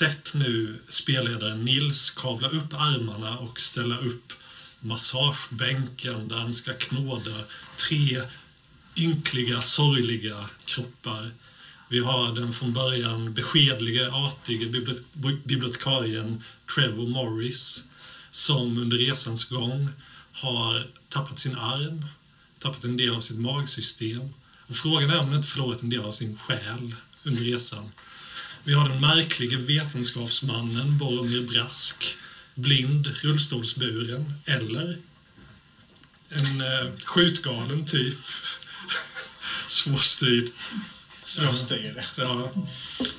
Sett nu spelledaren Nils kavla upp armarna och ställa upp massagebänken där han ska knåda tre ynkliga, sorgliga kroppar. Vi har den från början beskedlige, artige bibliotekarien Trevor Morris som under resans gång har tappat sin arm, tappat en del av sitt magsystem. Och frågan är om han inte förlorat en del av sin själ under resan. Vi har den märklige vetenskapsmannen Boromir Brask, blind, rullstolsburen, eller en eh, skjutgalen typ. Svårstyrd. Svårstyrd. Ja.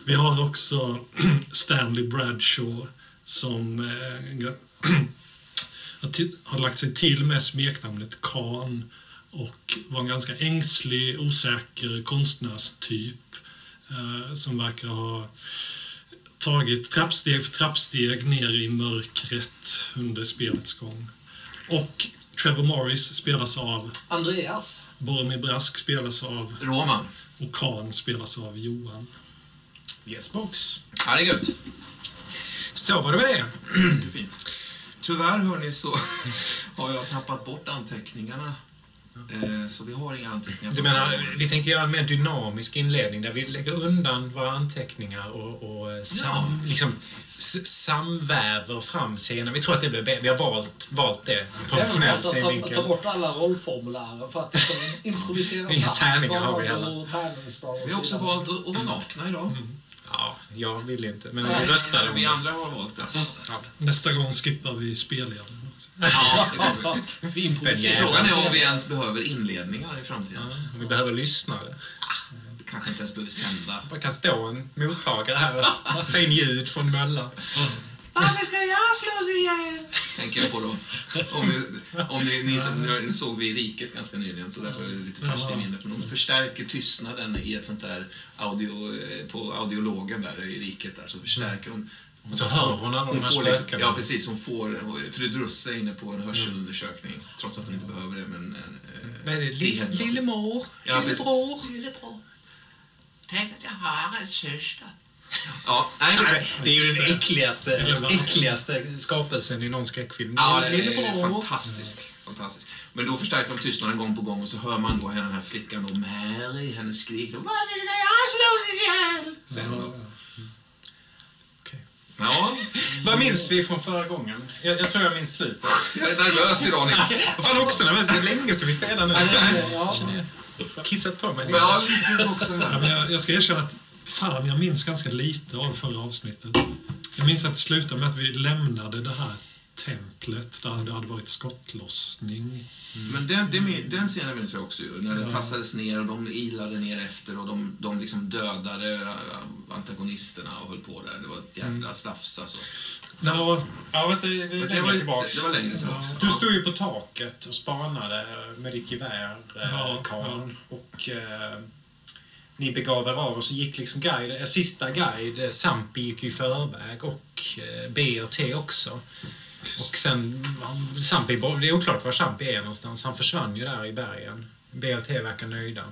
Vi har också Stanley Bradshaw som eh, har lagt sig till med smeknamnet Khan och var en ganska ängslig, osäker konstnärstyp som verkar ha tagit trappsteg för trappsteg ner i mörkret under spelets gång. Och Trevor Morris spelas av, Andreas. Boromir Brask spelas av Roman. och Khan spelas av Johan. Yes box. Ja, det är gött. Så var det med det. Det fint. Tyvärr, hörni, så har jag tappat bort anteckningarna. Eh, Så vi har inga anteckningar. Du menar, vi tänkte göra en mer dynamisk inledning där vi lägger undan våra anteckningar och, och sam, liksom, s- samväver fram scener. Vi tror att det blir bättre. Vi har valt, valt det ur professionell Även att ta, ta synvinkel. bort alla rollformulärer för att liksom improvisera Inga tärningar har vi heller. Vi har också valt att vara nakna idag. Ja, jag vill inte, men vi röstade Vi andra har valt det. Nästa gång skippar vi spelledaren. Ja, vi. Frågan är om vi ens behöver inledningar i framtiden. Vi behöver lyssnare. Vi kanske inte ens behöver sända. Det kan stå en mottagare här och ta in ljud från möllan. Varför ska jag slås ihjäl? Tänker jag på då. Om ni, om ni, ni, som, nu såg vi i Riket ganska nyligen, så därför är det lite färskt i minnet. Men de förstärker tystnaden i ett sånt där audio, på audiologen där i Riket där, så förstärker de Och så hör hon hon här får liksom. Ja, precis. Hon får, Fridruss är inne på en hörselundersökning, trots att hon inte behöver det. Men, eh, Vad är. Li- Lillemor? Ja. Lillebror? Lillebror. Tänk att jag har en syster. Ja, nej, Nej, Det är ju den äckligaste, äckligaste skapelsen i någon skräckfilm. Ja, det är Lillebror. fantastiskt. fantastiskt. Men då förstärker de tystnaden gång på gång och så hör man då den här flickan då, Mary, hennes skrik. då, Varför ska jag slås ihjäl? Säger hon då. Ja, Vad minns vi från förra gången? Jag, jag tror jag minns slutet. jag är nervös idag Nils. Fan också, det är länge sedan vi spelade nu. Ja. Kissat på mig Men lite. ja, lite också Ja, men jag, jag ska erkänna att fan, jag minns ganska lite av förra avsnittet. Jag minns att det slutade med att vi lämnade det här templet där det hade varit skottlossning. Men den, den, den scenen minns jag också ju. När det tassades ner och de ilade ner efter och de, de liksom dödade äh, antagonisterna och höll på där. Det var ett jävla slafs alltså. Ja, Ja, fast det, det det, längre var, tillbaks. det var längre tillbaks. Du stod ju på taket och spanade med ditt gevär, eh, Ja, Karl. Och eh, ni begav er av och så gick liksom guide, sista guide, Sampi gick ju i förväg och B och T också. Och sen, Sampi, det är oklart var Sampi är någonstans. Han försvann ju där i bergen. B och T verkar nöjda.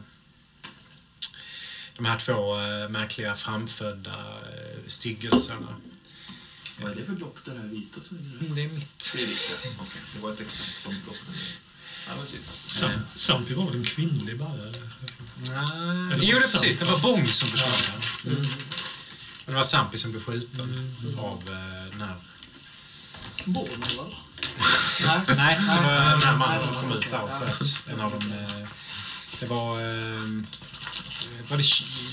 De här två eh, märkliga framfödda eh, styggelserna. Vad är det för block det här vita som är där? Mm, Det är mitt. Det är vita. Okej, det var ett exakt sånt block. Ja. Sam, Sampi var väl en kvinnlig bärare? Nej, jo, det det precis. Det var Bong som försvann. Mm. Mm. Och det var Sampi som blev skjuten av eh, den här... Born, eller? Nej, nej, det var den här mannen som kom ut där och sköt en av dem. Eh, det var... Eh, var det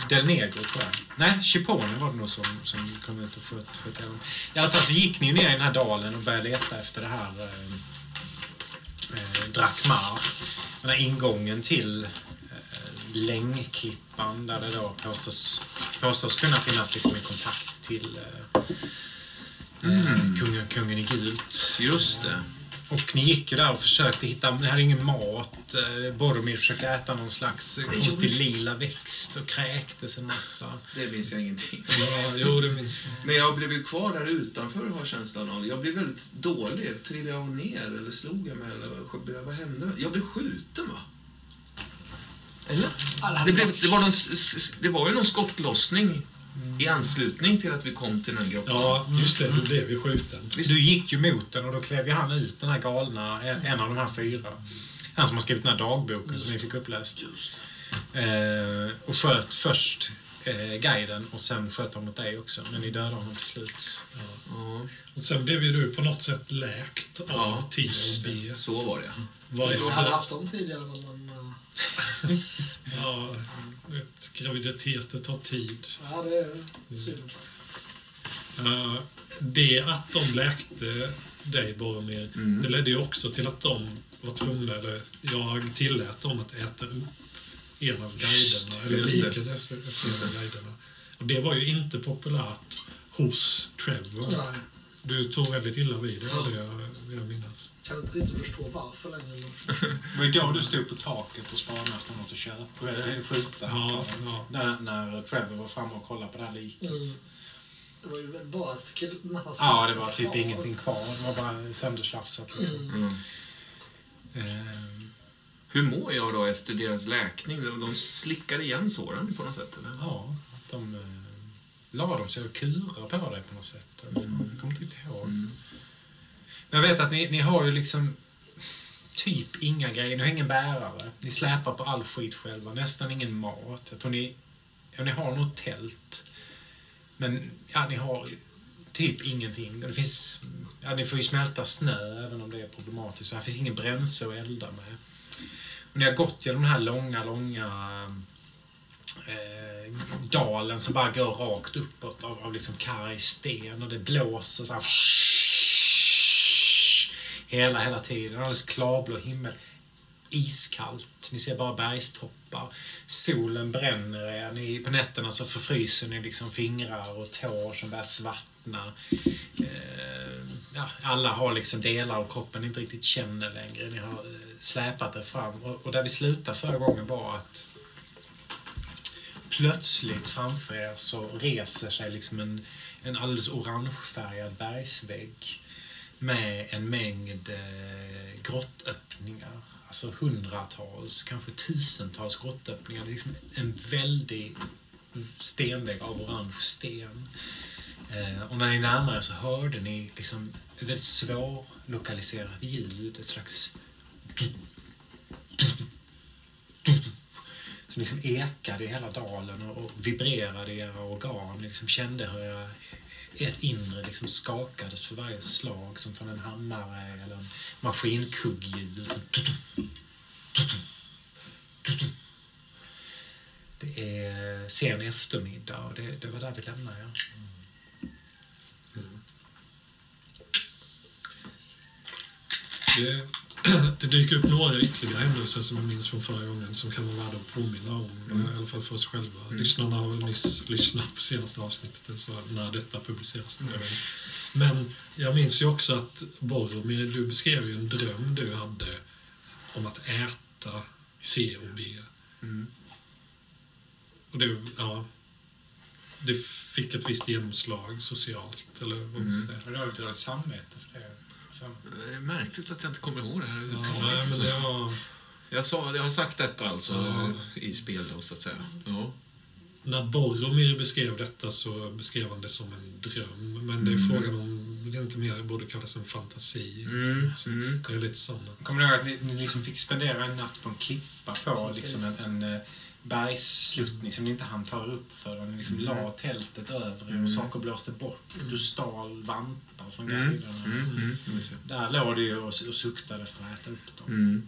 Del Negro, tror jag? Nej, Chipone var det nog som, som kom ut och sköt, sköt ihjäl. I alla fall så gick ni ner i den här dalen och började leta efter det här eh, eh Drakmar. Den här ingången till eh, Längklippan där det då påstås, påstås kunna finnas liksom en kontakt till eh, eh, kungen, kungen i gult. Just det. Och ni gick ju där och försökte hitta, ni hade ingen mat. Eh, Boromir försökte äta någon slags konstig lila växt och kräktes en massa. Det minns jag ingenting. Ja, jo, det minns jag. Men jag blev ju kvar där utanför har känslan av. Jag blev väldigt dålig. Trillade jag ner eller slog jag mig eller vad, vad hände? Jag blev skjuten va? Eller? Det, blev, det, var någon, det var ju någon skottlossning i anslutning till att vi kom till den här grottan. Ja, just det. Du blev ju skjuten. Du gick ju mot den och då klev ju han ut, den här galna, en av de här fyra. Han som har skrivit den här dagboken som ni fick uppläst. Eh, och sköt först eh, guiden och sen sköt han mot dig också. Men ni dödade honom till slut. Ja, Och sen blev ju du på något sätt läkt av Ja. T och B. så var det. Jag hade Varifrån, haft dem tidigare, men... men eh, ja, vet, graviditeter tar tid. ja, det är synd. Eh, det att de läkte dig, Boromir, Mm. det ledde ju också till att de var tvungna, eller jag tillät dem att äta upp en av guiderna, eller liket efter, efter en av guiderna. Och det var ju inte populärt hos Trevor. Nej, Du tog väldigt illa vid jag vill jag minnas. kan inte riktigt förstå varför längre. Men... Det var ju då du stod på taket och spanade efter något att köpa, eller skjuta. Ja, ja. När, när Trevor var framme och kollade på det här liket. Mm. Det var ju bara nästan Ja, det var typ kvar. ingenting kvar. Det var bara sönderslafsat liksom. Mm. Mm. Ehm, Hur mår jag då efter deras läkning? De, de slickar igen såren på något sätt? Eller? ja, de eh, la de sig och kura på dig på något sätt. Jag kommer inte riktigt ihåg. Mm. Men jag vet att ni, ni har ju liksom typ inga grejer. Ni har ingen bärare. Ni släpar på all skit själva. Nästan ingen mat. Jag tror ni, ja, ni har nog tält. Men ja, ni har typ ingenting. Det finns, ja, ni får ju smälta snö även om det är problematiskt. Så här finns ingen bränsle att elda med. Och ni har gått genom den här långa, långa eh, dalen som bara går rakt uppåt av, av liksom karg sten och det blåser så här hela, hela tiden. Alldeles klarblå himmel. Iskallt. Ni ser bara bergstoppar. Solen bränner er. Ni, på nätterna så förfryser ni liksom fingrar och tår som börjar svartna. Eh, ja, alla har liksom delar av kroppen ni inte riktigt känner längre. Ni har eh, släpat er fram. Och, och där vi slutade förra gången var att plötsligt framför er så reser sig liksom en, en alldeles orangefärgad bergsvägg med en mängd eh, grottöppningar. Alltså hundratals, kanske tusentals grottöppningar. Det är liksom en väldig stenvägg av orange sten. Eh, och när ni närmade er så hörde ni liksom ett väldigt svårlokaliserat ljud. Ett slags som liksom ekade i hela dalen och, och vibrerade i era organ. Ni liksom kände hur era, ert inre liksom skakades för varje slag som från en hammare eller en maskinkugghjul. Det är sen eftermiddag och det, det var där vi lämnade er. Mm. Det, det dyker upp några ytterligare händelser som jag minns från förra gången som kan vara värda att påminna om, Mm. i alla fall för oss själva. Lyssnarna har väl nyss lyssnat på senaste avsnittet, så när detta publiceras. Mm. Men jag minns ju också att Boromir, du beskrev ju en dröm du hade om att äta C och B. Mm. Och det, ja, det fick ett visst genomslag socialt, eller vad man ska säga. Och du har dåligt samvete för det. Det är märkligt att jag inte kommer ihåg det här. Ja, nej, men det var... Jag, sa, jag har sagt detta alltså Ja. i spel då, så att säga. Ja. När Boromir beskrev detta så beskrev han det som en dröm. Men det är Mm. frågan om det inte mer borde kallas en fantasi. Mm, mm. Det är lite sådana. Kommer ni ihåg att ni, ni liksom fick spendera en natt på en klippa på liksom en, en eh, bergssluttning som ni inte hann ta upp för. Och ni liksom la tältet över er Mm. och saker blåste bort. Du stal vantar från Mm, guiderna. mm, mm, det. Där låg du ju och, och suktade efter att äta upp dem. Mm.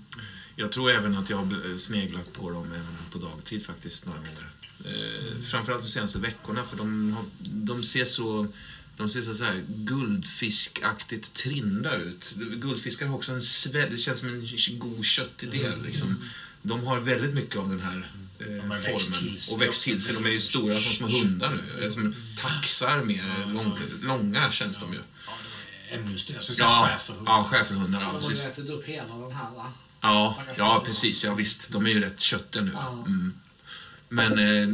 Jag tror även att jag har sneglat på dem även på dagtid faktiskt, några gånger. Eh, framförallt de senaste veckorna, för de, har, de ser så... De ser så, här guldfiskaktigt trinda ut. Guldfiskar har också en svä- det känns som en god köttig del. Liksom. De har väldigt mycket av den här eh, De har växt formen. sig och växt till sig. De är ju stora som små hundar nu. Eller Som taxar mer. Lång, långa känns de ju. Ja, de är ännu större. Jag skulle säga Ja, schäferhundar. ja schäferhundar. De Ja, har ju precis. ätit upp hela den här. va? Ja, ja precis. Ja, visst. De är ju rätt köttiga nu. Mm. Men eh,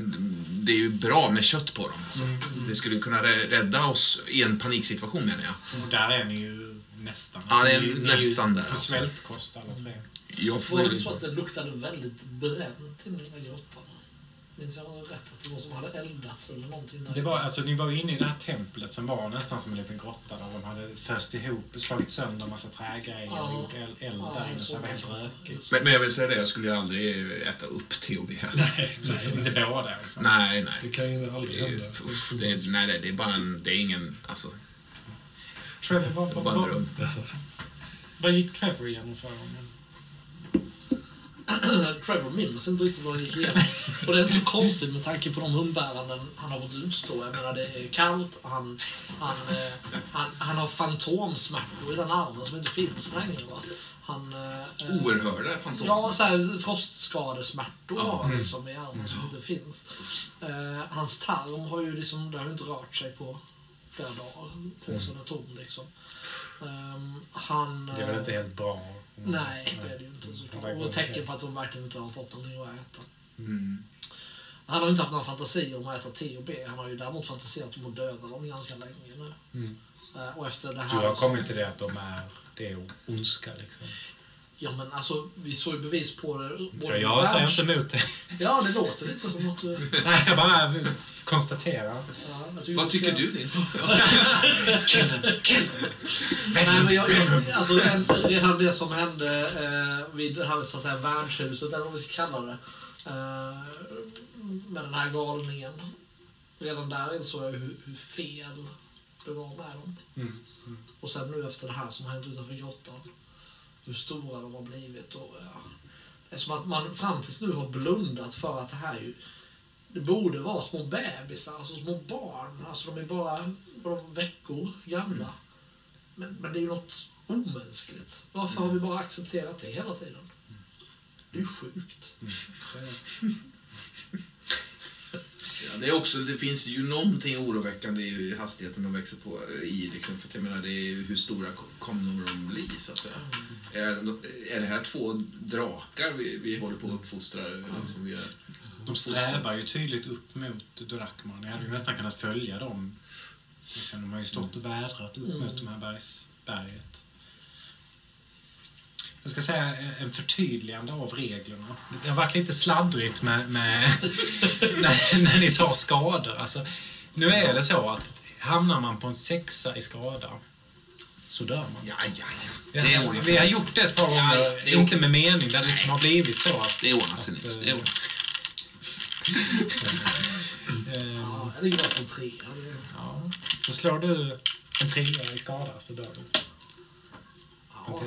det är ju bra med kött på dem. Alltså. Mm. Det skulle kunna rä- rädda oss i en paniksituation menar jag. Och där är ni ju nästan. Ja, är ni, ni nästan ju där, På alltså. svältkost alla tre. Jag Var får det ju... inte så att det luktade väldigt bränt i den här grottan? Minns jag rätt att det var som hade eldats eller någonting? Där. Det var, alltså, ni var ju inne i det här templet som var nästan som en liten grotta där de hade föst ihop, slagit sönder en massa trägrejer och Ja. gjort eld, eld Ja, där inne så så det var helt var det. rökigt. Men, men jag vill säga det, jag skulle ju aldrig äta upp. Nej, Liksom, nej, inte båda i. Nej, nej. Det kan ju aldrig Det hända. är, det är, nej, det är- det är bara en, det är ingen, alltså, Trevor, vad, det vad, vad, vad gick Trevor igenom förra gången? Trevor minns inte riktigt vad han gick igenom. Och det är inte så konstigt med tanke på de umbäranden han har fått utstå. Jag menar, det är kallt, han, han, eh, han, han har fantomsmärtor i den armen som inte finns längre. Va? Han, eh, eh, Oerhörda Ja, fantomsmärtor. så här, frostskadesmärtor Ja. liksom i armen som inte finns. Eh, hans tarm har ju liksom, det har inte rört sig på flera dagar. Påsen är tom liksom. Ehm, han... Det är väl eh, inte helt bra? Nej, det är det ju inte såklart. Och tecken på att de verkligen inte har fått någonting att äta. Mm. Han har ju inte haft några fantasier om att äta T och B. Han har ju däremot fantiserat om att döda dem ganska länge nu. Mm. Eh, och efter det Du här... har kommit till det att de är, det är ondska liksom. Ja men alltså, vi såg ju bevis på det. Ja, jag säger inte emot det. Ja, det låter lite som något... eh, Nej, jag bara konstaterar. Ja, jag Vad tycker ska- du, Nils? Nej, men jag, jag, alltså, redan det som hände eh, vid det här så att säga, värdshuset, eller vad vi ska kalla det, eh, med den här galningen. Redan där insåg jag hur, hur fel det var med dem. Mm. Och sen nu efter det här som har hänt utanför grottan, hur stora de har blivit. Och, ja, det är som att man fram tills nu har blundat för att det här är ju det borde vara små bebisar, alltså små barn. Alltså de är bara, bara veckor gamla. Men, men det är ju något omänskligt. Varför har vi bara accepterat det hela tiden? Det är ju sjukt. Ja, det, är också, det finns ju någonting oroväckande i hastigheten de växer på i. Liksom, för jag menar, det är hur stora ko- kommer de bli, så att säga. Är, är det här två drakar vi, vi håller på att uppfostra? Liksom, vi är, De strävar ju tydligt upp mot Drakman. Jag hade ju nästan kunnat följa dem. Liksom, de har ju stått och vädrat upp Mm. mot de här bergs, berget. Jag ska säga en förtydligande av reglerna. Det har varit lite sladdrigt med, med när, när ni tar skador. Alltså, nu är det så att hamnar man på en sexa i skada så dör man. ja, ja, ja. Vi Det har, ordnar vi har sig. gjort det ett par Ja, gånger, det är inte med mening, där det liksom har blivit så att... Det ordnar sig, Nils. Det eh, ordnar sig. eh, Ja, ligger bara på en trea. Det- Ja. Så slår du en trea i skada så dör du. Ja.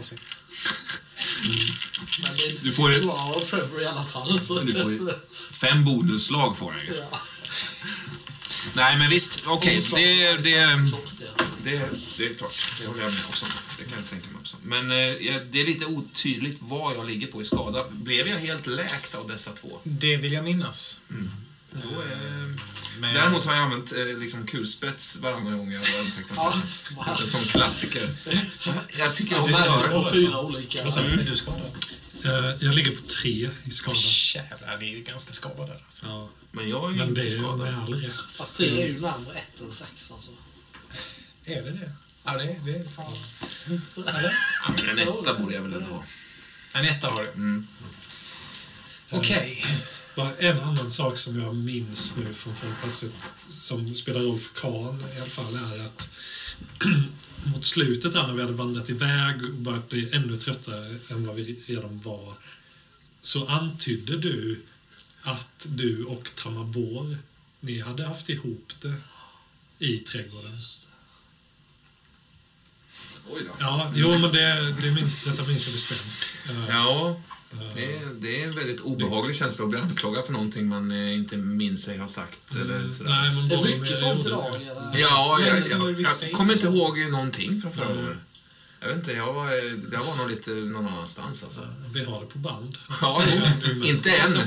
Men det är inte Du får bra av Trevor i alla fall. Så. Du får ju fem bonusslag får han ju. Ja. Nej, men visst. Okej, Omslag det, det, det, det är klart. Det håller jag med också. Det kan jag tänka mig också. Men eh, det är lite otydligt vad jag ligger på i skada. Blev jag helt läkt av dessa två? Det vill jag minnas. Då, eh, Men Däremot har jag använt eh, liksom kulspets varannan gång jag har antecknat. Ja, sån klassiker. Jag tycker Ja, höra. var fyra olika. Vad sa du? Är du skadad? Eh, Jag ligger på tre i skada. Jävlar, ni är ganska skadade. Alltså. Ja, Men jag är men det inte är ju skadad. med all rätt. Fast tre är ju närmare ett än sex alltså. Är det det? Ja, det är det. fan. Ja, men en etta borde jag väl ändå ha. En etta har du. Mm. Okej. Bara en annan sak som jag minns nu från Folkpasset som spelar roll för Karl i alla fall är att mot slutet där när vi hade vandrat iväg och börjat bli ännu tröttare än vad vi redan var så antydde du att du och Tamabor, ni hade haft ihop det i trädgården. Oj då. Ja, jo men det, det minns, detta minns jag bestämt. Ja, det är, det är en väldigt obehaglig känsla att bli anklagad för någonting man eh, inte minns sig ha sagt. Eller sådär. Nej, men Det är mycket jag sånt idag. eller? Ja, jag, jag, jag kommer inte ihåg någonting från förra Nej. gången. Jag vet inte, jag var, jag var nog lite någon annanstans alltså. Vi har det på band. Ja, jo, inte än.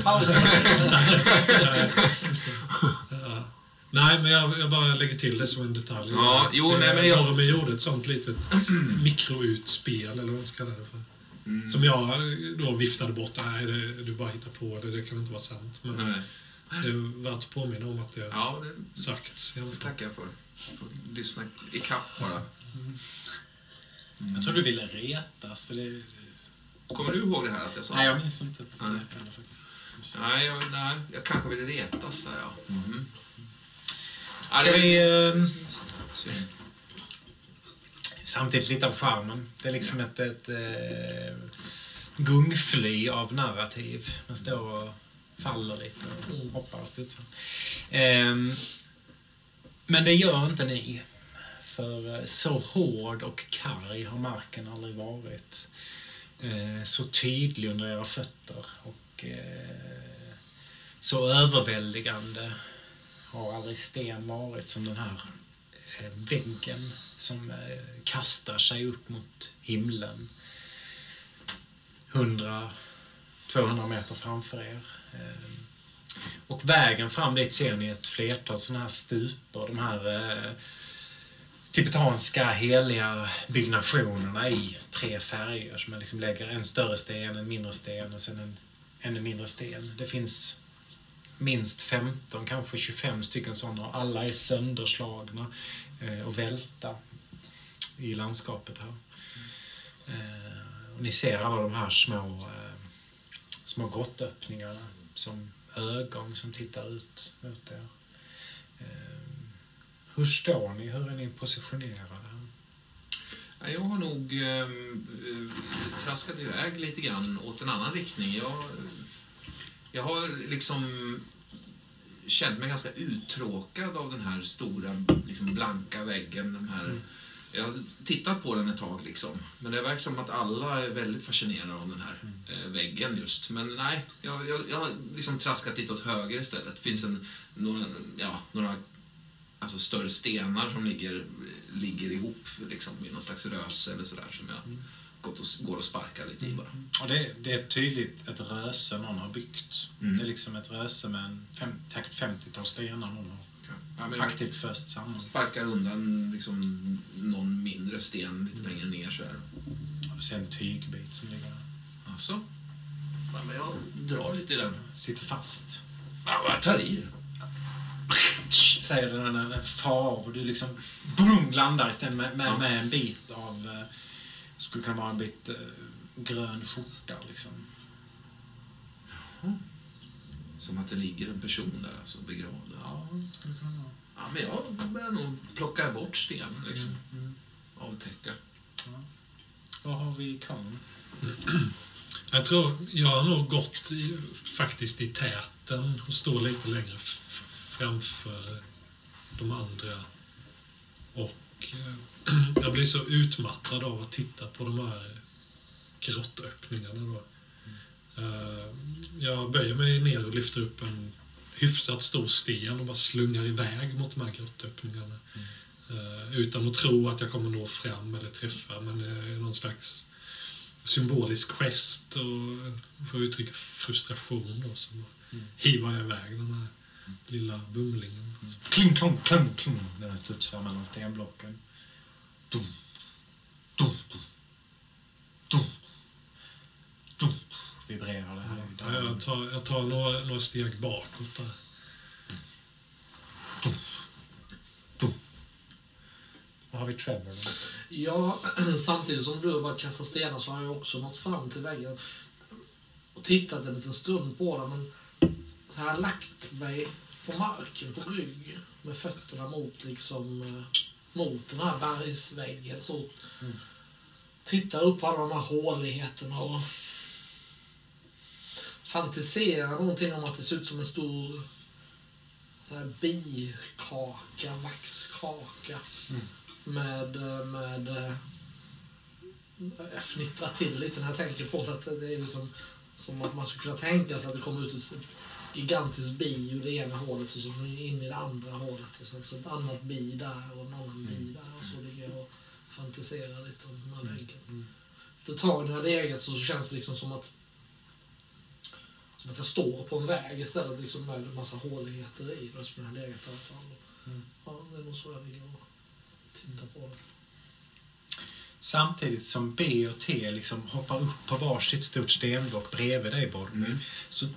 Ja. Nej, men jag, jag bara lägger till det som en detalj. Ja, jo, det- nej, men jag- Norrby gjorde ett sånt litet mikroutspel, eller vad man ska kalla det för. Mm. Som jag då viftade bort. Nej, det, du bara hittar på det. Det kan inte vara sant. Men Nej. det är värt att påminna om att det Ja, det sagts. Fall. tackar jag för. Får lyssna ikapp bara. Jag tror du ville retas. För det... Kommer du ihåg det här att jag sa? Nej, jag minns inte. Nej. faktiskt. Nej, jag, nej, jag kanske vill retas där, ja. Mhm. Ja, Ska det- vi... Eh, Synd. Samtidigt lite av charmen. Det är liksom ett, ett eh, gungfly av narrativ. Man står och faller lite och Mm. hoppar och studsar. Ehm, men det gör inte ni. För eh, så hård och karg har marken aldrig varit. Eh, så tydlig under era fötter och eh, så överväldigande har aldrig sten varit som den här eh, väggen som eh, kastar sig upp mot himlen. 100-200 meter framför er. Eh, och vägen fram dit ser ni ett flertal sådana här stupor. De här eh, tibetanska heliga byggnationerna i tre färger. Som man liksom lägger en större sten, en mindre sten och sen en ännu mindre sten. Det finns minst 15, kanske 25 stycken sådana. och Alla är sönderslagna eh, och välta i landskapet här. Eh, och ni ser alla de här små, eh, små grottöppningarna som ögon som tittar ut mot er. Eh, hur står ni? Hur är ni positionerade? Ja, Jag har nog eh, traskat iväg lite grann åt en annan riktning. Jag, jag har liksom känt mig ganska uttråkad av den här stora liksom blanka väggen. De här, Jag har tittat på den ett tag, liksom. men det verkar som att alla är väldigt fascinerade av den här eh, väggen just. Men nej, jag, jag, jag har liksom traskat lite åt höger istället. Det finns en, några, ja, några alltså större stenar som ligger, ligger ihop liksom, i någon slags rös eller sådär som jag gått och, går och sparkar lite i bara. Och det, det är tydligt ett röse någon har byggt. Mm. Det är liksom ett röse med en fem, säkert 50-tal stenar någon har Ja, aktivt föst samman. sparkar undan liksom, någon mindre sten lite längre ner så här. Du ser en tygbit som ligger där. Alltså? Ja, men jag drar lite i den. Sitter fast. Ja, jag tar i. Säger den när den far och du liksom boom, landar istället med, med, Ja. med en bit av, eh, skulle kunna vara en bit eh, grön skjorta liksom. Som att det ligger en person där alltså, begravd. Ja. Ja, skulle kunna vara. ja, men jag börjar nog plocka bort stenen liksom. Mm. Avtäcka. Vad har vi i kan? Jag tror, jag har nog gått i, faktiskt i täten och står lite längre framför de andra. Och eh, jag blir så utmattad av att titta på de här grottöppningarna då. Eh, jag böjer mig ner och lyfter upp en hyfsat stor sten och bara slungar iväg mot de här grottöppningarna. Eh, utan att tro att jag kommer nå fram eller träffa, men det är någon slags symbolisk gest och för att uttrycka frustration då så mm. hivar jag iväg den här lilla bumlingen. Kling, klong, kling, kling. Den studsar mellan stenblocken. Dum, dum, dum, dum. Vibrerar det här Ja, jag tar, jag tar några, några steg bakåt där. Vad har vi Trevor då? Ja, samtidigt som du har börjat kasta stenar så har jag också nått fram till väggen och tittat en liten stund på den. Men så har jag lagt mig på marken på rygg med fötterna mot, liksom, eh, mot den här bergsväggen. Så Tittar upp på alla de här håligheterna och fantiserar någonting om att det ser ut som en stor så här bikaka, vaxkaka med, eh, med eh, jag fnittrar till lite när jag tänker på det. att Det är liksom som att man skulle kunna tänka sig att det kommer ut ett gigantiskt bi ur det ena hålet och så in i det andra hålet och sen så ett annat bi där och en annan bi där och så ligger jag och fantiserar lite om den här väggen. Efter ett tag när jag legat så känns det liksom som att att jag står på en väg istället liksom med en massa håligheter i det som jag har legat där ett tag. Ja, det är nog så jag och tittar på det. Samtidigt som B och T liksom hoppar upp på varsitt stort stenblock bredvid dig, Bodmy, Mm. så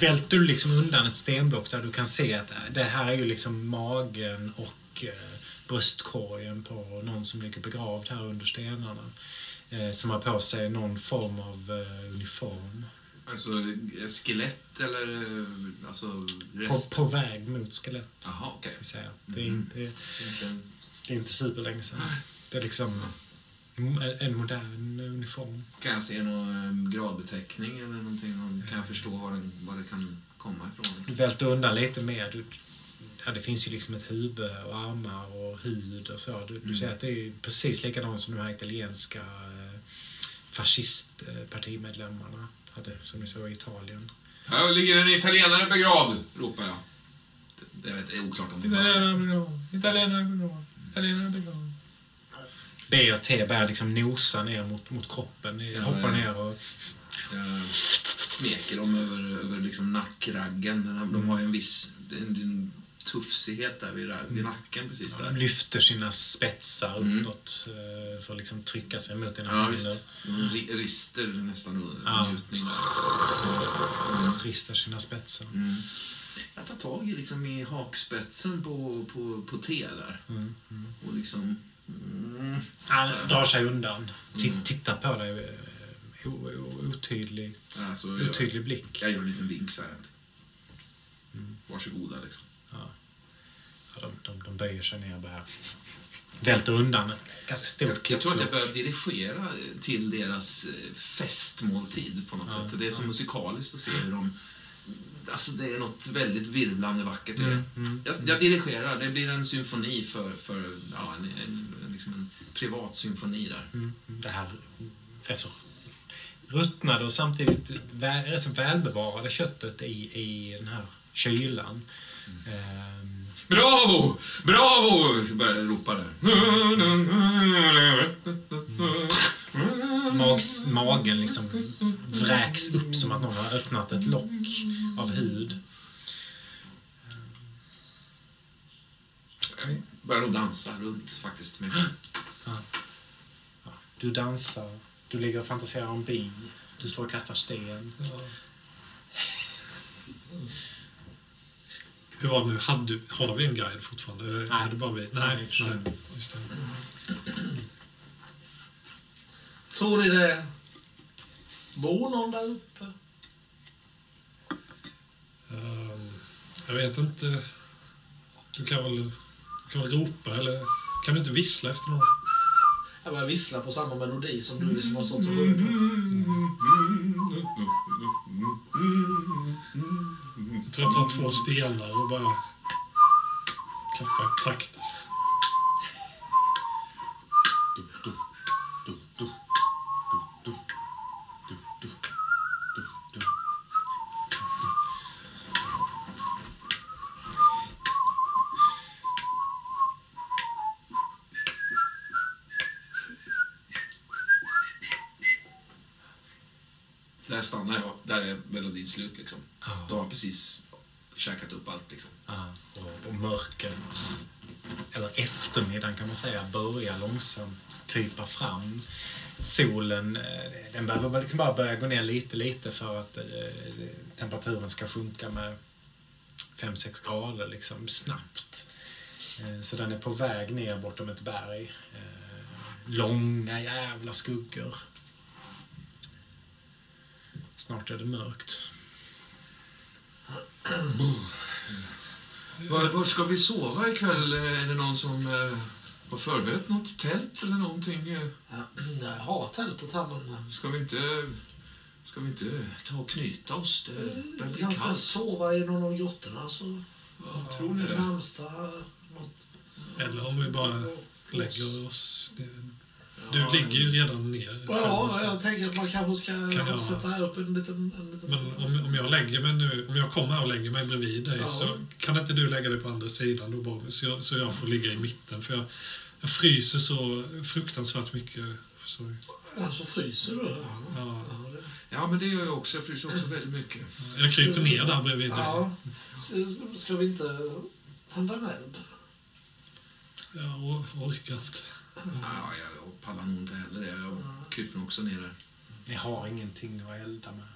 välter du liksom undan ett stenblock där du kan se att det här är ju liksom magen och eh, bröstkorgen på någon som ligger begravd här under stenarna. Eh, som har på sig någon form av eh, uniform. Alltså skelett eller alltså På, rest? på väg mot skelett. Jaha, okej. Ska säga. Det, är Mm. inte, det är inte superlänge sedan. Det är liksom en modern uniform. Kan jag se någon eh, gradbeteckning eller någonting? Någon- Kan jag förstå var, den, var det kan komma ifrån? Du välter undan lite mer. Du, ja, det finns ju liksom ett huvud och armar och hud och så. Du, du Mm. ser att det är precis likadant som de här italienska eh, fascistpartimedlemmarna hade, som vi såg i Italien. Här ligger en italienare begravd, ropar jag. Det, vet, det är oklart om det Italienarna begravda, italienarna begravda, italienarna begravda. B och T börjar liksom nosa ner mot, mot kroppen, Ja, hoppar ja. ner och... Jag smeker dem över, över liksom nackraggen. Här- De har ju en viss en, en tuffsighet där vid, vid nacken precis De där. lyfter sina spetsar Mm. uppåt eh, för att liksom trycka sig mot dina Ja, händer. De ri- rister nästan Ja. njutning där. Ristar sina spetsar. Mm. Jag tar tag i, liksom, i hakspetsen på, på, på T där. Mm. Mm. Och liksom... Mm, Han drar sig undan. Ti- Mm. Tittar på dig eh, o- o- otydligt. alltså, jag, Otydlig blick. jag gör en liten vink så här. Mm. Varsågoda liksom. De, de, de böjer sig ner och börjar välter undan ett ganska stort Jag, jag tror att jag börjar dirigera till deras eh, festmåltid på något Ja, sätt. Det är så ja. musikaliskt att se hur de... Alltså det är något väldigt virvlande vackert i det. Mm, mm, Jag, jag dirigerar. Det blir en symfoni för, för ja, en, en, en, liksom en privat symfoni där. mm. Det här rätt så ruttnade och samtidigt vä- rätt så välbevarade köttet i, i den här kylan. Ehm, Bravo! Bravo! Jag ropa där. mags, magen liksom vräks upp som att någon har öppnat ett lock av hud. Jag börjar nog dansa runt faktiskt. Med. Du dansar, du ligger och fantiserar om bi, du står och kastar sten. Ja. Hur var det nu? Hade, har vi en guide fortfarande? Nej. är det bara vi? Nej, Nej, nej. Just det. Tror ni det bor någon där uppe? Ehm, jag vet inte. Du kan väl, du kan väl ropa eller kan du inte vissla efter någon? Jag börjar vissla på samma melodi som du liksom har stått och sjungit. Jag tror jag tar två stenar och bara klappar i takt. Där stannar jag. Där är melodin slut liksom. Ja. De har precis käkat upp allt liksom. Och, och mörkret, eller eftermiddagen kan man säga, börjar långsamt krypa fram. Solen eh, den behöver liksom bara börja gå ner lite, lite för att eh, temperaturen ska sjunka med 5-6 grader liksom snabbt. Eh, Så den är på väg ner bortom ett berg. Eh, Långa jävla skuggor. Snart är det mörkt. Var, var ska vi sova ikväll? Är det någon som eh, har förberett något tält eller någonting? Eh, Ja, jag har tältet här men... Ska vi inte, ska vi inte ta och knyta oss? Det börjar Vi bli kan kallt. sova i någon av grottorna så... Ja, tror ni det det? närmsta... Något, Eller om vi bara lägger oss. Det, du ligger ju redan ner. Ja, jag tänker att man kanske ska Kan jag- sätta upp en liten... En liten Men om, om jag lägger mig nu, om jag kommer här och lägger mig bredvid dig Ja. så kan inte du lägga dig på andra sidan då bara, så, jag, så jag får ligga i mitten. För jag, jag fryser så fruktansvärt mycket. Sorry. Alltså fryser du? Ja. Ja, men det gör jag också. Jag fryser också väldigt mycket. jag kryper ner där bredvid dig. ja. S- Ska vi inte tända en eld? Jag or- orkar inte. Ja, jag pallar nog inte heller det. Jag kryper nog också ner där. Ni har ingenting att elda med,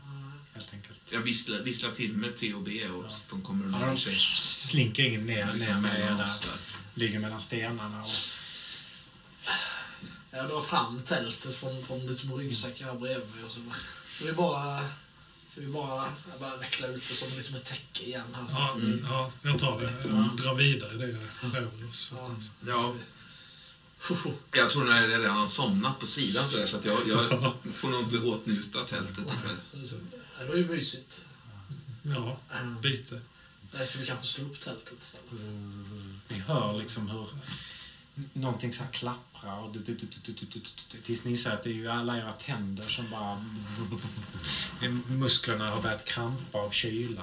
helt enkelt. Jag visslar, visslar till med T och B och så att de kommer Ja, ner de sig. slinker in ner, ner Liksom med er mellan där. oss där. Ligger mellan stenarna. Och, Jag drar fram tältet från, från lite små ryggsäckar här bredvid mig och så, så vi bara Ska vi bara, jag bara veckla ut det som liksom ett täcke igen här. Så Ja, att vi- ja, jag tar det. Jag drar vidare det Revolos. ja. Ja, Hoho. jag tror nog jag redan har somnat på sidan så, där, så att jag, jag får nog inte åtnjuta tältet ikväll. Det var ju mysigt. Ja, lite. Nej, Så vi kanske slår upp tältet istället. Ni hör liksom hur någonting så här klapprar och tills ni inser att det är ju alla era tänder som bara... Musklerna har börjat krampa av kyla.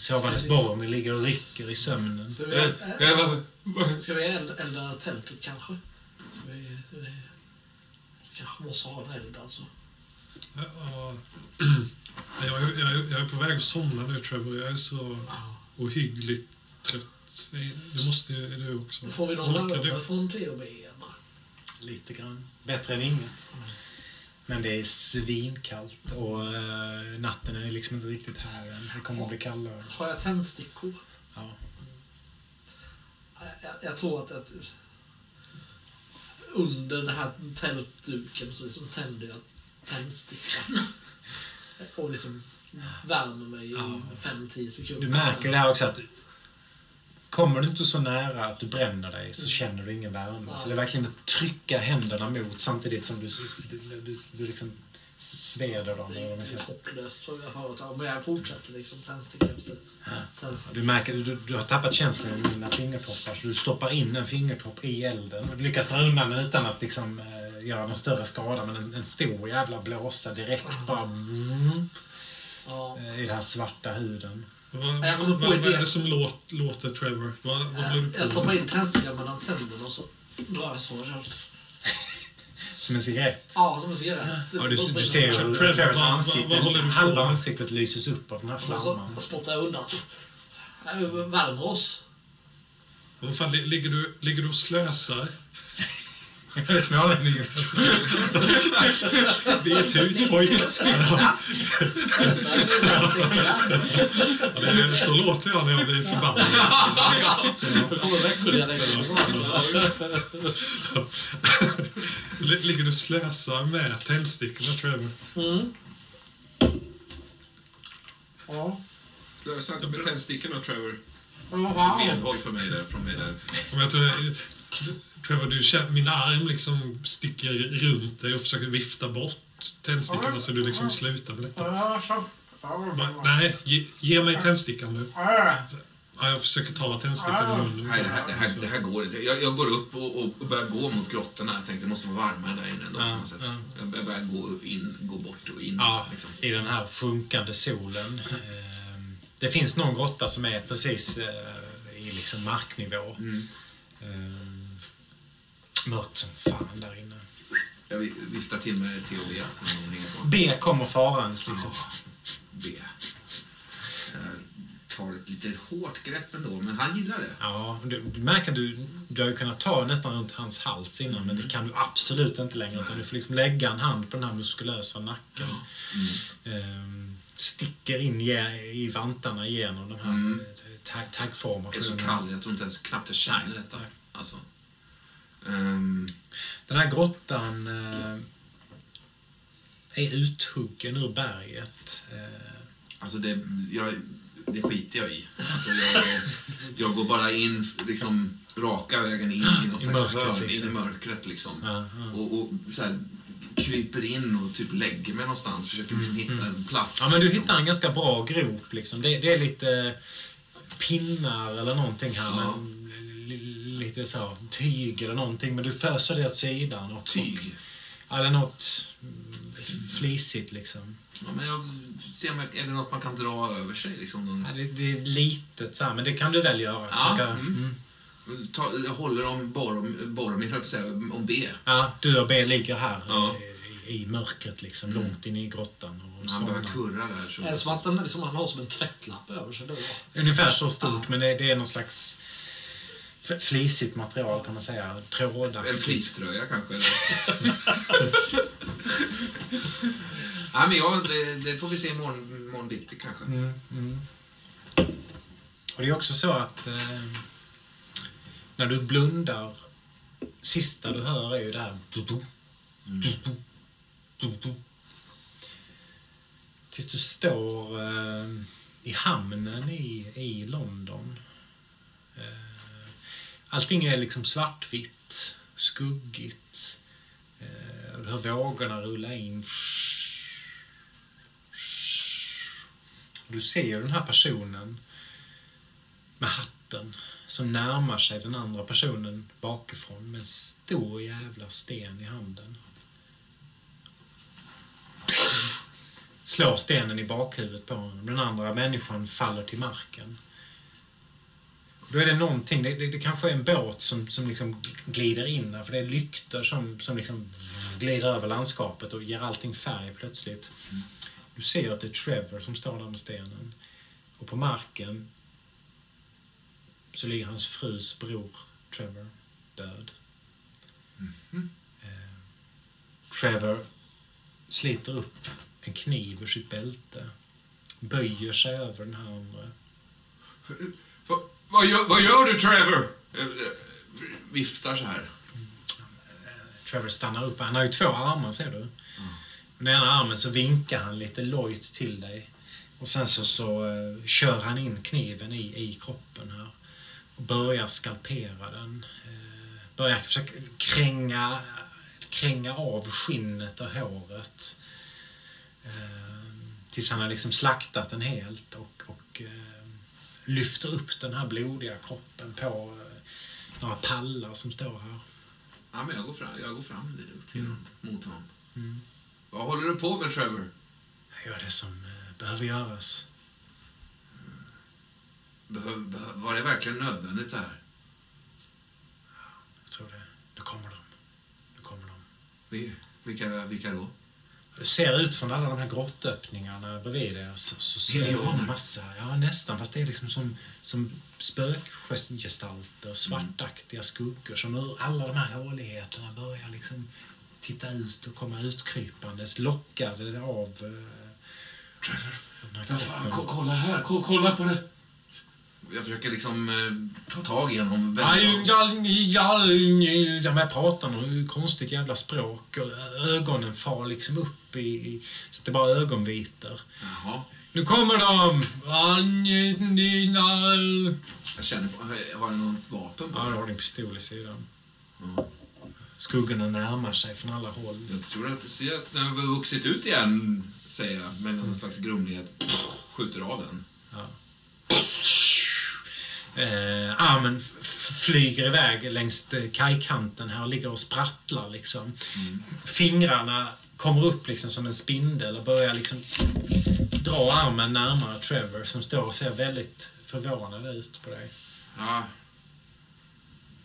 Sovandes Boromir ligger och rycker i sömnen. Ska vi, vad- vad- ska vi eld- elda tältet kanske? Ska vi, ska vi, kanske måste ha en eld alltså. Ja, jag, är, jag, är, jag är på väg att somna nu Trevor. Jag är så ohyggligt trött. Det måste ju du också. Får vi någon du? från THB? Lite grann. Bättre än inget. Men det är svinkallt och eh, natten är liksom inte riktigt här än. Det kommer att bli kallare. Har jag tändstickor? Ja. Jag, jag tror att, att under den här tältduken så liksom tänder jag tändstickan. Och liksom värmer mig i Ja. 5-10 sekunder. Du märker det här också att kommer du inte så nära att du bränner dig så känner du ingen värme. Så det är verkligen att trycka händerna mot samtidigt som du, du, du, du liksom sveder dem. Det är säger. hopplöst tror jag företag. Men jag fortsätter liksom tändsticka efter tändsticka. Du märker du, du har tappat känslan med dina fingertoppar så du stoppar in en fingertopp i elden. Du lyckas dra undan utan att liksom, eh, göra någon större skada men en, en stor jävla blåsa direkt bara mm, Ja. eh, i den här svarta huden. Vad, Jag vad, på vad är det som låt, låter Trevor? Vad, vad håller du Jag stoppar med? in tändstickan mellan tänderna och så drar jag så rejält. Som en cigarett. Ja, som en cigarett. Ja, du, du ser ju Trevors ansikte, halva ansiktet lyses upp av den här Och så flamman. spottar jag undan. Jag värmer oss. Vad fan, li- ligger, du, ligger du och slösar? Är smålänningen. Ja, det är- Så låter jag när jag blir förbannad. Ligger du slösar med tändstickorna Trevor? Mm. Ja. Slösa inte med tändstickorna, Trevor. Wow. Benhåll för mig där, från mig där. Om jag tror, Trevor, du känner, min arm liksom sticker runt dig och försöker vifta bort tändstickorna så du liksom slutar med detta. Va- Nej, ge, ge mig tändstickan nu. Ja, jag försöker ta tändstickan i munnen. Nej, det här, det här, det här går inte. Jag, jag går upp och, och, och börjar gå mot grottorna. Jag tänkte det måste vara varmare där inne ändå. på något sätt. ja. Jag jag börjar gå, in, gå bort och in. Ja, Liksom. i den här sjunkande solen. Ehm, Det finns någon grotta som är precis eh, i liksom marknivå. Mm. Ehm, Mörkt som fan där inne. Jag vi- viftar till med THB som de ringer på. B kommer farandes liksom. B. Jag tar ett lite hårt grepp ändå, men han gillar det. Ja, du, du märker att du, du har ju kunnat ta nästan runt hans hals innan men det kan du absolut inte längre utan du får liksom lägga en hand på den här muskulösa nacken. Ehm, sticker in i vantarna genom de här Mm. mm. tag, Jag är så kall, jag tror inte ens knappt jag känner Nej, detta. nej. Alltså. Ehm, Den här grottan eh, är uthuggen ur berget. Eh, alltså det, jag, det skiter jag i. Alltså jag, jag går bara in liksom raka vägen in i något I slags mörkret, hörn, liksom. in i mörkret liksom. ja, ja. Och, och så här, kryper in och typ lägger mig någonstans. Försöker liksom hitta en plats. Mm, ja, men du liksom. hittar en ganska bra grop. Liksom. Det, det är lite pinnar eller någonting här. Ja. Men lite så tyg eller någonting. Men du föser det åt sidan. Och, Tyg. Och, eller något mm, flisigt liksom. Ja, men jag ser om är det något man kan dra över sig. Liksom, någon, Ja, det, det är litet så här, men det kan du väl göra. Ja, Försöka- mm. Ta, jag håller om Boromir, Boromir höll jag på att säga, om B. ja, du och B ligger här Ja. i, i mörkret liksom, Mm. långt inne i grottan. Och När han börjar kurra där så... Är det som att den, liksom, han har som en tvättlapp över sig då? Ungefär så stort, men det, det är någon slags flisigt material kan man säga. En Trådaktigt. fleecetröja kanske? Nej, men ja, det, det får vi se imorgon, imorgon bitti kanske. Mm, mm. Och det är också så att eh, när du blundar, sista du hör är ju det här du-du. Tills du står eh, i hamnen i, i London. Eh, allting är liksom svartvitt, skuggigt. Eh, du hör vågorna rulla in. Du ser den här personen med hatten som närmar sig den andra personen bakifrån med en stor jävla sten i handen. Slår stenen i bakhuvudet på honom. Den andra människan faller till marken. Då är det någonting, det, det, det kanske är en båt som, som liksom glider in där, för det är lyktor som, som liksom glider över landskapet och ger allting färg plötsligt. Du ser att det är Trevor som står där med stenen. Och på marken så ligger hans frus bror Trevor död. Eh, Trevor sliter upp en kniv ur sitt bälte. Böjer sig över den här andra. Vad, gör, vad gör du, Trevor? Eh, eh, viftar så här. Trevor stannar upp. Han har ju två armar, ser du. Med ena armen så vinkar han lite lojt till dig. Och sen så, så eh, kör han in kniven i, i kroppen här. Och börjar skalpera den. Börjar försöka kränga, kränga av skinnet och håret. Tills han har liksom slaktat den helt och, och lyfter upp den här blodiga kroppen på eh, några pallar som står här. Ja, men jag går fram, jag går fram dit till Mm. mot honom. Mm. Vad håller du på med, Trevor? Jag gör det som eh, behöver göras. Behö, behö, var det verkligen nödvändigt det här? Jag tror det. Nu kommer de. Nu kommer de. Vi- Vilka, vilka då? Ser ut från alla de här grottöppningarna bredvid er så, så ser Indianer? en massa, ja nästan, fast det är liksom som, som spökgestalter, svartaktiga skuggor som ur alla de här håligheterna börjar liksom titta ut och komma utkrypandes, lockade av eh, Trevor, vad fan, kolla här, ko- kolla på det. Jag försöker liksom eh, ta tag i honom. De här pratar något konstigt jävla språk och ögonen far liksom upp i, i så att det bara är ögonvitor. Jaha. Nu kommer de! Jag känner på, har du något vapen på Ja, dig? har din pistol i sidan. Ja. Skuggorna närmar sig från alla håll. Jag tror att, ser att den har vuxit ut igen, säger jag, med någon slags grumlighet. Skjuter av den. Ja. Eh, armen flyger iväg längs eh, kajkanten här och ligger och sprattlar liksom. Fingrarna kommer upp liksom som en spindel och börjar liksom dra armen närmare Trevor som står och ser väldigt förvånad ut på dig. Ja.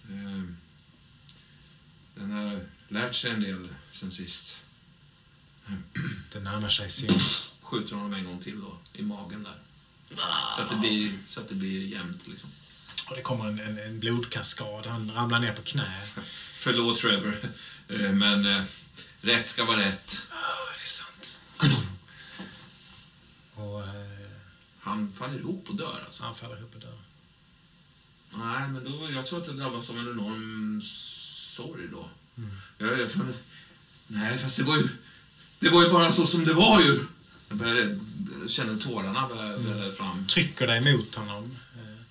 Ehm. Den har lärt sig en del sen sist. Det närmar sig sin... Skjuter honom en gång till då, i magen där. Så att det blir, så att det blir jämnt liksom. Och det kommer en, en, en blodkaskad. Han ramlar ner på knä. Förlåt Trevor, Eh, men eh, rätt ska vara rätt. Ja, det är sant. Och eh, Han faller ihop och dör alltså. han faller ihop och dör. Nej, men då, jag tror att det drabbas av en enorm sorg då. Jag, jag, för, nej, fast det var ju... Det var ju bara så som det var ju. Jag började känner tårarna börja välla fram. trycker dig mot honom. eh,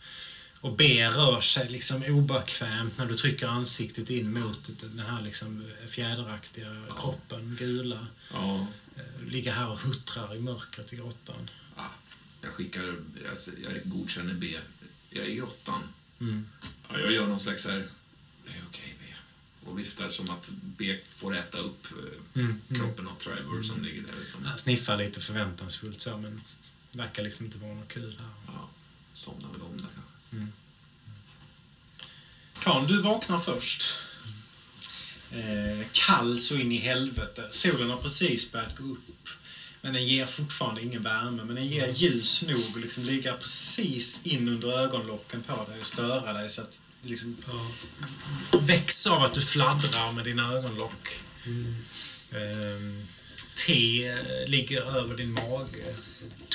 Och B rör sig liksom obekvämt när du trycker ansiktet in mot den här liksom fjäderaktiga kroppen, gula. Ja, Eh, Ligger här och huttrar i mörkret i grottan. ja, jag skickar... Jag, jag godkänner B. Jag är i grottan. Mm. Ja, jag gör någon slags här... Det är okej. Och viftar som att B får äta upp eh, Mm. Mm. kroppen av Trevor som ligger där. Liksom. Han sniffar lite förväntansfullt så, men verkar liksom inte vara något kul här. Ja, somnar väl om där kanske. Karl, du vaknar först. Eh, kall så in i helvete. Solen har precis börjat gå upp. Men den ger fortfarande ingen värme. Men den ger ljus nog och liksom ligga precis in under ögonlocken på dig och störa dig så att liksom Ja. väcks av att du fladdrar med dina ögonlock. Ehm, te eh, ligger över din mage.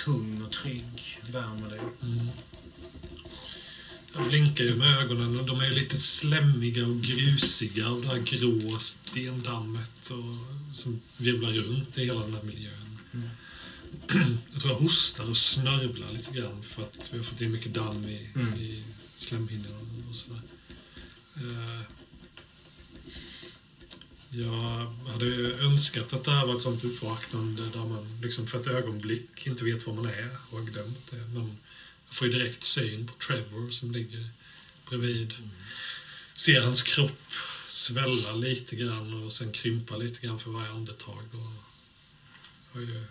Tung och trygg. Värmer dig. Jag blinkar ju med ögonen och de är lite slemmiga och grusiga av det här grå stendammet och, som virvlar runt i hela den här miljön. jag tror jag hostar och snörvlar lite grann för att vi har fått in mycket damm i, Mm. i slemhinnorna och sådär. Eh, jag hade önskat att det här var ett sånt uppvaknande där man liksom för ett ögonblick inte vet var man är och har glömt det. Men jag får ju direkt syn på Trevor som ligger bredvid. Ser hans kropp svälla lite grann och sen krympa lite grann för varje andetag. Och har ju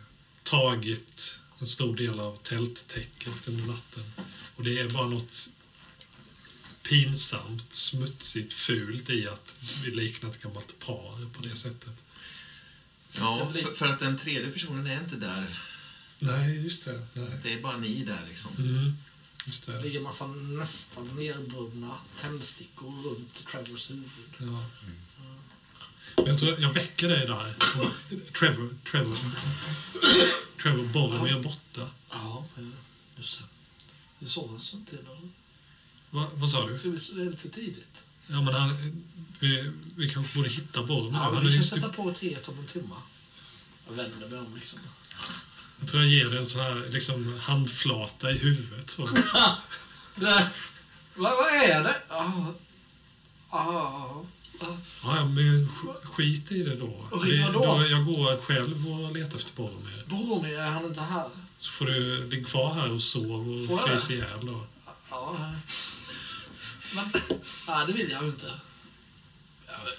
tagit en stor del av tälttäcket under natten. Och det är bara något pinsamt, smutsigt, fult i att vi liknar ett gammalt par på det sättet. Ja, för, för att den tredje personen är inte där. Nej, just det. Nej. Det är bara ni där liksom. Mm, just Det det. ligger en massa nästan nerbrunna tändstickor runt Trevors huvud. Ja. Men jag tror jag väcker dig där. Trevor, Trevor, Trevor Boromir är borta. Ja, just det. Det sov alltså inte eller? Va, vad sa du? Det är lite tidigt? Ja, men han, vi, vi kanske borde hitta Boromir. Ja, men vi kan sätta på ett ret om en timme. Jag vänder mig om liksom. Jag tror jag ger dig en sån här liksom, handflata i huvudet. Så. Det, vad, vad är det? Ah, ah. Ja, men sk- skit i det då. Och skit vadå? då jag går själv och letar efter Boromir. Boromir, är han inte här? Så får du ligga kvar här och sova och frysa ihjäl då. Ja. Men, nej, det vill jag ju inte.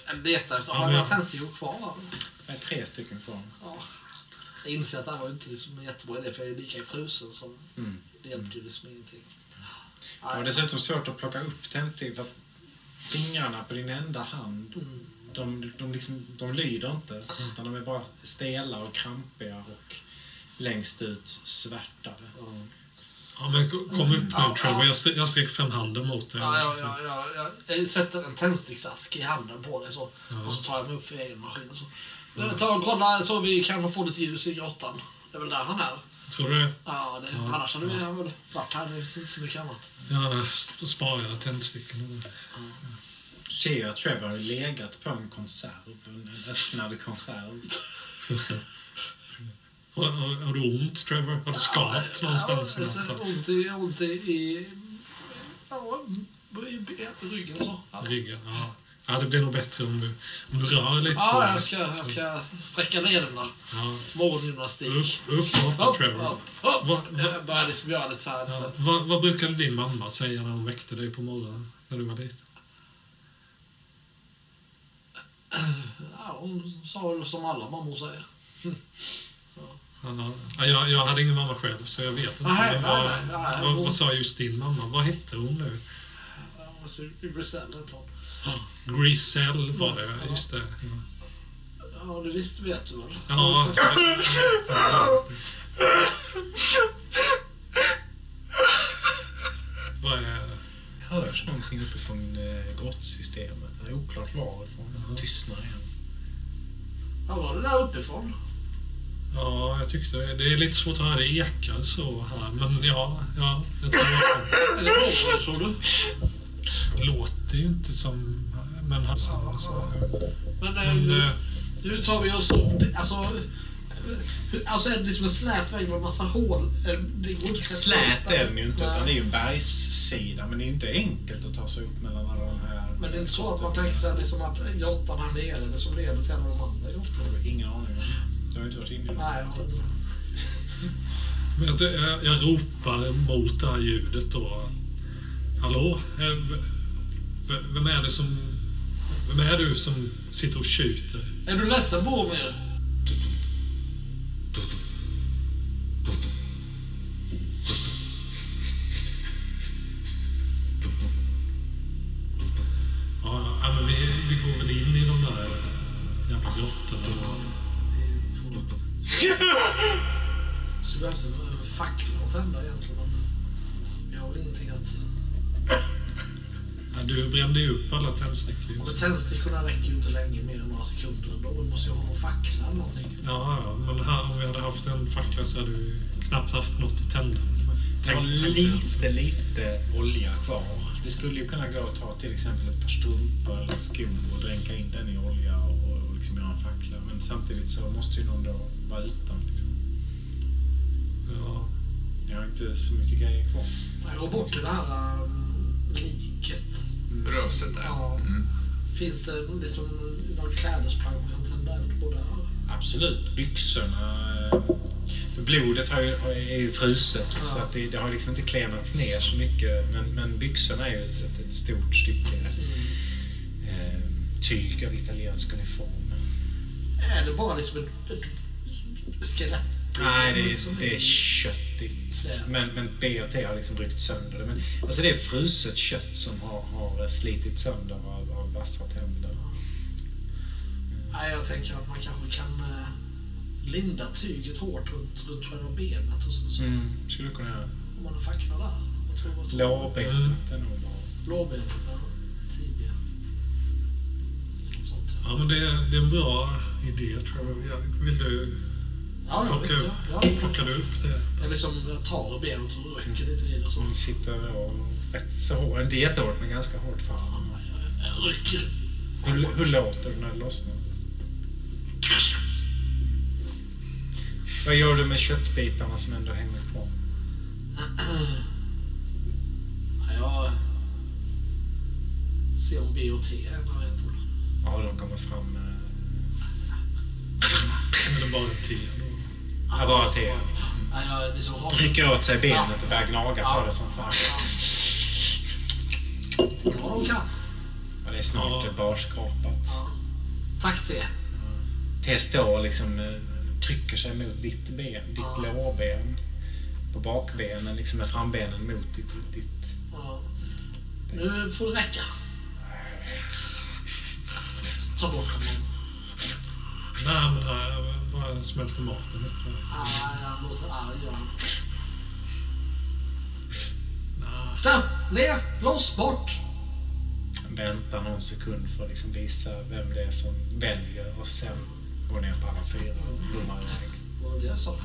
Jag letar efter... Ja, Har jag några tändstickor kvar? Det är tre stycken kvar. Ja. Jag inser att det här var ju inte liksom en jättebra idé, för jag är lika frusen som... Mm. Det hjälpte ju liksom ingenting. Det var dessutom svårt att plocka upp tändstickor för att fingrarna på din enda hand, Mm. de, de, liksom, de lyder inte. Utan de är bara stela och krampiga och längst ut svärtade. Ja. Ja, men ko- kom upp nu Ja, Trevor. ja. Jag, st- jag sträcker fram handen mot dig. Ja, ja, ja, ja, ja. Jag sätter en tändsticksask i handen på dig så. Ja. Och så tar jag mig upp för egen maskin. Så. Jag tar och kollar så vi kan få lite ljus i grottan. Det är väl där han är. Tror du det? Ja, det, Ja. annars hade vi han väl varit här. Det finns inte så mycket annat. Jag s- sparar tändstickorna. Ser att Trevor legat på en konserv, en öppnad konserv. Har, du ont, Trevor? Har du skavt någonstans? Ja, i så något fall? ont i, ont i, ja, i, ryggen så. Ja, Ryggen? Ja. ja, det blir nog bättre om du, om du rör lite på ja jag, dig. ska, jag ska sträcka lederna. Ja. Morgongymnastik. Upp, uppåt Upp, Trevor. upp, upp. Va- va- Jag börjar liksom göra lite så här. Ja. Vad, vad brukade din mamma säga när hon väckte dig på morgonen när du var liten? Ja, hon sa väl som alla mammor säger. Ja, ja, jag, jag hade ingen mamma själv, så jag vet inte. Nej, Men vad, nej, nej, vad, hon- vad sa just din mamma? Vad hette hon nu? Grisell hette hon. Griselle var det, just det. Ja, det visst vet du väl? Ja. Vad är... Hörs någonting uppifrån eh, grottsystemet. Det är oklart varifrån. Det tystnar igen. Ja, var det där uppifrån? Ja, jag tyckte det. Det är lite svårt att höra det ekar så här, men ja, ja jag tror att Är det Boromir, tror du? det låter ju inte som... Men han sa så. Men, eh, Men, nu, eh, nu tar vi oss upp. Alltså, eh, alltså är det liksom en slät vägg med massa hål? Eh, Det går inte Slät är den ju inte, utan det är ju en bergssida. Men det är ju inte enkelt att ta sig upp mellan alla de här... Men det är inte så att man tänker sig liksom att grottan här nere är det som leder till en av de andra grottorna? Ingen aning. Jag har inte varit inne i den. Nej, jag har inte. Men jag, jag, jag ropar mot det här ljudet då. Hallå? Eh, Vem är det som... Vem är du som sitter och tjuter? Är du ledsen Boromir? Ja, men vi, vi går väl in i de där jävla grottorna. Så vi behövde en fackla att tända egentligen. Men vi har väl ingenting att... Ja, du brände ju upp alla tändstickor. Men just. tändstickorna räcker ju inte länge mer än några sekunder. Vi måste ju ha en fackla eller någonting. Ja, ja, men här, om vi hade haft en fackla så hade vi knappt haft något att tända. Det var lite, lite olja kvar. Det skulle ju kunna gå att ta till exempel ett par strumpor eller skor och dränka in den i olja och, och liksom göra en fackla. Men samtidigt så måste ju någon då vara utan. Liksom. Ja. Jag har inte så mycket grejer kvar. Jag går bort till det här um, liket. Röset där. Ja. Mm. Finns det liksom några klädesplagg man kan tända eld på där? Absolut. Byxorna. eh, Blodet har ju, är ju fruset Ja. så att det, det har liksom inte klenats ner så mycket. Men, men byxorna är ju ett, ett, ett stort stycke eh, tyg av italiensk uniform. Är det bara liksom ett, ett skelett? Nej, det är, det är köttigt. Är- Men, men T har liksom ryckt sönder det. Men, alltså det är fruset kött som har, har slitit sönder av, av vassa tänder. Nej, jag tänker att man kanske kan eh, linda tyget hårt runt, runt själva benet och sen så Mm, skulle kunna göra. har man en fackla där. Lårbenet är nog bra. Lårbenet, ja. Ja, men det, det är en bra idé tror jag. Vill du, Ja, ja, Plocka visst. upp. Ja. Ja, plockar du upp det? Jag liksom jag tar benet och rycker lite i det och så. Hon sitter och rätt så hårt, inte jättehårt men ganska hårt fast. Ja, jag, jag rycker. Hur, hur låter det när det lossnar? Vad gör du med köttbitarna som ändå hänger kvar? Ja, jag ser om B och Ja, de kommer fram med... Eller bara te? då? Ja, bara jag liksom har... Rycker åt sig benet och börjar gnaga på det som fan. Ja, de kan. Ja, det är snart Ja. barskrapat. Ja. Tack T. T står liksom, eh, trycker sig mot ditt ben, ditt Ja. lårben. På bakbenen, liksom med frambenen mot ditt... ditt Ja. Nu får det räcka. Ta bort honom. Nej, men jag bara smälter maten. Ja, jag låter arg. Ja. Nej. Där! Ner! Loss! Bort! väntar någon sekund för att liksom visa vem det är som väljer och sen går ner på alla fyra och blommar iväg. Vad var det jag sa?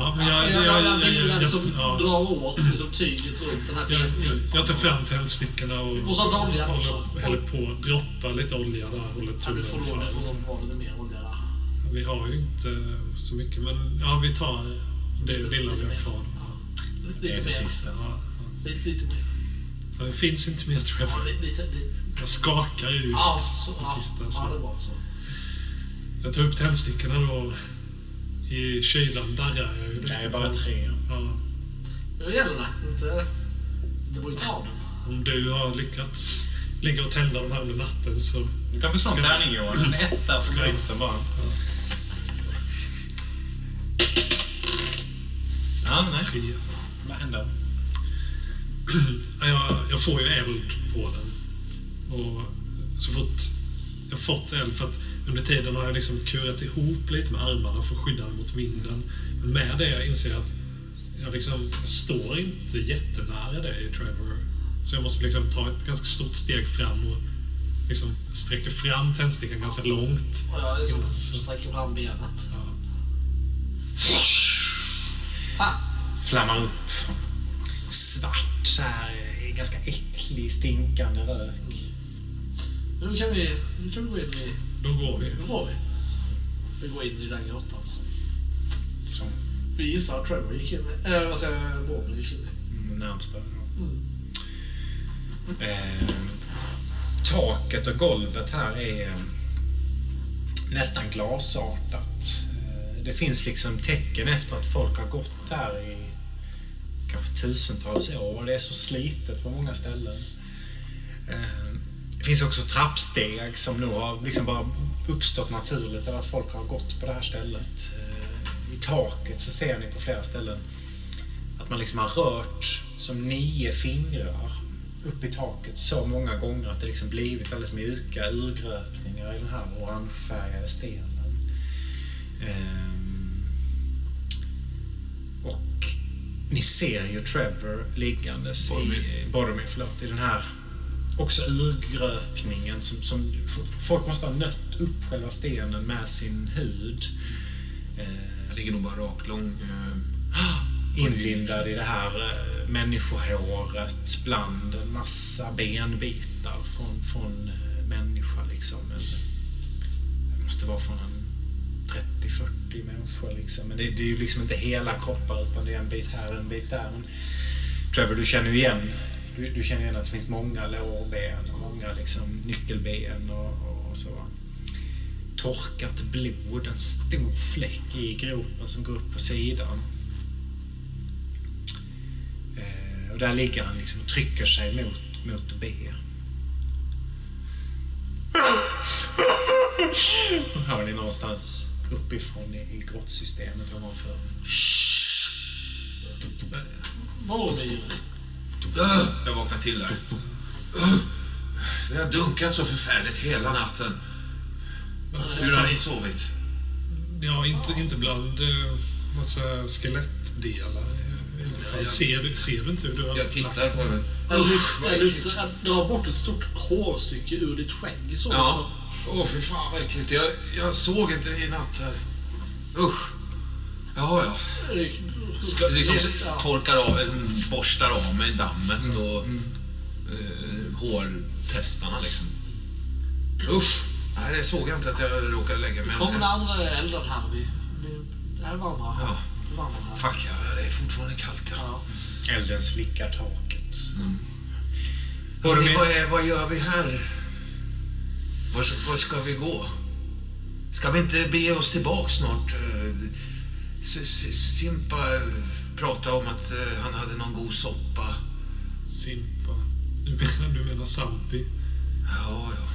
Ja, men Jag, jag, jag, jag, jag, liksom ja. drar åt liksom, tyget runt den här benpipan. jag tar fram tändstickorna och, Och så olja också. häller på, droppar lite olja där. Håller Ja, du får tummen lov det. framför Får sig. de ha lite mer olja där. Vi har ju inte så mycket, men ja, vi tar det Lite- lilla vi har kvar. Ja. Det Lite är det mer. sista. Ja, Lite, lite mer. ja. Det finns inte mer tror Ja, jag. lite, lite, lite. Jag skakar ut Ja, så, det ja, sista. ja, Så. det var så. Jag tar upp tändstickorna då. I kylan darrar jag ju Det är lite bara tre. Ja. Nu gäller det. Inte, inte bryta av den. Om du har lyckats ligga och tända de här under natten så... Du kan få slå en tärning Johan. En etta så bryts den bara. Ja, nej. Tre. Vad händer? Ja, Jag, jag får ju eld på den. Och så fort jag fått eld, för att under tiden har jag liksom kurat ihop lite med armarna för att skydda den mot vinden. Men med det jag inser jag att jag, liksom, jag står inte jättenära dig, Trevor. Så jag måste liksom ta ett ganska stort steg fram och liksom sträcker fram tändstickan ganska långt. Och jag liksom sträcker fram benet. Ja. Ah, Flammar upp. Svart, så här, ganska äcklig, stinkande rök. nu kan vi, nu kan vi gå in i... Då går vi. Nu går vi. Vi går in i den grottan. Så. Som Vi gissar att Trevor gick in i... Äh, vad säger jag? Bobby gick in i. närmsta. Mm. Eh, taket och golvet här är eh, nästan glasartat. Eh, det finns liksom tecken efter att folk har gått här i kanske tusentals år. Det är så slitet på många ställen. Eh, det finns också trappsteg som nog har liksom bara uppstått naturligt av att folk har gått på det här stället. Eh, I taket så ser ni på flera ställen att man liksom har rört som nio fingrar upp i taket så många gånger att det liksom blivit alldeles mjuka urgröpningar i den här orangefärgade stenen. Ehm, och ni ser ju Trevor liggandes i, Boromir. Boromir, förlåt, i den här också urgröpningen som, som folk måste ha nött upp själva stenen med sin hud. Jag ligger nog bara raklång. Eh, inlindad i det här eh, människohåret bland en massa benbitar från, från eh, människa. Liksom. Det måste vara från en 30-40 människor. Liksom. Men det, det är ju liksom inte hela kroppar utan det är en bit här en bit där. Men Trevor, du känner ju igen, du, du känner igen att det finns många lårben och många liksom, nyckelben och, och, så. Torkat blod, en stor fläck i gropen som går upp på sidan. Eh, och där ligger han liksom och trycker sig mot, mot B. Hör ni någonstans uppifrån i, i grottsystemet ovanför? Boromir. Jag vaknar till där. Det har dunkat så förfärligt hela natten. Hur har ni sovit? Ja, inte, inte bland eh, massa skelettdelar. fall. Ser, ser du inte hur du har Jag tittar på det. Jag lyfter- jag jag drar bort ett stort hårstycke ur ditt skägg. Så, Ja. Åh, fy fan vad äckligt. Jag, jag såg inte det i natt här. Usch. Ja, ja. Liksom, torkar av, liksom, borstar av mig dammet och eh, hårtestarna liksom. Usch. Nej, det såg jag inte att jag råkade lägga mig. Kom den andra elden här. Vi, vi, det är varmare här. Ja. Varmare här. Tack, ja, det är fortfarande kallt. Ja. Ja. Elden slickar taket. Hörrni, vad, är, vad gör vi här? Var, var ska vi gå? Ska vi inte bege oss tillbaks snart? Simpa pratade om att eh, han hade någon god soppa. Simpa. Du menar, du menar Sampi? Ja, ja.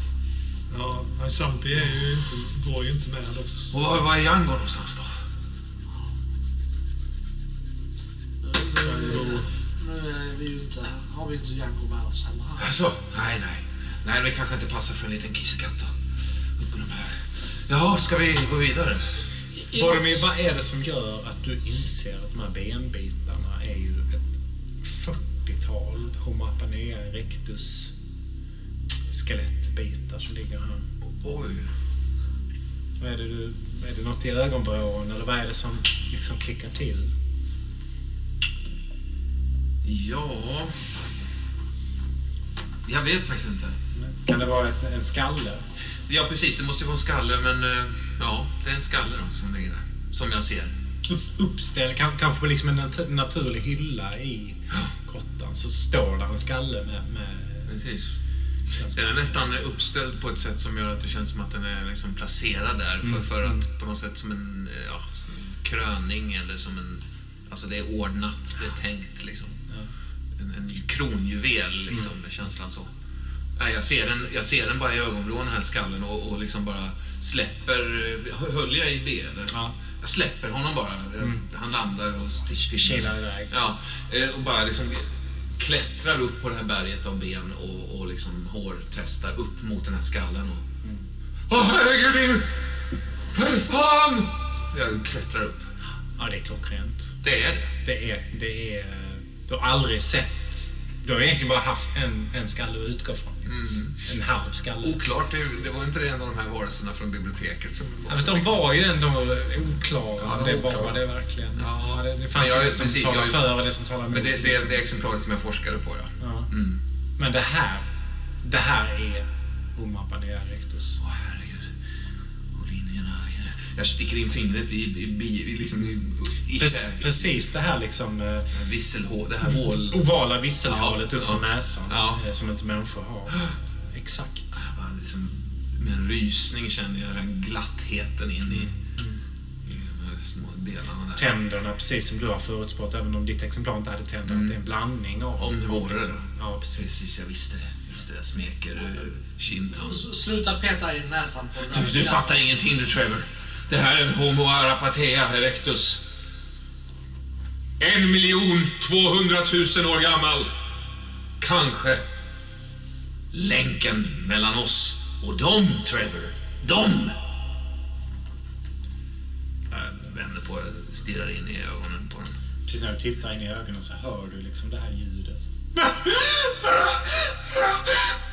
Ja, nej, Sampi är ju inte, går ju inte med oss. Och var, var är Django någonstans då? Nu, nu är vi ju inte, har vi inte Django med oss heller. Alltså, nej, nej. Nej, det kanske inte passar för en liten kissekatt då. Upp med de här. Jaha, ska vi gå vidare? Boromir, vad är det som gör att du inser att de här benbitarna är ju ett 40-tal Homo apanea erectus skelettbitar som ligger här? Oj. Vad är det du, är det något i ögonvrån eller vad är det som liksom klickar till? Ja... Jag vet faktiskt inte. Kan det vara ett, en skalle? Ja, precis. Det måste ju vara en skalle, men eh, ja, det är en skalle då som ligger där. Som jag ser. Upp, uppställd, kan- kanske på liksom en nat- naturlig hylla i grottan så står där en skalle med... med Precis. Den är nästan uppställd på ett sätt som gör att det känns som att den är liksom placerad där för, för att på något sätt som en ja, som en kröning eller som en... Alltså det är ordnat, det är tänkt liksom. Ja. En, en kronjuvel liksom, med känslan så. Nej, jag, ser den, jag ser den bara i ögonvrån, den här skallen, och, och liksom bara släpper... Höll jag i B eller? Ja. Jag släpper honom bara. Han landar och. Kilar iväg. Ja, eh, och bara liksom klättrar upp på det här berget av ben och, och liksom hårtestar upp mot den här skallen. Och... Åh herregud! För fan! Jag klättrar upp. Ja, det är klockrent. Det är det. Det är, det är... Du har aldrig sett... Du har egentligen bara haft en, en skalle att utgå från. En halv skalle. Oklart, det, det var inte det en av de här varelserna från biblioteket som Ja, de var ju ändå oklara. Ja, de det var oklara. var det verkligen. Ja. Ja, det, det fanns jag- ju det som precis, talar för och det som talar emot. Men det, det, liksom. det exemplaret som jag forskade på, ja. ja. Mm. Men det här, det här är Homo apanea rectus. Åh herregud. Och linjerna. Jag sticker in fingret i, i, i, liksom i Precis, det här liksom eh, Visselhål, det här hål... ovala visselhålet Ja, upp från ja. näsan Ja. eh, som inte människor har. Exakt. Bara liksom, med en rysning känner jag den glattheten in i, i de här små delarna där. Tänderna, precis som du har förutspått, även om ditt exemplar inte hade tänder, att det är en blandning av... Om det vore liksom. Ja, precis. Precis, jag visste det. Visste. Jag smeker eh, kinden. Sluta peta i näsan på den Du, du fattar ingenting du, Trevor. Det här är en Homo arapatea erectus. En miljon tvåhundratusen år gammal. Kanske länken mellan oss och dem, Trevor. Dem! Jag vänder på det, stirrar in i ögonen på den. Precis när du tittar in i ögonen så hör du liksom det här ljudet.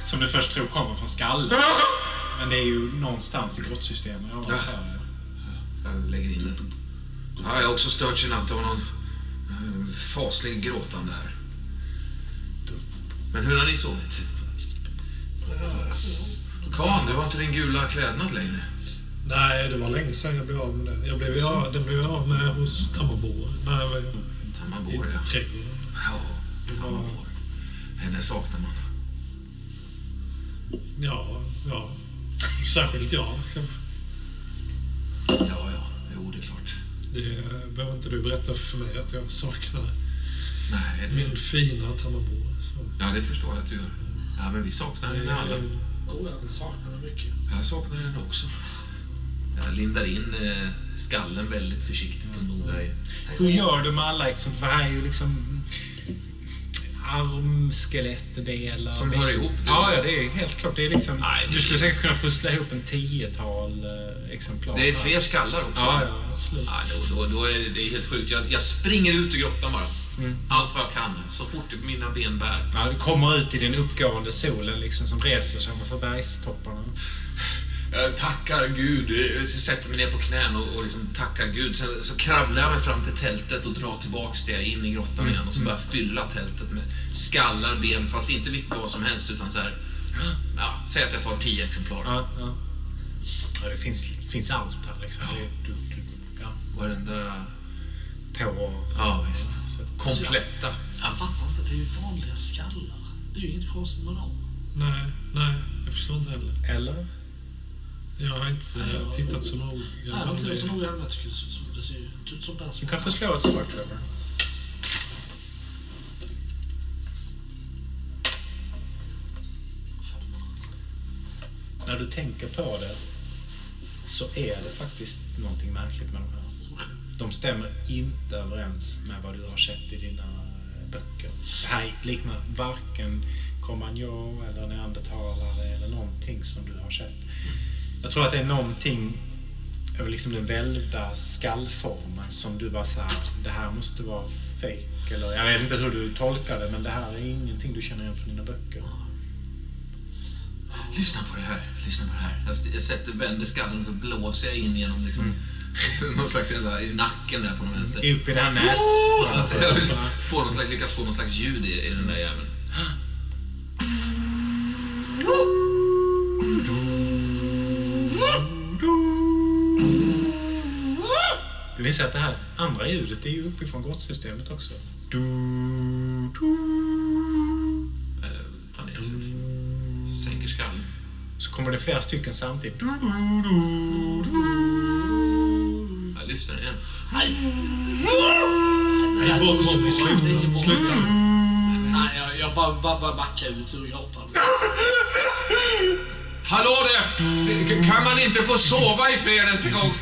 Som du först tror kommer från skallen. Men det är ju någonstans i grottsystemet ovanför. Jag lägger in den. Ja, jag har också störts i natt. Det var någon faslig gråtande här. Men hur har ni sovit? Kan, du har inte din gula klädnad längre. Nej, det var länge sedan jag blev av med den. Jag blev, ja, den blev jag av med hos när jag var i ja. trädgården. Ja, Tammarborg. Henne saknar man. Ja, ja. Särskilt jag kanske. Ja, ja. Det behöver inte du berätta för mig att jag saknar Nej, det... min fina Tammarboer. Så. Ja, det förstår jag att du gör. Ja, men vi saknar henne alla. Oh, jag saknar det mycket. Jag saknar henne också. Jag lindar in eh, skallen väldigt försiktigt och noga. Hur gör du med alla liksom? För här är ju liksom armskelettdelar. Som Det- hör ihop. Ja, ja, det är helt klart. Det är liksom, Nej, det- du skulle säkert kunna pussla ihop en tiotal eh, exemplar. Det är fler skallar också. Ja, ja, absolut. Ja, då, då, då är det, det är helt sjukt. Jag, jag springer ut ur grottan bara. Mm. Allt vad jag kan. Så fort mina ben bär. Ja, du kommer ut i den uppgående solen liksom som reser sig ovanför bergstopparna. Jag tackar Gud. Jag sätter mig ner på knän och, och liksom tackar Gud. Sen så kravlar jag mig fram till tältet och drar tillbaks det in i grottan igen. Och så börjar jag fylla tältet med skallar, ben, fast inte vilket vad som helst utan så här. Ja, säg att jag tar tio exemplar. Ja, ja. ja det finns, finns allt här liksom. Det, du, du, ja, Varenda... tå och... Ja, visst. Kompletta. Jag fattar inte, det är ju vanliga skallar. Det är ju inget konstigt med dem. Nej, nej, jag förstår inte heller. Eller? Jag har inte Nej, jag- tittat så noga. Nej, jag har inte så noga heller. Jag tycker det ser ut som, det ser ju inte ut som den som... Du kan få slå ett slag, Trevor. När du tänker på det så är det faktiskt någonting märkligt med de här. De stämmer inte överens med vad du har sett i dina eh, böcker. Det här liknar varken Cromagnon eller neandertalare eller någonting som du har sett. Jag tror att det är någonting över liksom den välvda skallformen som du bara såhär, det här måste vara fake eller jag vet inte hur du tolkar det men det här är ingenting du känner igen från dina böcker. Lyssna på det här. Lyssna på det här. Jag, jag sätter, vänder skallen och så blåser jag in genom liksom, någon slags jävla, i nacken där på någon vänster. Upp i det här näs... Får någon slags, lyckas få någon slags ljud i, i den där jäveln. Det visar att det här andra ljudet är ju uppifrån grottsystemet också. Du, du. Eh, Ta ner sig. Sänker skallen. Så kommer det flera stycken samtidigt. Du, Jag lyfter den igen. Nej, Bobby, sluta. Sluta. Nej, jag, jag bara, bara, bara backar ut ur grottan. Hallå där! Det- Kan man inte få sova i fred ens en gång?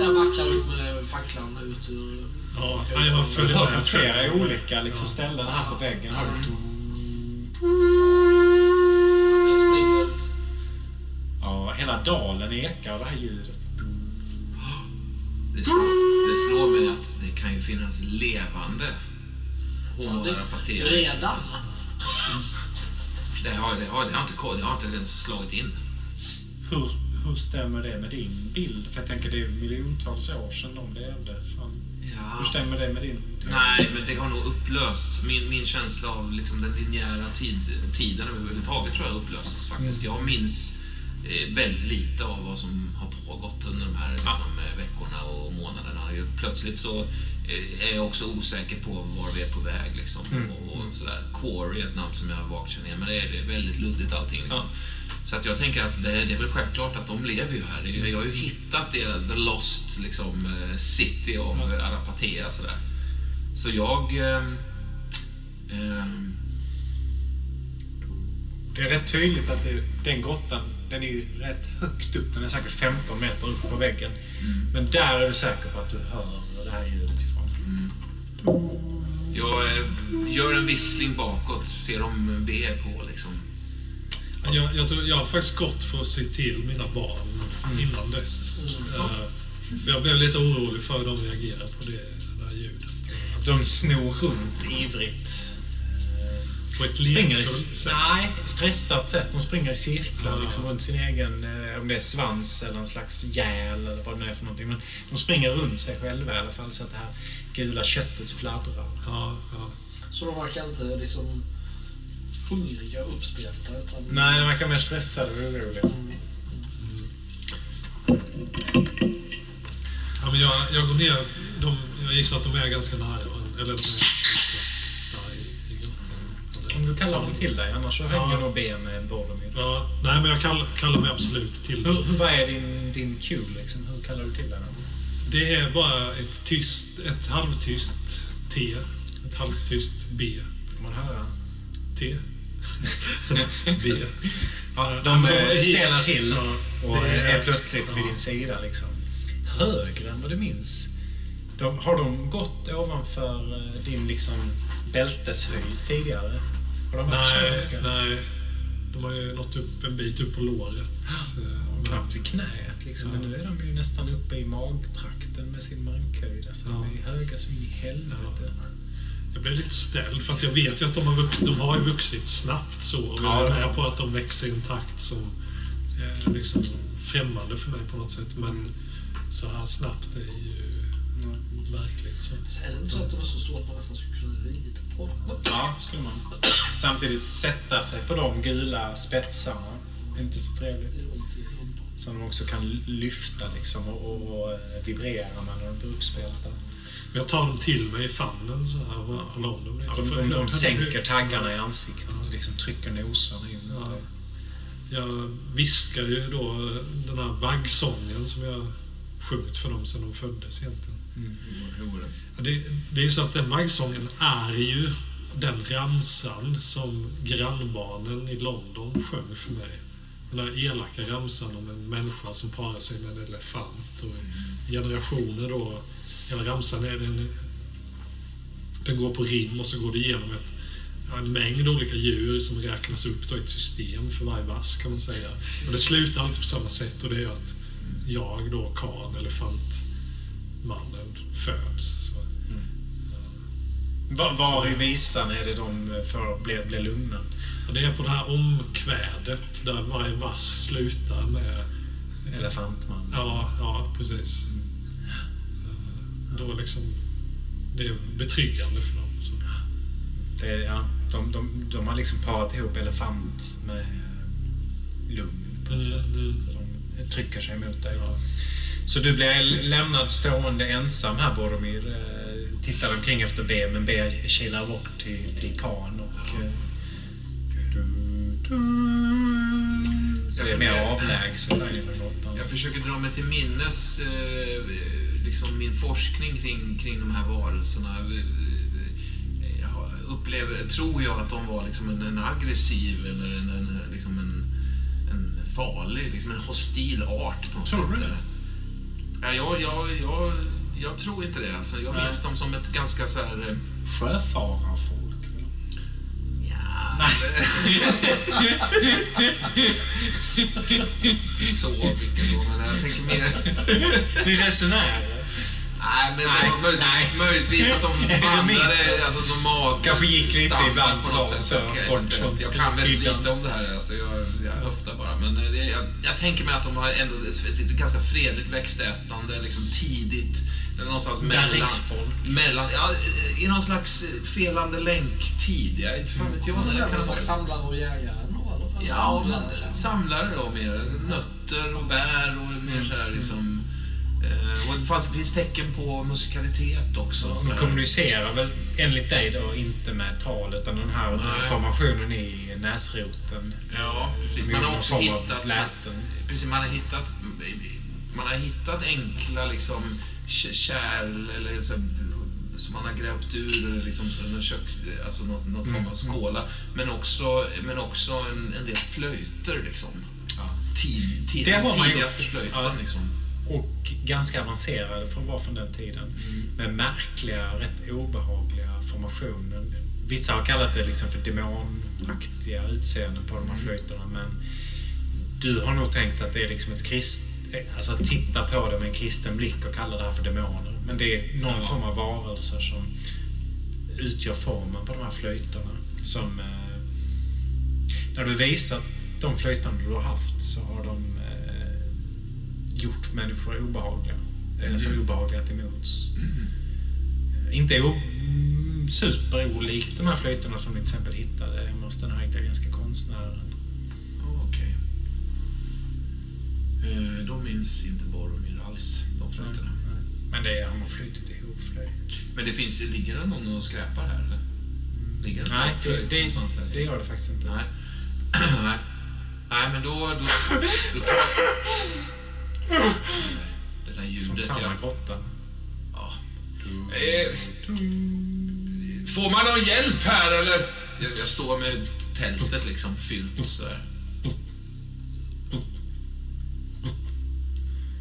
Jag backar ut med facklan ut ur... Ja, jag följer hör med. från flera olika liksom, ställen här på väggen. Jag springer ut. Ja, hela dalen ekar av det här ljudet. Det slår, det slår mig att det kan ju finnas levande Homo. Redan? Det har, det, har, det, har inte, det har inte ens slagit in. Hur, hur stämmer det med din bild? För jag tänker det är miljontals år sedan de levde. Fan. Ja, Hur stämmer det med din? Nej, men det har nog upplösts. Min, min känsla av liksom den linjära tid, tiden överhuvudtaget tror jag upplöstes faktiskt. Jag minns eh, väldigt lite av vad som har pågått under de här liksom, eh, veckorna och månaderna. Plötsligt så är jag också osäker på var vi är på väg. Liksom, och, och sådär. Corey är ett namn som jag vagt känner men det är, väldigt luddigt allting. Liksom. Så att jag tänker att det, det är väl självklart att de lever ju här. Jag har ju hittat det, the lost liksom, eh, city of ja. Arapatea. Sådär. Så jag... ehm, Det är rätt tydligt att det, den grottan, den är ju rätt högt upp. Den är säkert 15 meter upp på väggen. Men där är du säker på att du hör det här ljudet. Jag eh, gör en vissling bakåt, ser om B är på liksom. Jag, jag, tror, jag har faktiskt gått för att se till mina barn innan dess. Mm. Eh, jag blev lite orolig för hur de reagerar på det, det där ljudet. De snor runt ivrigt. På ett Springer i, sätt. nej, stressat sätt. De springer i cirklar Ja. liksom, runt sin egen, eh, om det är svans eller en slags gäl eller vad det nu är för någonting. Men de springer runt sig själva i alla fall så att det här gula köttet fladdrar. Ja, ja. Så de verkar inte liksom hungriga och uppspelta. Utan Nej, de verkar mer stressade och oroliga. Ja, men jag, jag går ner. De, jag gissar att de är ganska nära. Eller de är. Om du kallar dem till dig, annars så Ja. hänger nog ben med Boromir. Ja, nej, men jag kall, kallar mig absolut till Hur, hur, vad är din, din cue liksom? Hur kallar du till dig? Det är bara ett tyst, ett halvtyst T. Ett halvtyst B. Får man höra? T. B. Ja, de Ja, stelnar till och är plötsligt vid din sida. Liksom. Högre än vad du minns. De, har de gått ovanför eh, din liksom, bälteshöjd tidigare? Har de Nej, nej. De har ju nått upp en bit upp på låret. Knappt vid knät liksom. Ja. Men nu är de ju nästan uppe i magtrakten med sin mankhöjd. Alltså, Ja. De är höga som i helvete. Jag blev lite ställd för att jag vet ju att de har, vux, de har ju vuxit snabbt så. Och Ja, jag är med på att de växer i en takt som är liksom främmande för mig på något sätt. Men så här snabbt är ju märkligt. Så. Så är det inte så att de är så stora att man nästan skulle kunna rida på dem? Ja, skulle man. Samtidigt sätta sig på de gula spetsarna. Inte så trevligt. Som de också kan lyfta liksom och, och, och vibrera med när de blir uppspelta. Jag tar dem till mig i famnen så här och håller om dem. Ja, de, de, de sänker taggarna i ansiktet och liksom trycker nosen in. Ja. Jag viskar ju då den här vaggsången som jag sjungit för dem sedan de föddes egentligen. Det? Ja, Det, det är ju så att den vaggsången är ju den ramsan som grannbarnen i London sjöng för mig. Den där elaka ramsan om en människa som parar sig med en elefant. Och generationer då. Hela ramsan är den, den går på rim och så går det igenom ett, en mängd olika djur som räknas upp då i ett system för varje vers kan man säga. Och det slutar alltid på samma sätt och det är att jag då, Kan, elefantmannen, föds. Så, Var, var i visan är det de får bli, bli lugna? Ja, det är på det här omkvädet där varje vers slutar med... Elefantman. Ja, ja precis. Eh, Då liksom... Det är betryggande för dem. Så. Det, ja, de, de, de har liksom parat ihop elefant med lugn på något Mm, sätt. mm. Så de trycker sig mot dig. Ja. Så du blir lämnad stående ensam här Boromir. Eh, Tittar omkring efter B, men B kilar bort till, till Kan och... eh, Du, du, det är mer avlägset. Jag försöker dra mig till minnes eh, liksom min forskning kring, kring de här varelserna. Eh, Jag upplever, tror jag att de var liksom en, en aggressiv eller en, en, liksom en, en farlig, liksom en hostil art på något Tror du sätt. det? Ja, jag, jag, jag, jag tror inte det. Alltså, jag minns dem som ett ganska så här... eh, Sjöfararfolk. Nej. Så mycket då, men jag tänker mer... Vi resenärer. Nej, men Nej, så, möjligtvis, nej. möjligtvis att de vandrade alltså, normalt Kanske gick lite standard ibland på något sätt. så, Jag, jag, jag kan väldigt lite om det här, alltså, jag, jag höftar bara. Men eh, det, jag, jag tänker mig att de har ändå ett, ett ganska fredligt växtätande, liksom tidigt. Någonstans mellan, mellan, ja, i någon slags felande länk-tid. Jag, inte fan vet jag. Det väl kan samlare och jägare då, eller? Ja, samlare, men samlare då mer. Nötter och bär och mer så här liksom... Eh, och det fanns, finns tecken på musikalitet också. här. kommunicerar väl enligt dig då inte med tal utan den här Nej. formationen i näsroten. Ja, precis. Man har någon också hittat... läten. Precis, man har hittat... Man har hittat enkla liksom kärl eller så här, som man har grävt ur liksom, en kök, alltså något, något form av skåla. Men också, men också en, en del flöjter liksom. Ja. Tid, tid, Det har man tidigaste gjort. flöjten Ja. liksom. Och ganska avancerade för att vara från den tiden. Med märkliga, rätt obehagliga formationer. Vissa har kallat det liksom för demonaktiga utseenden på de här flöjterna. Men du har nog tänkt att det är liksom ett krist... Alltså att titta på det med en kristen blick och kalla det här för demoner. Men det är någon Ja. form av varelser som utgör formen på de här flöjterna. Som... Eh, när du visat de flöjterna du har haft så har de eh, gjort människor obehagliga. Mm. Alltså obehagliga till mots. Eh, Inte mm, superolikt de här flöjterna som ni till exempel hittade hemma hos den här italienska konstnären. Okej. Eh, De minns inte Boromir alls, de flöjterna. Men det är, han har flutit ihop flöjt. Men det finns, ligger det någon och skräpar här eller? Ligger det Nej, det, det, någonstans här? det gör det faktiskt inte. Nej. Nej. Nej, men då... då, då tar... Det där Från ljudet, samma ja. grotta. ja. Eh, får man någon hjälp här eller? Jag, jag står med tältet liksom fyllt så här.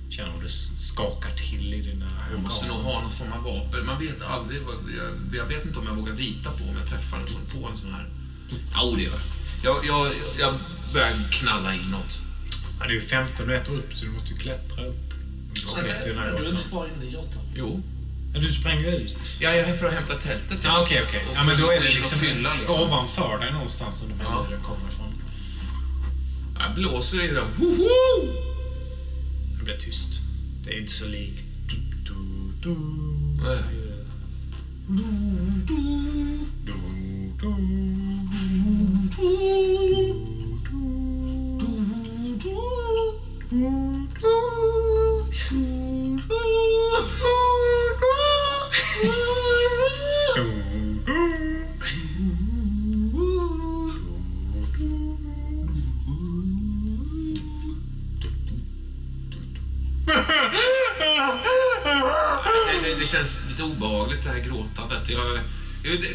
Känner hur det skakar till i dina Jag måste nog ha någon form av vapen. Man vet aldrig. Vad, jag, jag vet inte om jag vågar lita på om jag träffar en sån på en sån här. Jo, det gör jag. Jag, jag, jag börjar knalla inåt. Ja, det är ju 15 meter upp så du måste ju klättra upp. Du ska den här Du är inte kvar inne i grottan. Jo. Ja, Du springer ut? Jag är för att hämta tältet. Ja, okej, okej. Och Ja, men då är det liksom, fylla, liksom. ovanför dig någonstans som de här Ja. kommer ifrån. Jag blåser i det. Hoho! Det blir tyst. Det är inte så likt. Du, du, du. Nej. Du, du. Det, det, det känns lite obehagligt det här gråtandet. Jag,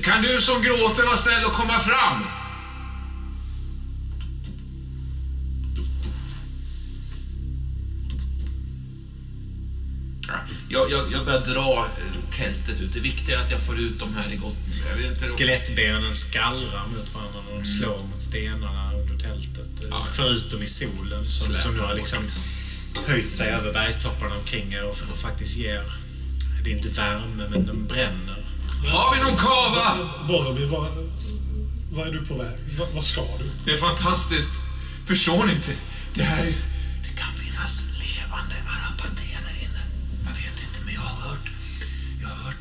kan du som gråter vara snäll och komma fram? Jag, jag, jag börjar dra eh, tältet ut. Det är viktigare att jag får ut dem här i gott... Jag vet inte, Skelettbenen skallrar mot varandra när de slår mot stenarna under tältet. Ja. Förutom i solen som, som nu har liksom liksom. höjt sig över bergstopparna omkring er och, och faktiskt ger... Det är inte värme, men den bränner. Har vi någon kava? Boromir, vad, vad är du på väg? Vad, vad ska du? Det är fantastiskt. Förstår ni inte? Det här... Det kan finnas levande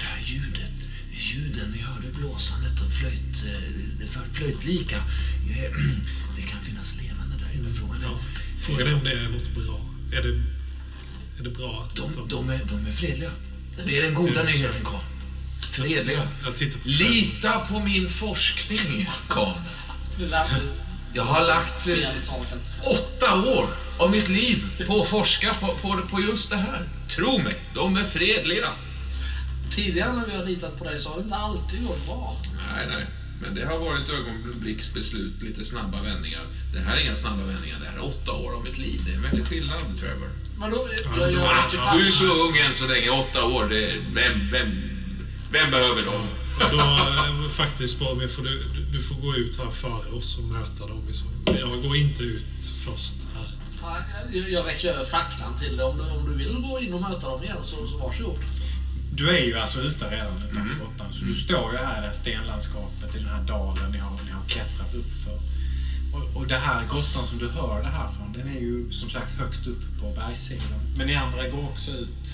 det här ljudet. Ljuden, ni hörde blåsandet och flöjt... eh, Det för flöjtlika. Eh, Det kan finnas levande där inne. Frågan är... Ja, frågan är om det är något bra. Är det, är det bra att... De, de, är, de är fredliga. Det är den goda nyheten, Karl. Fredliga. Jag tittar på Lita på min forskning, Karl. Jag har lagt... eh, åtta år av mitt liv på att forska på, på, på just det här. Tro mig, de är fredliga. Tidigare när vi har litat på dig så har det inte alltid gått bra. Nej, nej. Men det har varit ögonblicksbeslut, lite snabba vändningar. Det här är inga snabba vändningar. Det här är åtta år av mitt liv. Det är en väldig skillnad, Trevor. Men då, jag, jag ju fan. Du är så ung än så länge. Åtta år, det är, vem, vem, vem behöver dem? Då, eh, faktiskt, Boromir, får du, du- du får gå ut här före oss och möta dem. Men jag går inte ut först här. Nej, Jag, jag räcker över facklan till dig. Om du, om du vill gå in och möta dem igen så, så varsågod. Du är ju alltså ute redan utanför grottan. Så du står ju här i det här stenlandskapet, i den här dalen ni har, ni har klättrat upp för. Och, och det här grottan som du hör det här från, den är ju som sagt högt upp på bergssidan. Men ni andra går också ut.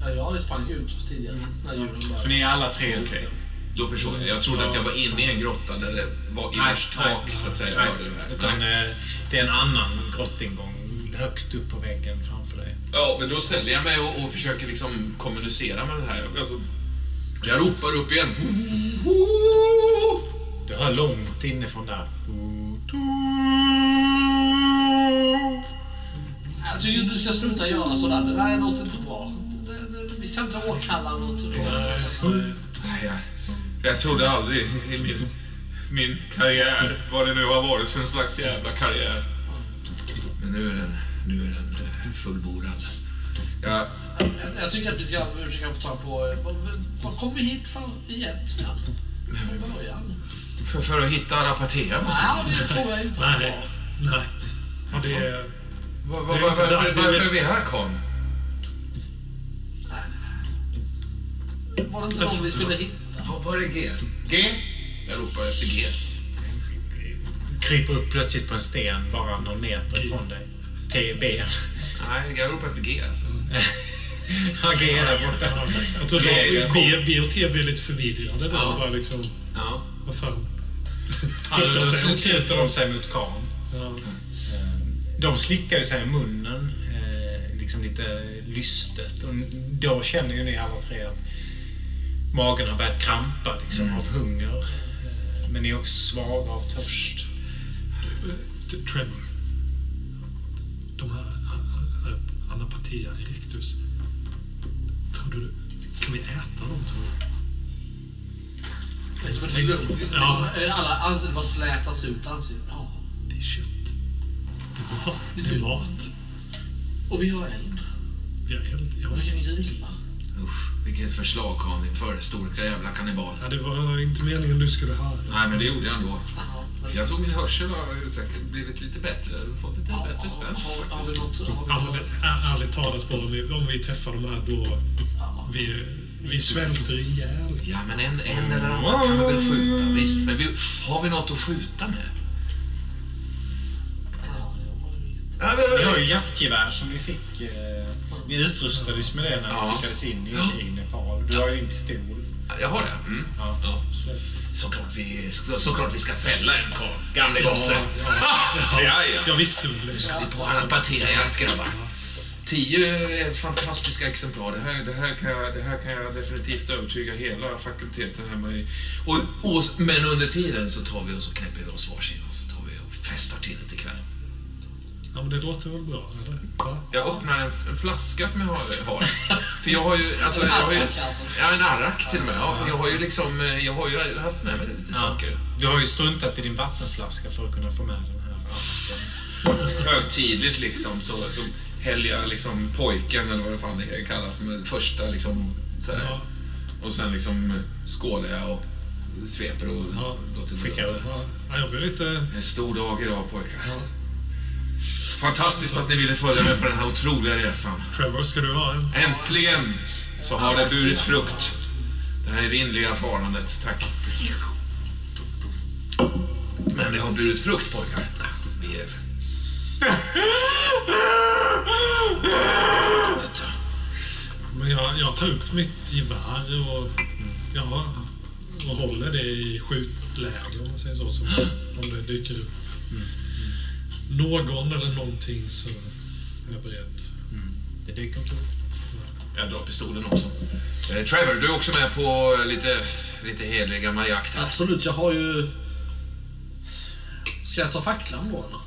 Ja, jag sprang ut tidigare när julen Så började. ni är alla tre ute. Okej. Då förstår jag. Jag trodde att jag var inne i en grotta där det var innerstak, så att säga. Nej, utan eh, det är en annan grottingång högt upp på väggen framför dig. Ja, men då ställer jag mig och, och försöker liksom kommunicera med den här. Alltså, jag ropar upp igen. Du hör långt inifrån där. Jag tycker du ska sluta göra sådär. Det där är något inte bra. Vi ska inte åkalla något. Nej, jag, trodde aldrig i min, min karriär, vad det nu har varit för en slags jävla karriär. Men nu är den, nu är den eh, fullbordad. Jag, Jag, jag tycker att vi ska försöka få tag på... Vad, vad kom vi hit för egentligen? Från början? för, för att hitta Arapatea måste Nej, det tror jag inte. Nej, nej. Ja, det är... Var, Det var, är var, inte varför, det är varför väl- är vi här, Karl? Var det inte någon vi skulle hitta? Var, var är G? G? Jag ropar efter G. Kryper upp plötsligt på en sten bara någon meter ifrån dig. TB. Nej, jag ropar efter G alltså. agera borta. Jag tror B, B och T blir lite förvirrade då. Ja. Bara liksom, Ja. vad fan. Då sig. sluter de sig mot Khan. Ja. Eh, De slickar ju sig i munnen, eh, liksom lite lystet. Och då känner ju ni alla tre att magen har börjat krampa liksom, av hunger. Eh, Men ni är också svaga av törst. Trevor. A- Anapatia erectus. Tror du... Kan vi äta dem, tror du? Det är som ett lugn. Ja. Liksom, alla ansikten bara slätas ut ansikten. Ja. Det är kött. Det är mat. Det är mat. Och vi har eld. Vi har eld. Ja. Vi kan grilla. Vilket förslag Karin för storka jävla kannibal. ja, det var inte meningen du skulle höra. Nej, men det gjorde jag ändå. Men- Jag tror min hörsel har säkert blivit lite bättre. Fått lite Ja, bättre spänst har, har vi faktiskt. något... Har vi Ja, ä- ärligt talat, bara, om vi, om vi träffar de här då... ja. Vi, vi svälter ihjäl. Ja, men en, en eller annan kan vi väl skjuta, visst. Men vi, har vi något att skjuta med? Ja, jag vet. Ja, Ni har ju jaktgevär som ni fick. Eh, ni utrustades med det när Ja. ni skickades in i, i Nepal. Du har ju din pistol. jag har det. Mm. Ja. Ja. Såklart vi, så, såklart vi ska fälla en karl. Gamle gosse. Ja, ja. Jag visste väl Nu ska vi på Anapatea-jakt, grabbar. Tio fantastiska exemplar. Det här, det, här kan jag, det här kan jag definitivt övertyga hela fakulteten hemma i. Och, och, men under tiden så tar vi oss och knäpper vi oss varsin och så tar vi och festar till det. Ja, men det låter väl bra, eller? Va? Jag öppnar en, en flaska som jag har. har. För jag har ju... Alltså, jag har ju Arrak, alltså. ja, en arrak till och med. Ja, jag har ju liksom... eh, Jag har ju haft med mig lite saker. Du har ju struntat i din vattenflaska för att kunna få med den här. arraken. högtidligt liksom så, så häller jag liksom pojken, eller vad det fan det kallas, som första liksom så här. Ja. Och sen liksom skålar jag och sveper och Ja, låter det skickar ut. Ja, ja, jag blev lite... En stor dag idag pojkar. Ja. Fantastiskt att ni ville följa med på den här otroliga resan. Trevor, ska du ha en? Äntligen så har det burit frukt. Det här evinnerliga farandet, tack. Men det har burit frukt pojkar. Vi är... Men jag, jag tar upp mitt gevär och, ja, och håller det i skjutläge, om man säger så, som, om det dyker upp. Någon eller någonting så är jag beredd. Det dyker inte upp. Jag drar pistolen också. Eh, Trevor, du är också med på lite, lite helig gammal jakt här. Absolut, jag har ju... Ska jag ta facklan då eller?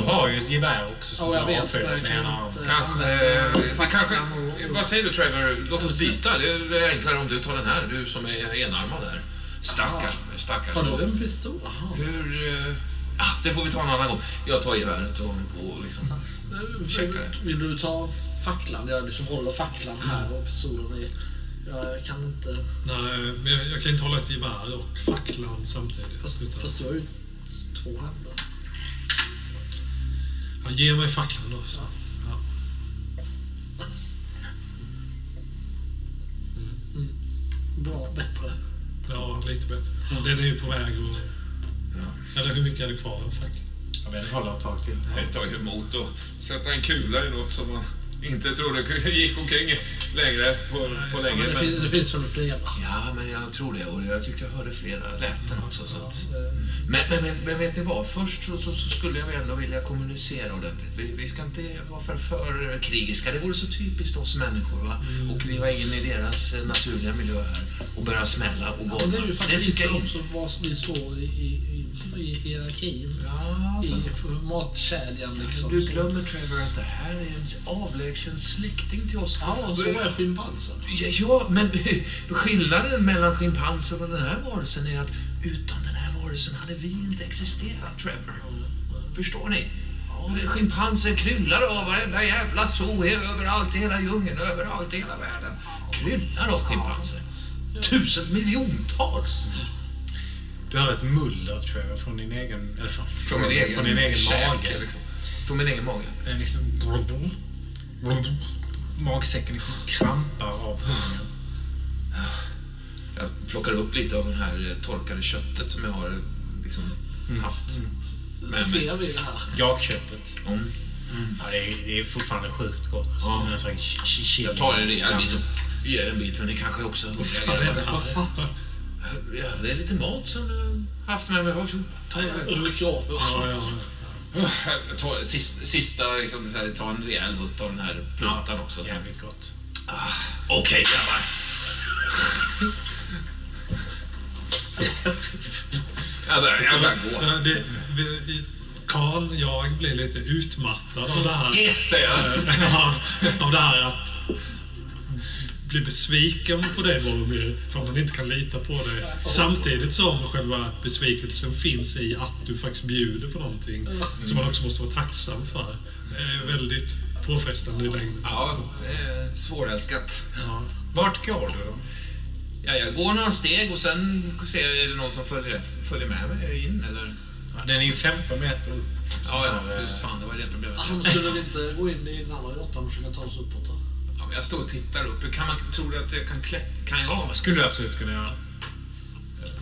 Du har ju ett gevär också som Ja, jag vet, jag med kan en arm. inte- Kanske... Eh, kanske och- och- vad säger du Trevor? Låt oss byta. Det är enklare om du tar den här. Du som är enarmad där. Stackars, stackars. Har du en pistol? Hur... eh, Ja, det får vi ta en annan gång. Jag tar geväret och, och liksom... Ursäkta. Vill du ta facklan? Jag liksom håller facklan här och pistolen i... Jag kan inte... Nej, men jag, jag kan inte hålla ett gevär och facklan samtidigt. Fast, utan, fast du har ju två händer. ja, ge mig facklan då. Så. Ja. Bra, bättre. ja, lite bättre. Den är ju på väg och... Eller hur mycket är det kvar av facklan? Ja, men håller ett tag till. Det tar ju emot att sätta en kula i något som man inte trodde gick omkring längre på, på Ja, länge. men det, men- finns, det finns väl flera. Ja, men jag tror det. Och jag tyckte jag hörde flera läten också. Så att... Eh, men, men, men, men vet ni vad? Först så, så, så skulle jag ändå vilja kommunicera ordentligt. Vi, vi ska inte vara för, för krigiska. Det vore så typiskt oss människor. Va? Och kliva in i deras eh, naturliga miljö här och börja smälla och Ja, golva. men det är ju jag inte. också var vi står i, i, i, i hierarkin. Ja, I matkedjan liksom. Du glömmer Trevor att det här är en avlägsen släkting till oss. Ja, så är schimpansen. Ja, ja, men skillnaden mellan schimpansen och den här varelsen är att utan den här varelsen hade vi inte existerat, Trevor. Förstår ni? Schimpanser kryllar av varenda jävla zoo överallt i hela djungeln, överallt i hela världen. Kryllar av schimpanser. Tusen miljontals! Du hör ett muller, tror jag, från din egen... Eller från, Från min egen, från din egen mage. Liksom. Från min egen mage. Den liksom... Magsäcken liksom krampar av hunger. Jag plockar upp lite av det här eh, torkade köttet som jag har eh, liksom haft med mig. Ser vi det här? Jakköttet. Mm. Ja, det, är, det är fortfarande sjukt gott. Ja. Jag tar en rejäl bit och ger en bit, men det kanske också är här? Ja, det är lite mat som du haft med mig. Varsågod. Ta. Rycker av. Ja, ja. Ta, sista, sista liksom, så här, ta en rejäl hutt av den här pluntan också. Sen. Jävligt gott. Okej grabbar. jag börjar, jag börjar gå. Ja, Karl, jag blir lite utmattad av det här. Säger jag. Ja, av det här att bli besviken på dig Boromir, för att man inte kan lita på dig. Samtidigt som själva besvikelsen finns i att du faktiskt bjuder på någonting som man också måste vara tacksam för. Det är väldigt påfrestande i längden. Ja, det är svårälskat. Ja. Vart går du då? Ja, jag går några steg och sen ser jag, är det någon som följer, följer med mig in eller? Ja, den är ju 15 meter upp. Ja, ja, just fan, det var det problemet. Alltså, skulle vi inte gå in i den andra grottan och försöka ta oss uppåt då? Jag står och tittar upp. Kan man, tror du att jag kan klättra? Kan jag? Ja, skulle du absolut kunna göra.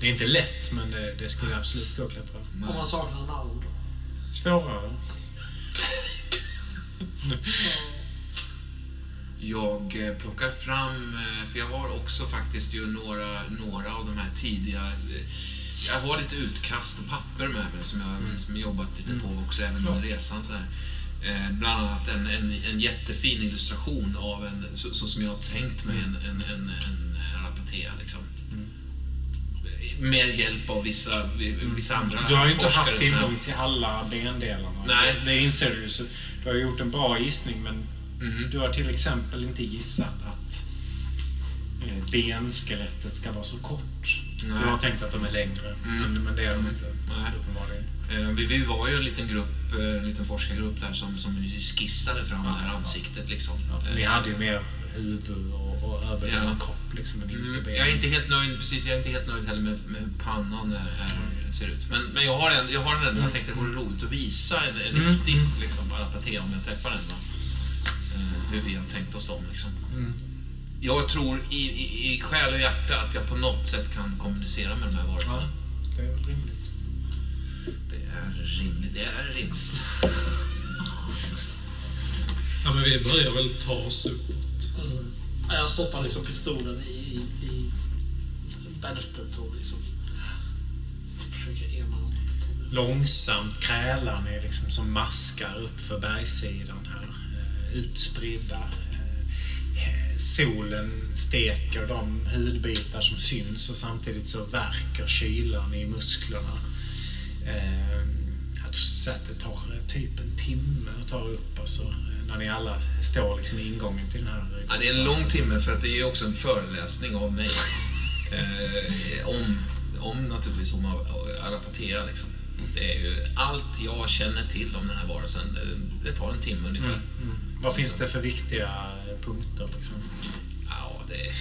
Det är inte lätt, men det, det skulle absolut gå att klättra. Om man saknar en arm då? Svårare. Jag eh, plockar fram, eh, för jag har också faktiskt ju några, några av de här tidiga... eh, Jag har lite utkast och papper med mig som jag, som jag jobbat lite på också även under resan. Så här. Eh, bland annat en, en, en jättefin illustration av en, så, så som jag har tänkt mig en, en, en, en Arapatea. Liksom. Med hjälp av vissa, vissa andra Du har ju inte haft tillgång till alla bendelarna. Nej. Det, inser du ju. så Du har gjort en bra gissning, men Mhm. du har till exempel inte gissat att eh, benskelettet ska vara så kort. Nej. Du har tänkt att de är längre, Mm. men, men det är de inte. Nej. Uppenbarligen. Eh, vi var ju en liten grupp, eh, en liten forskargrupp där som, som skissade fram det här ansiktet. Liksom. Ja, ni Eh, hade ju mer huvud och, och överdelen Ja. kropp, liksom, men inte Mm, ben. jag är inte helt nöjd, precis, jag är inte helt nöjd heller med, med hur pannan är, är, ser ut. Men, men jag har en, jag har en ändå, jag tänkte det vore roligt att visa en, en Mm, riktig mm. liksom, Arapatea om jag träffar den. Då. Eh, hur vi har tänkt oss dem. Liksom. Mm. Jag tror i, i, i själ och hjärta att jag på något sätt kan kommunicera med de här varelserna. Ja, det är rimligt. Det är rimligt. Det är rimligt. ja, men vi börjar väl ta oss uppåt. Mm. Ja, Jag stoppar liksom pistolen i, i, bältet och liksom försöker ena. Långsamt krälar ni liksom som maskar upp för bergssidan här. Eh, Utspridda. Eh, Solen steker de hudbitar som syns och samtidigt så verkar kylan i musklerna. Eh, så att det tar typ en timme att ta upp alltså, eh, när ni alla står liksom i ingången till den här Ja, det är en lång timme för att det är också en föreläsning av mig. Eh, om, om naturligtvis om Arapatea. Liksom. Det är ju allt jag känner till om den här varelsen. eh, Det tar en timme ungefär. Mm, mm. Vad finns det för viktiga eh, punkter? Liksom? Ja, det,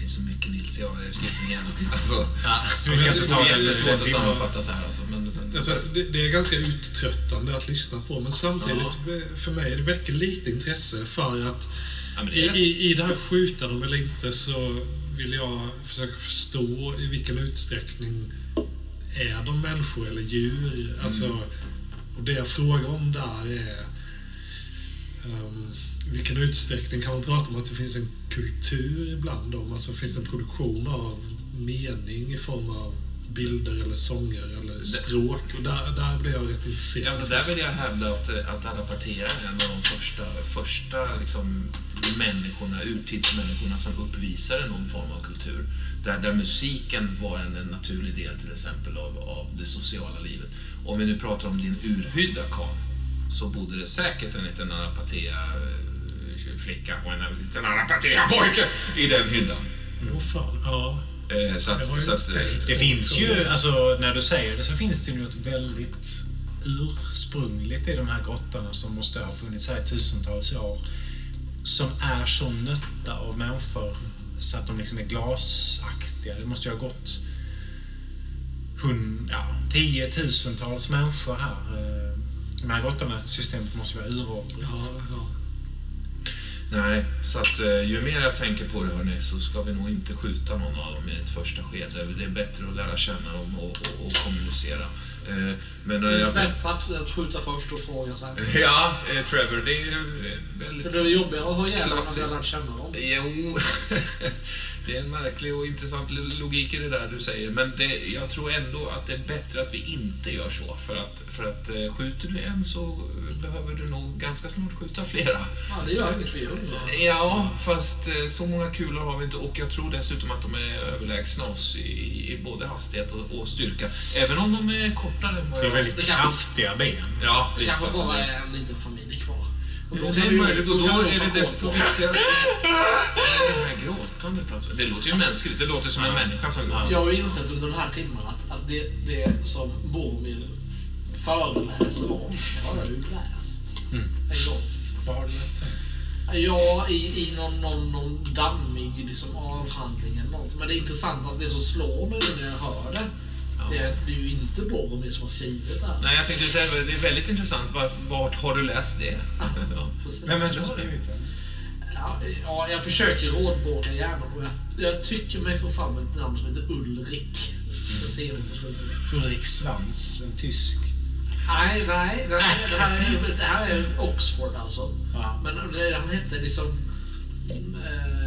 det finns så mycket Nils. Jag är sliten igen. Alltså, Ja, vi ska inte ta det är den att sammanfatta så här. Alltså, men, Jag tror att det, det är ganska uttröttande att lyssna på, men samtidigt för mig det väcker lite intresse för att ja, det i, är, i, i det här skjuta dem eller inte så vill jag försöka förstå i vilken utsträckning är de människor eller djur? Alltså, och det jag frågar om där är um, vilken utsträckning kan man prata om att det finns en kultur ibland dem? Alltså finns det en produktion av mening i form av bilder eller sånger eller språk? Och där, där blir jag rätt intresserad. Alltså där vill jag hävda att, att Arapatea är en av de första, första liksom, människorna, urtidsmänniskorna som uppvisade någon form av kultur. Där, där musiken var en, en naturlig del till exempel av, av det sociala livet. Om vi nu pratar om din urhydda Karl, så bodde det säkert en liten Arapatea-flicka och en liten Arapatea-pojke i den hyddan. Åh fan, ja. Eh, så Det att, ju så att, inte- Det finns ju, alltså när du säger det så finns det ju något väldigt ursprungligt i de här grottorna som måste ha funnits här i tusentals år. Som är så nötta av människor så att de liksom är glasaktiga. Det måste ju ha gått hund, ja, tiotusentals människor här. Eh, De här grottorna, systemet måste ju vara uråldrigt. ja, ja. Nej, så att eh, ju mer jag tänker på det hörni, så ska vi nog inte skjuta någon av dem i ett första skede. Det är bättre att lära känna dem och, och, och kommunicera. Eh, Men Det eh, är jag bättre att skjuta först och fråga sen. Ja, eh, Trevor, det är ju eh, Det väldigt... blir jobbigare att ha ihjäl när har lärt känna dem. Jo, det är en märklig och intressant logik i det där du säger. Men det, jag tror ändå att det är bättre att vi inte gör så. För att, för att eh, skjuter du en så behöver du nog ganska snart skjuta flera. Ja, det gör inget, vi hundra. Ja, fast eh, så många kulor har vi inte och jag tror dessutom att de är överlägsna oss i, i både hastighet och, och styrka. Även om de är kortare än vad Det är jag... väldigt Det kraftiga ben. Ja, Det visst kanske alltså. bara Det, är en liten familj kvar. Och då det är möjligt och då är det desto viktigare. Det här gråtandet alltså. Det låter ju mänskligt. Det låter som en människa som gråter. Jag har ju insett under den här timmen att, att det, det som Boromir föreläser om, det har jag ju läst en gång. Vad har du läst? Ja, i, i någon, någon, någon dammig liksom, avhandling eller något. Men det intressanta, det som slår mig nu när jag hör det, det är att det är ju inte Boromir som har skrivit det här. Nej, jag tänkte säga det är väldigt intressant. Var- Vart har du läst det? Ja. Vem är det som har skrivit det? Ja, ja, jag försöker rådbråka hjärnan och jag, jag tycker mig få fram ett namn som heter Ulrik. Slutet. Ulrik Svans, en tysk. Nej, nej, nej det, här är, det här är Oxford alltså. Ja. Men det, han hette liksom eh,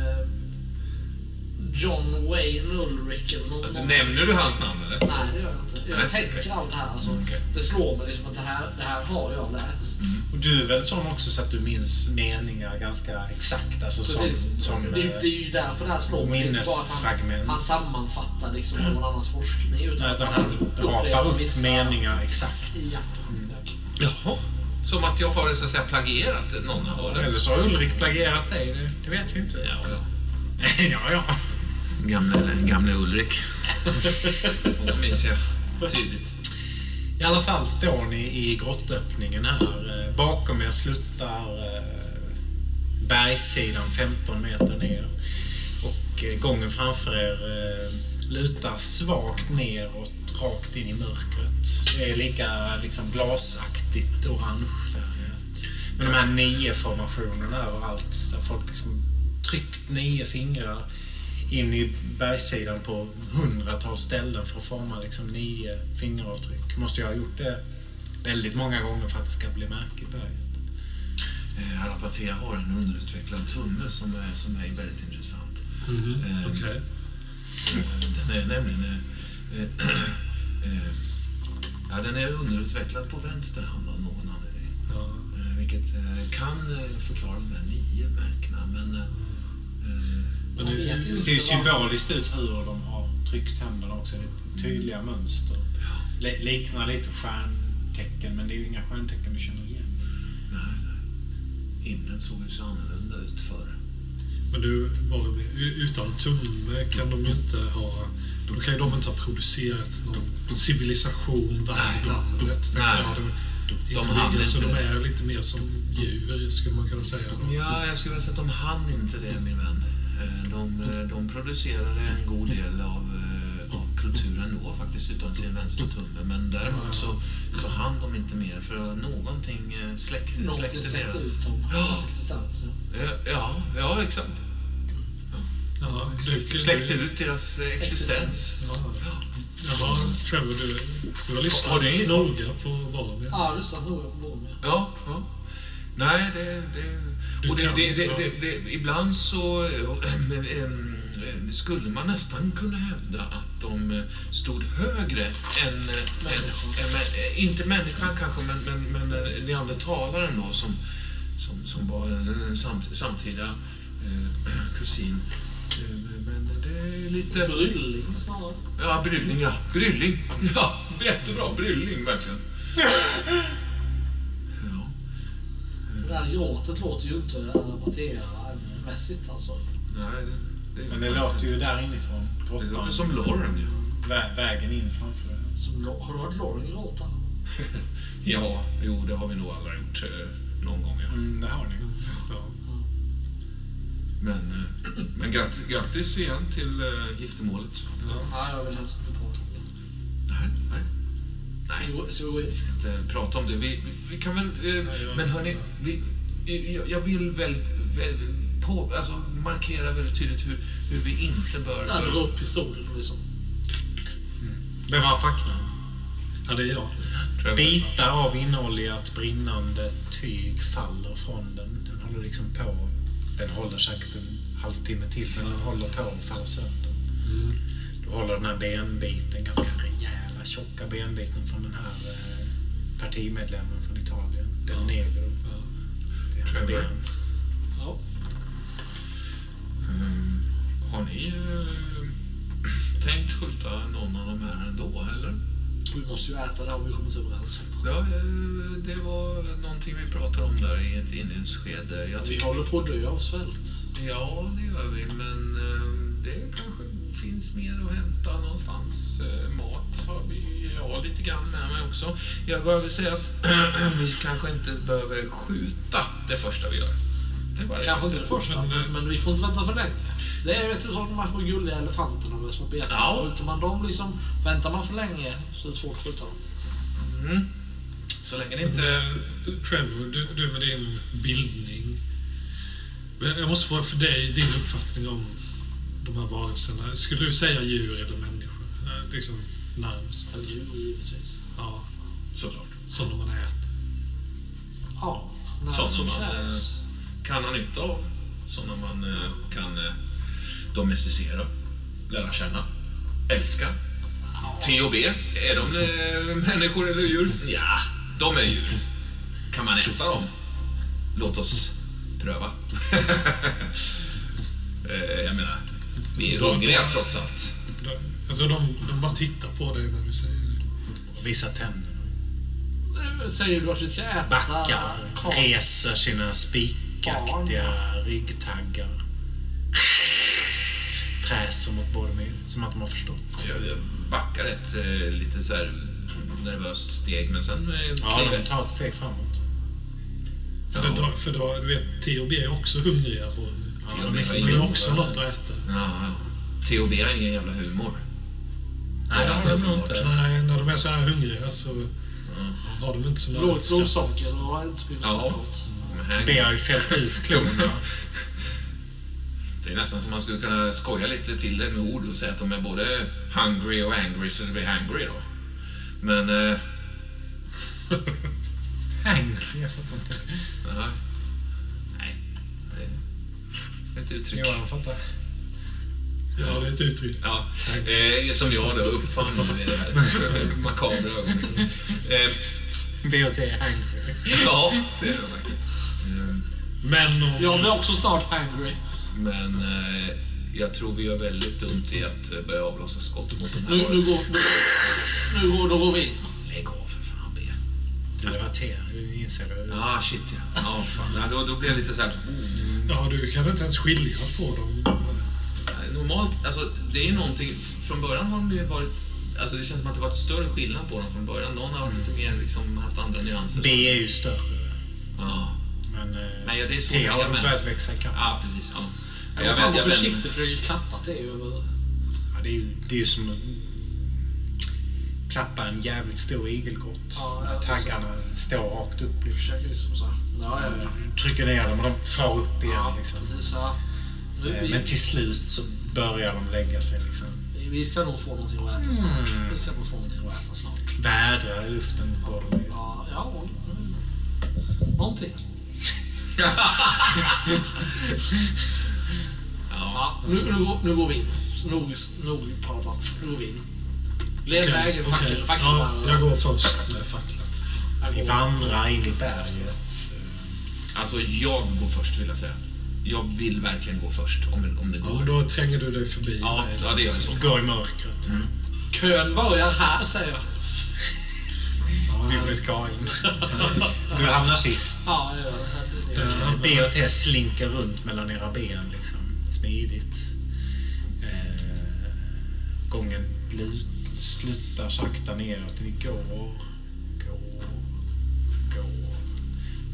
John Wayne Ulrich eller någon, någon Nämner du hans namn eller? Nej, det gör jag inte. Jag Nej, tänker okej. allt det här. Alltså, Okej. Det slår mig liksom att det här, det här har jag läst. Och du är väl sån också så att du minns meningar ganska exakt? Alltså som, Precis. som det, det eh, är ju därför det här slår mig. Det är inte bara att han, minnesfragment. han sammanfattar liksom någon annans forskning. Utan Nej, att han rapar upp vissa- meningar exakt. Ja. Jaha. Som att jag har så att säga plagierat någon av dem. Eller så har Ulrik plagierat dig, det, det vet vi inte. Ja, ja. ja, ja. Gamle, gamle Ulrik. Honom minns jag tydligt. I alla fall står ni i grottöppningen här. Eh, bakom er sluttar eh, bergssidan 15 meter ner. Och eh, gången framför er lutar svagt neråt, rakt in i mörkret. Det är lika liksom, glasaktigt orangefärgat. Men de här nio formationerna överallt, där folk liksom tryckt nio fingrar in i bergssidan på hundratals ställen för att forma liksom nio fingeravtryck. Måste jag ha gjort det väldigt många gånger för att det ska bli märke i berget. Eh, Arapatea har en underutvecklad tumme som är, som är väldigt intressant. Mhm, Eh, Okej. Eh, Den är nämligen... eh, eh, eh, ja, den är underutvecklad på vänster hand av någon anledning. Ja. Vilket kan förklara de här nio märkena, men... Men det- Det inte ser ju symboliskt ut hur de har tryckt händerna också. Det är tydliga mönster. Le- liknar lite stjärntecken, men det är ju inga stjärntecken du känner igen. nej, nej. Himlen såg ju så annorlunda ut förr. Men du, bara utan tumme kan de ju inte ha... Då kan ju de inte ha producerat någon civilisation värd namnet. Nej. De, De hann inte, så de det. är lite mer som djur, skulle man kunna säga. Ja, jag skulle vilja säga att de hann inte det, min vän. Eh, De, eh, de producerade en god del av, eh, av kulturen då faktiskt utan sin vänstra tumme. Men däremot så, så hann de inte mer för att någonting släck, Någonting släckte deras... ut dem. Ja. Existens. Ja. Ja, ja exakt. Ja, Släckte, släckte ut deras existens. Ja. Ja. Jaha, Trevor, du, du har lyssnat noga på vi Ja, jag har lyssnat noga på Boromir. Ja, ja. Nej, det... det och det, kan, det, det, ja. det, det, ibland så eh, eh, skulle man nästan kunna hävda att de eh, stod högre än... eh, än, Människan. än men, eh, inte människan kanske, men, men, men eh, neandertalaren då som, som, som var en, samt, samtida eh, kusin. Eh, Men det är lite... Brylling snarare. Ja, Brylling, ja. Brylling. Ja, jättebra. Brylling, verkligen. Ja. Det där gråtet låter ju inte Arapatea-mässigt alltså. Nej, det, det, Men det låter ju där inifrån. Det låter som Lauren, ja. Vä- vägen in framför. Som, har du hört Lauren gråta? Ja, jo, det har vi nog alla gjort eh, någon gång, ja. Mm, det har ni. Ja. Men, eh, men gratt, grattis igen till eh, giftermålet. Nej, jag vill helst inte prata om det. Nej, nej. Gå in? Vi ska inte prata om det. Vi, vi, vi kan väl... Eh, ja. men hörni, vi, jag, jag vill väldigt, väldigt på, alltså, markera väldigt tydligt hur, hur vi inte bör... Jag drar bör upp pistolen och liksom. Vem har facklan? ja, det är jag. Jag. Bitar av inoljat brinnande tyg faller från den. Den håller liksom på. Den håller säkert en halvtimme till, men den håller på att falla sönder. Mm. Du håller den här benbiten, ganska rejäla, tjocka benbiten från den här eh, partimedlemmen från Italien. Del Negro. Ja. Det är ben. Ja. Mm. Har ni eh, tänkt skjuta någon av de här ändå, eller? Vi måste ju äta, det har vi kommit överens om. Ja, eh, det var någonting vi pratade om där i ett inledningsskede. Jag Vi håller på att dö av svält. Ja, det gör vi, men det kanske finns mer att hämta någonstans. Eh, Mat har vi, ja, lite grann med mig också. Jag bara vill säga att vi kanske inte behöver skjuta det första vi gör. Det Kanske inte det första, men, men vi får inte vänta för länge. Det är vet du, som de här små gulliga elefanterna med små beten. Ja. Skjuter man dem liksom, väntar man för länge så är det svårt att skjuta dem. Mm. Så länge det inte... Du, Trevor, du, du med din bildning. Jag måste fråga för dig, din uppfattning om de här varelserna. Skulle du säga djur eller människor? Eh, Liksom närmst. Djur givetvis. Ja, Såklart. sådana man äter. Ja, Sådana som man, krävs. kan ha nytta av. Sådana man eh, kan eh, domesticera, lära känna, älska. T och B, är de eh, människor eller djur? Ja, de är djur. Kan man äta dem? Låt oss pröva. Eh, Jag menar, vi är hungriga trots allt. De- Jag tror de, de bara tittar på dig när du säger det. Visar tänderna. Säger du att vi ska äta Backar, karl? reser sina spikaktiga ryggtaggar. Fräser mot med, som att de har förstått. Jag, jag backar ett eh, lite så här nervöst steg, men sen eh, Ja, de tar ett steg framåt. För, Ja. då, för då, du vet, T och B är också hungriga på Ja, de och med är De vad har gör- också något att äta. Ja, ja. Och B har ingen jävla humor. Nej, det har de nog inte. Nej, när de är så här hungriga så har de inte så skatt. blodsocker, Ja. Men här- B har ju fällt ut klorna. Det är nästan som man skulle kunna skoja lite till det med ord och säga att de är både hungry och angry så det blir hangry då. Men... Eh, Hangry, jag fattar inte. Ett uttryck. Jo, jag fattar. Ja, det är ett uttryck. Ja, eh, som jag då uppfann i det här makabra ögonblicket. Eh, BOT är hangry. ja, det är det verkligen. Eh, Men om... Jag blir också snart hangry. Men eh, jag tror vi gör väldigt dumt i att eh, börja avlossa skott mot de här Nu, nu, går, nu, nu går, då går vi in. Lägg av. Du är T, inser du? Ah, shit ja. Ja, fan. Ja, då, då blir jag lite så här... mm. Ja, du kan inte ens skilja på dem. Normalt, alltså det är någonting... Från början har de ju varit... Alltså det känns som att det varit större skillnad på dem från början. Någon har varit lite mer liksom haft andra nyanser. B är ju större. Ja, Men eh, Nej, det är svårt T har börjat växa ikapp. ja precis. Ja. Jag, Jag, jag, vänder- jag jag, försiktigt vänder- försöker klappa det över... Ja, det, är ju, det är ju som att klappa en jävligt stor igelkott. Ja, ja, Taggarna står rakt upp. Liksom. Liksom så. Ja, ja, ja. Trycker ner dem och de far upp igen. ja liksom. precis. Ja. Eh, vi, Men till slut så börjar de lägga sig. Liksom. vi- ska nog få någonting att äta snart. Mm. Vi ska nog få någonting att äta snart. Vädrar i luften på dem. Ja, ja. mm. Någonting. Ja, nu, nu, nu går vi in. Nog, nog pratat. Nu går vi in. Led Okej, vägen, okej. fackel, Ja, fackelbärare. jag går först med facklan. Vi går- vandrar in i berget. Alltså jag går först vill jag säga. Jag vill verkligen gå först om, om det Ja, går. då tränger du dig förbi Ja, mig. ja det gör jag så. Går i mörkret. Kön börjar här, säger jag. Vi blir ska in. Du hamnar sist. Ja, ja, Ja. B och T slinker runt mellan era ben liksom. Smidigt. Eh, gången lut, slutar sakta neråt. Vi går, går, går.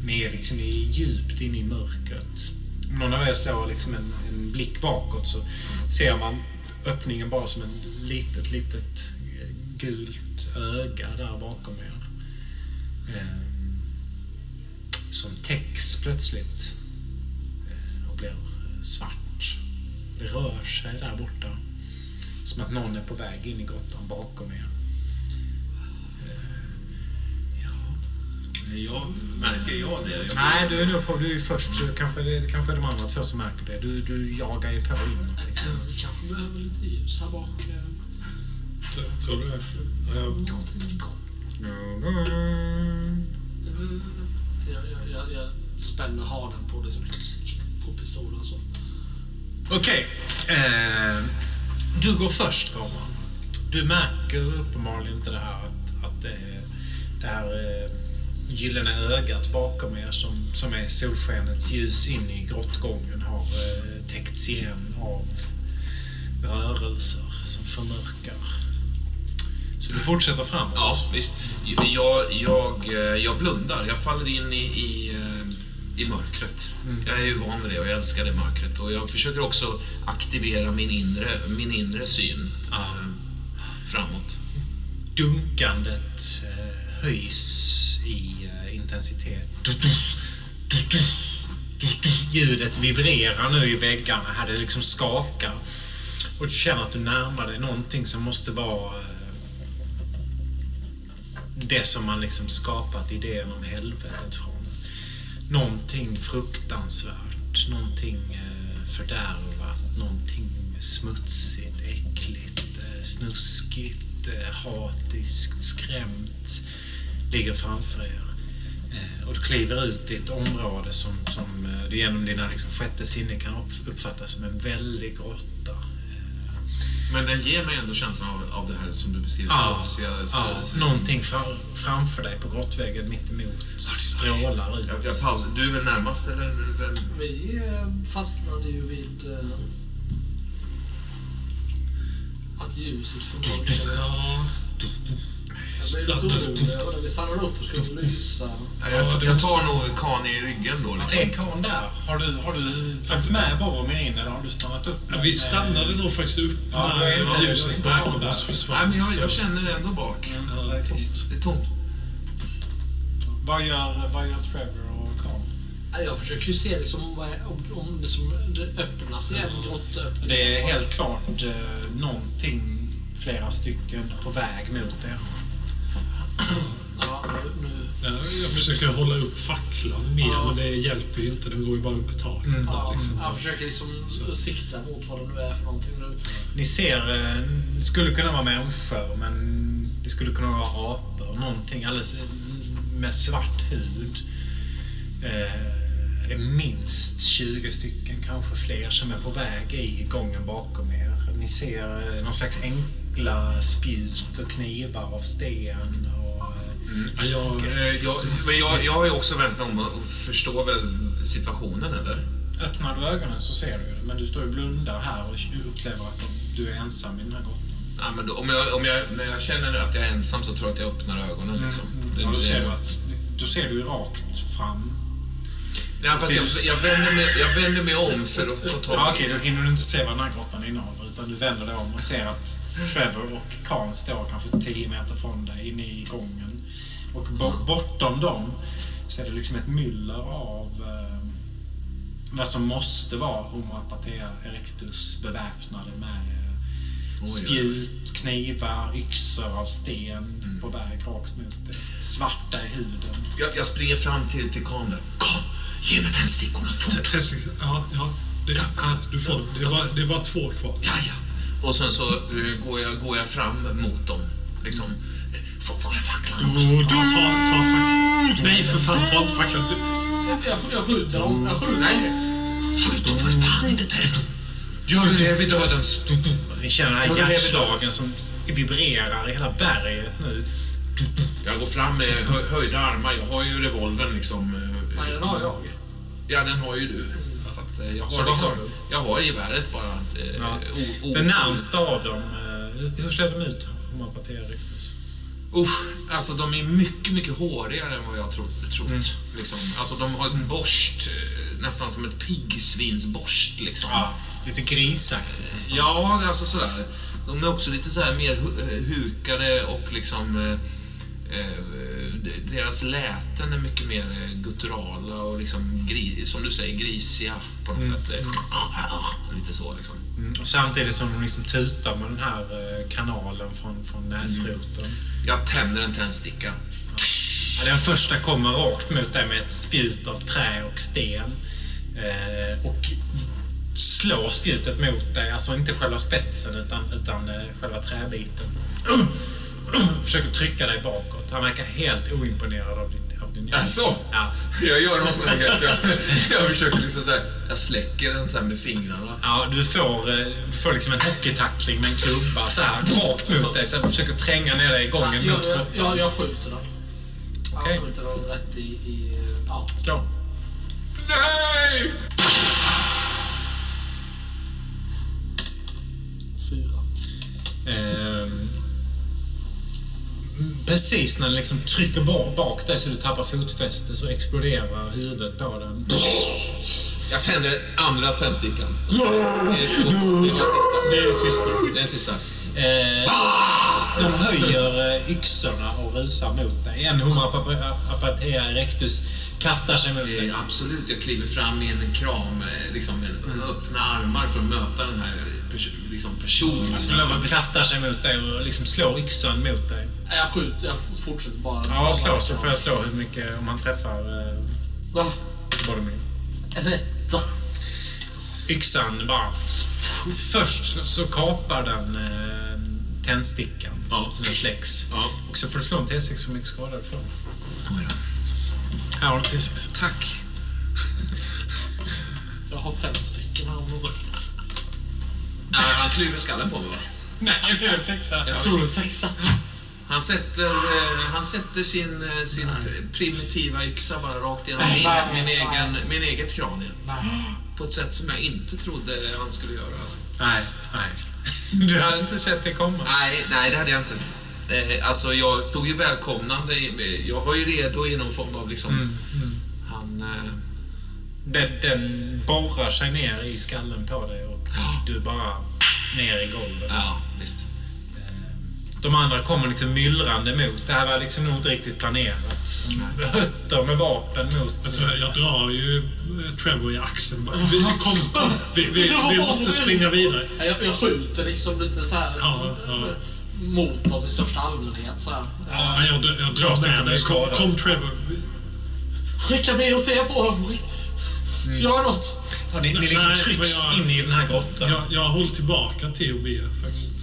Ner liksom i- djupt inne i mörkret. Om någon av er slår liksom en, en blick bakåt så ser man öppningen bara som ett litet, litet eh, gult öga där bakom er. Ehm, som täcks plötsligt eh, och blir eh, svart. Det rör sig där borta. Som att någon är på väg in i grottan bakom er. Eh, jag, märker jag det? Jag Nej, du är nog på. Du är först. Så kanske det kanske är de andra två som märker det. Du, du jagar ju på inåt. Liksom. Vi kanske behöver lite ljus här bak. eh, Tror- du det? Jag, jag, jag, jag spänner hanen på, det som, på pistolen så. Okej. Eh, du går först, Roman. Du märker uppenbarligen inte det här att, att det, det här eh, gyllene ögat bakom er som, som är solskenets ljus in i grottgången har eh, täckts igen av rörelser som förmörkar. Så du fortsätter framåt? Ja, visst. Jag, jag, eh, jag blundar. Jag faller in i, i, eh, i mörkret. Jag är ju van med det och jag älskar det mörkret. Och jag försöker också aktivera min inre, min inre syn eh, framåt. Dunkandet eh, höjs i eh, intensitet. Du, du, du. Ljudet vibrerar nu i väggarna. Här det liksom skakar. Och du känner att du närmar dig någonting som måste vara det som man liksom skapat idén om helvetet från. Någonting fruktansvärt, någonting eh, fördärvat, någonting smutsigt, äckligt, eh, snuskigt, eh, hatiskt, skrämt ligger framför er. Och du kliver ut i ett område som, som du genom dina liksom, sjätte sinne kan uppfatta som en väldig grotta. Men den ger mig ändå känslan av, av det här som du beskriver. Ja, smutsiga, ja, så- någonting fra, framför dig på grottväggen mitt emot strålar ut. Jag, jag pausar. Du är väl närmast eller? Vem? Vi eh, fastnade ju vid eh, att ljuset förmörkades. Jag blev lite orolig över det. Vi stannade upp och skulle lysa. Ja, jag, jag tar nog Kani i ryggen då. Liksom. Är karln där? Har du, har du följt med Boromir in eller har du stannat upp? Ja, vi stannade nog faktiskt upp Ja, då är inte- ljuset oss Nej, men jag, jag känner ändå bak. Ja, det är tomt. Det är tomt. Vad gör, vad gör Trevor och? Nej, Jag försöker ju se liksom om, det, som, det öppnas igen, grottöppning. Det är helt klart eh, någonting, flera stycken, på väg mot er. Ja, nu, nu, Ja, jag försöker hålla upp facklan mer, Ja. men det hjälper ju inte. Den går ju bara upp i taket. Mm. där, ja, liksom. jag försöker liksom sikta mot vad det nu är för någonting nu. Ni ser, eh, det skulle kunna vara människor, men det skulle kunna vara apor. Någonting alldeles eh, med svart hud. Eh, Det är minst 20 stycken, kanske fler, som är på väg i gången bakom er. Ni ser eh, någon slags enkla spjut och knivar av sten. Ja, jag, Eh, Jag, men jag, jag har ju också vänt mig om och förstår väl situationen, eller? öppnar du ögonen så ser du det, men du står och blundar här och upplever att du är ensam i den här grottan. Ja, men då, om jag, om jag, när jag känner att jag är ensam så tror jag att jag öppnar ögonen. Liksom. Det- Ja, då ser du att då ser du rakt fram. Nej, fast jag, jag, vänder mig, jag vänder mig om för att få tag Ja, Okej, då hinner du inte se vad den här grottan innehåller. Utan du vänder dig om och ser att Trevor och Khan står kanske 10 meter från dig inne i gången. Och bo- bortom dem så är det liksom ett myller av eh, vad som måste vara Homo apatea erectus beväpnade med eh, spjut, knivar, yxor av sten på väg rakt mot dig. Svarta i huden. Jag, jag springer fram till, till kameran. Kom, ge mig tändstickorna fort! Ja, ja, det, ja, du får dem. Det är, bara, det är bara två kvar. Ja, ja. Och sen så eh, går, jag, går jag fram mot dem. Liksom. Eh, Får, får jag facklan också? Ja, ta, ta facklan. Nej, för fan, ta inte facklan. Jag, jag, jag skjuter dem. Jag skjuter Nej, skjut dem för fan inte träff dem! Gör du det vid dödens... Ni känner den Ja, här hjärtslagen som vibrerar i hela berget nu. Jag går fram med hö, höjda armar. Jag har ju revolvern liksom. eh, Nej, den har jag. Ja, den har ju du. Så att, eh, jag Så har då liksom, har jag har geväret bara. eh, Ja. o- o- Den närmsta av dem, eh, hur ser de ut? Homo apatea erectus. Usch, alltså de är mycket, mycket hårigare än vad jag trott. trott Mm. liksom. Alltså de har en borst, eh, nästan som ett piggsvinsborst liksom. Ja, lite grisaktigt nästan. Ja, alltså sådär. De är också lite så här mer eh, hukade och liksom... Eh, eh, de- deras läten är mycket mer gutturala och liksom, som du säger, grisiga på något sätt. Eh, Lite så liksom. Mm, och samtidigt som de liksom tutar med den här eh, kanalen från, från näsroten. Jag tänder en tändsticka. Ja, den första kommer rakt mot dig med ett spjut av trä och sten. Eh, och slår spjutet mot dig. Alltså inte själva spetsen utan, utan eh, själva träbiten. Försöker trycka dig bakåt. Han verkar helt oimponerad av din, hjälp. Alltså, Ja. jag gör något sånt här. Jag, jag försöker liksom så här, jag släcker den så här med fingrarna. Ja, du får, eh, du får liksom en hockeytackling med en klubba så här rakt mot dig. Så jag försöker tränga ner dig i gången jag, mot jag, jag, jag skjuter den. Okej. Jag skjuter den rätt i... i ja. Slå. Nej! Fyra. Ehm, precis när den liksom trycker bak, bak dig så du tappar fotfäste så exploderar huvudet på den. Jag tänder andra tändstickan. Det är sista. Det är sista. Eh, de höjer eh, yxorna och rusar mot dig. En Homo apatea erectus kastar sig mot dig. Absolut, jag kliver fram med en kram, eh, liksom med öppna armar för att möta den här pers liksom personen. De kastar sig mot dig och liksom slår yxan mot dig. Jag skjuter, jag fortsätter bara. Ja, slå så får jag slå hur mycket om man träffar eh, Va? Boromir. Rätta. Yxan bara... Först så, så kapar den eh, tändstickan Ja. så den släcks. Ja. Och så får du slå en T6 för hur mycket skada du får. Här har du T6. Tack. Jag har fem stycken här. Nej, han klyver skallen på mig va? Nej, det är en sexa. Ja, Tror du sexa? Han sätter, eh, han sätter sin, eh, sin primitiva yxa bara rakt genom min, Nej. min, egen, min eget kranie. På ett sätt som jag inte trodde han skulle göra. Alltså. Nej, nej. Du hade inte sett det komma. Nej, nej, det hade jag inte. Eh, alltså, jag stod ju välkomnande. i- Jag var ju redo i någon form av liksom... Mm, mm. Han... Eh, Den, den borrar sig ner i skallen på dig och du bara ner i golvet. ja, visst. Eh, De andra kommer liksom myllrande mot. Det här var liksom nog inte riktigt planerat. Hötter med vapen mot... Jag, tror jag drar ju eh, Trevor i axeln. bara, Vi, kom, kom. Vi, vi, vi måste springa vidare. Ja, Jag, jag skjuter liksom lite så här Ja, ja. mot dem i största allmänhet. Så här. Ja, jag, jag Dra drar med dig. med Kom, kom Trevor. Vi- Skicka BOT på dem. Skick- Gör något. Ja, ni, ni liksom Nej, trycks jag- in i den här grottan. Jag, jag har hållit tillbaka T och B faktiskt.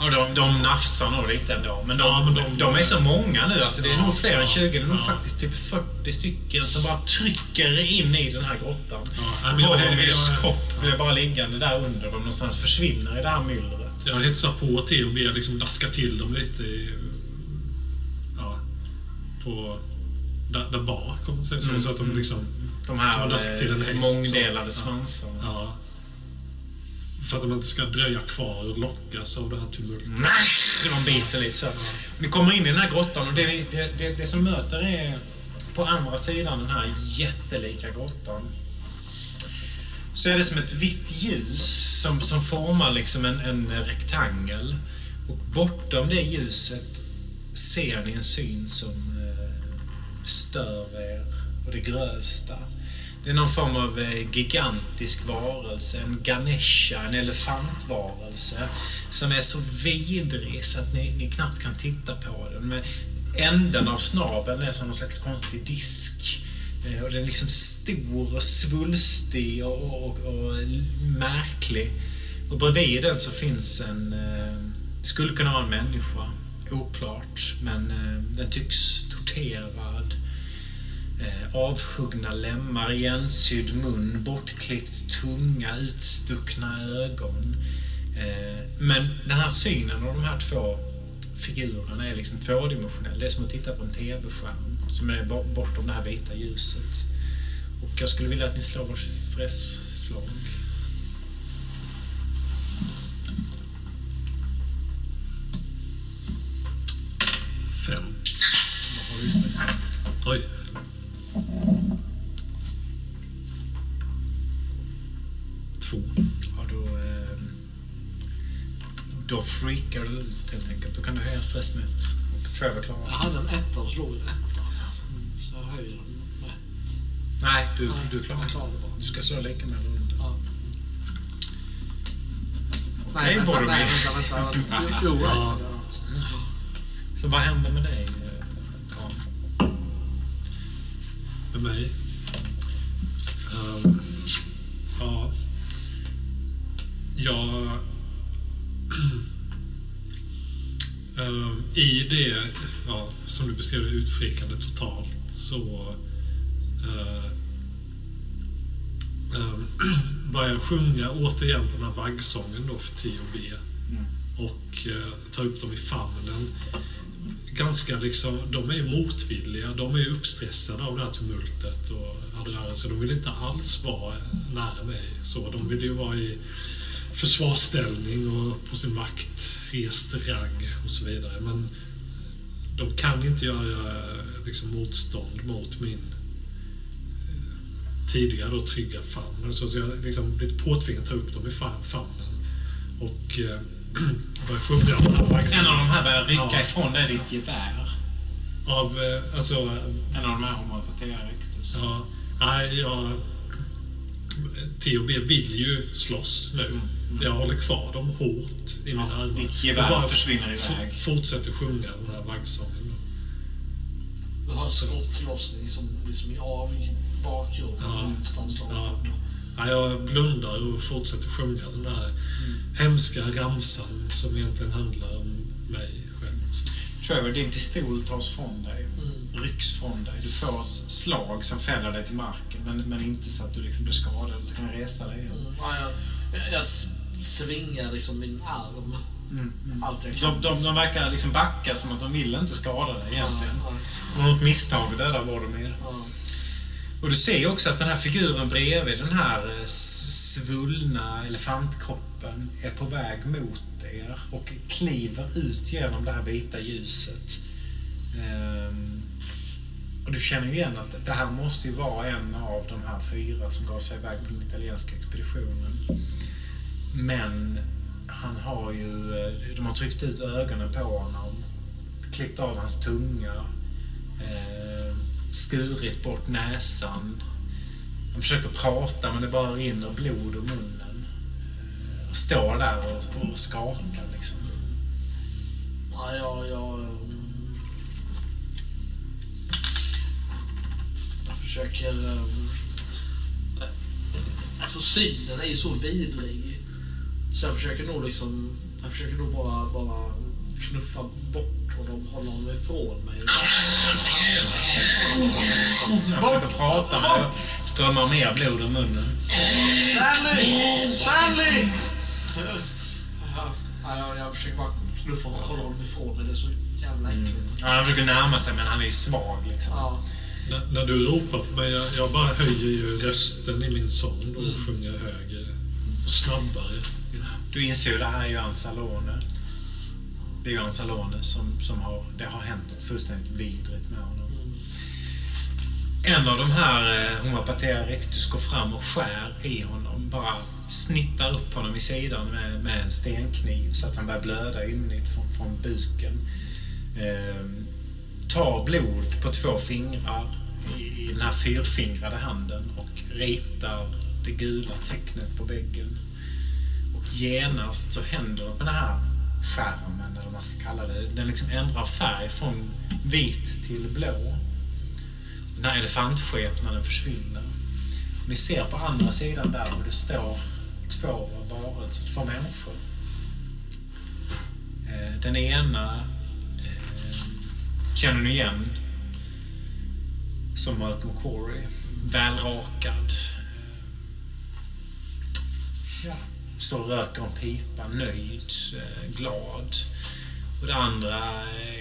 Ja, de, de nafsar nog lite ändå. Men de, Ja, men de, de- är så många nu. Alltså, det är Ja, nog fler än ja, 20. Det är nog faktiskt typ 40 stycken som bara trycker in i den här grottan. Ja, Boromirs kropp blir bara liggande där under dem någonstans. Försvinner i det här myllret. Jag hetsar på T och B, liksom daskar till dem lite i, ja, på, där, där bak om man säger så. Mm, Så att de mm. liksom, De här eh, mångdelade svansarna. ja. För att de inte ska dröja kvar och lockas av det här tumultet. Nej, de biter lite så. Ni kommer in i den här grottan och det, det, det, det som möter är på andra sidan den här jättelika grottan. Så är det som ett vitt ljus som, som formar liksom en, en rektangel. Och bortom det ljuset ser ni en syn som eh, stör er och det grövsta. Det är någon form av eh, gigantisk varelse, en ganesha, en elefantvarelse som är så vidrig så att ni, ni knappt kan titta på den. Men änden av snabeln är som någon slags konstig disk. Eh, och den är liksom stor och svulstig och, och, och märklig. Och bredvid den så finns en... Det skulle kunna vara en människa. Oklart. Men den tycks torterad. Eh, avhuggna lemmar, igensydd mun, bortklippt tunga, utstuckna ögon. Eh, men den här synen av de här två figurerna är liksom tvådimensionell. Det är som att titta på en TV-skärm som är bo- bortom det här vita ljuset. Och jag skulle vilja att ni slår varsitt stressslag. Fem. Vad har du stress? Oj. Två. Ja, då, eh, då freakar du ut helt enkelt. Då kan du höja stress med ett. Och Trevor klarar Jag hade en etta och slog en etta. Mm, Så jag höjer den med ett. Nej, du, Nej, du klarar jag det. klarar det bara. Du ska slå lika med eller under. Ja. Okej, Nej, vänta, Boromir. nej, vänta, vänta. Jo, jo, Ja. Så vad händer med dig, med mig. Ehm, ja. Jag... Ehm, I det, ja, som du beskrev det, utfrikande totalt så uh, um, börjar jag sjunga återigen den här vaggsången då för T&B Mm. och uh, tar upp dem i famnen. Ganska liksom, de är motvilliga, de är uppstressade av det här tumultet och all rörelse. De vill inte alls vara nära mig. Så de vill ju vara i försvarsställning och på sin vakt, rest ragg och så vidare. Men de kan inte göra liksom, motstånd mot min eh, tidigare då, trygga famn. Så jag liksom blivit påtvingad att ta upp dem i famnen och eh, en av de här börjar rycka Ja. ifrån dig ditt gevär. Av, eh, alltså, En av de här homopatia rectus. ja, nej, jag... T&B vill ju slåss nu. Jag håller kvar dem hårt i mina Ja, armar. ditt gevär bara försvinner f- iväg. fortsätter sjunga den här vaggsången. Du har skottlossning som liksom i av bakgrunden Ja. någonstans långt Ja. borta. Ja, jag blundar och fortsätter sjunga den här hemska ramsan som egentligen handlar om mig själv. Trevor, din pistol tas från dig. Mm. Rycks från dig. Du får slag som fäller dig till marken. Men, men inte så att du liksom blir skadad. Du kan resa dig igen. Mm. Ja, jag, jag, svingar liksom min arm. Mm. Mm. Allt jag kan. De, de, de verkar liksom backa som att de vill inte skada dig egentligen. Ja, Och något misstag dödar Boromir. ja, ja. Och du ser ju också att den här figuren bredvid den här eh, svullna elefantkroppen är på väg mot er och kliver ut genom det här vita ljuset. Ehm, och du känner ju igen att det här måste ju vara en av de här fyra som gav sig iväg på den italienska expeditionen. Men han har ju, eh, de har tryckt ut ögonen på honom, klippt av hans tunga, eh, skurit bort näsan. Han försöker prata men det bara rinner blod ur munnen. Och står där och, och skakar liksom. Ja, ja, ja. Jag försöker... Eh, alltså synen är ju så vidrig. Så jag försöker nog liksom... Jag försöker nog bara, bara knuffa bort honom, hålla honom ifrån mig. Han försöker prata men det strömmar mer blod ur munnen. Stanley! Stanley! Ja, ja, jag, jag försöker bara knuffa honom, hålla honom ifrån mig. Det är så jävla äckligt. Ja, han försöker närma sig men han är ju svag liksom. Ja. När, när du ropar på mig, jag, jag bara höjer ju rösten i min sång då och Mm. sjunger högre och snabbare. Du inser ju det här är ju Ansalone. Det är ju Ansalone som, som har... Det har hänt något fullständigt vidrigt med honom. Mm. En av de här eh, Homopatea rectus går fram och skär i honom. Bara snittar upp honom i sidan med, med en stenkniv så att han börjar blöda ymnigt från, från buken. Eh, tar blod på två fingrar i, i den här fyrfingrade handen och ritar det gula tecknet på väggen. Och genast så händer det på den här skärmen, man ska kalla det. Den liksom ändrar färg från vit till blå. Den här elefantskepnaden försvinner. Och ni ser på andra sidan där hur det står två varelser, två människor. Eh, den ena eh, känner ni igen som Malcolm Corey. Välrakad. Eh, ja, står och röker en pipa, nöjd, glad. Och det andra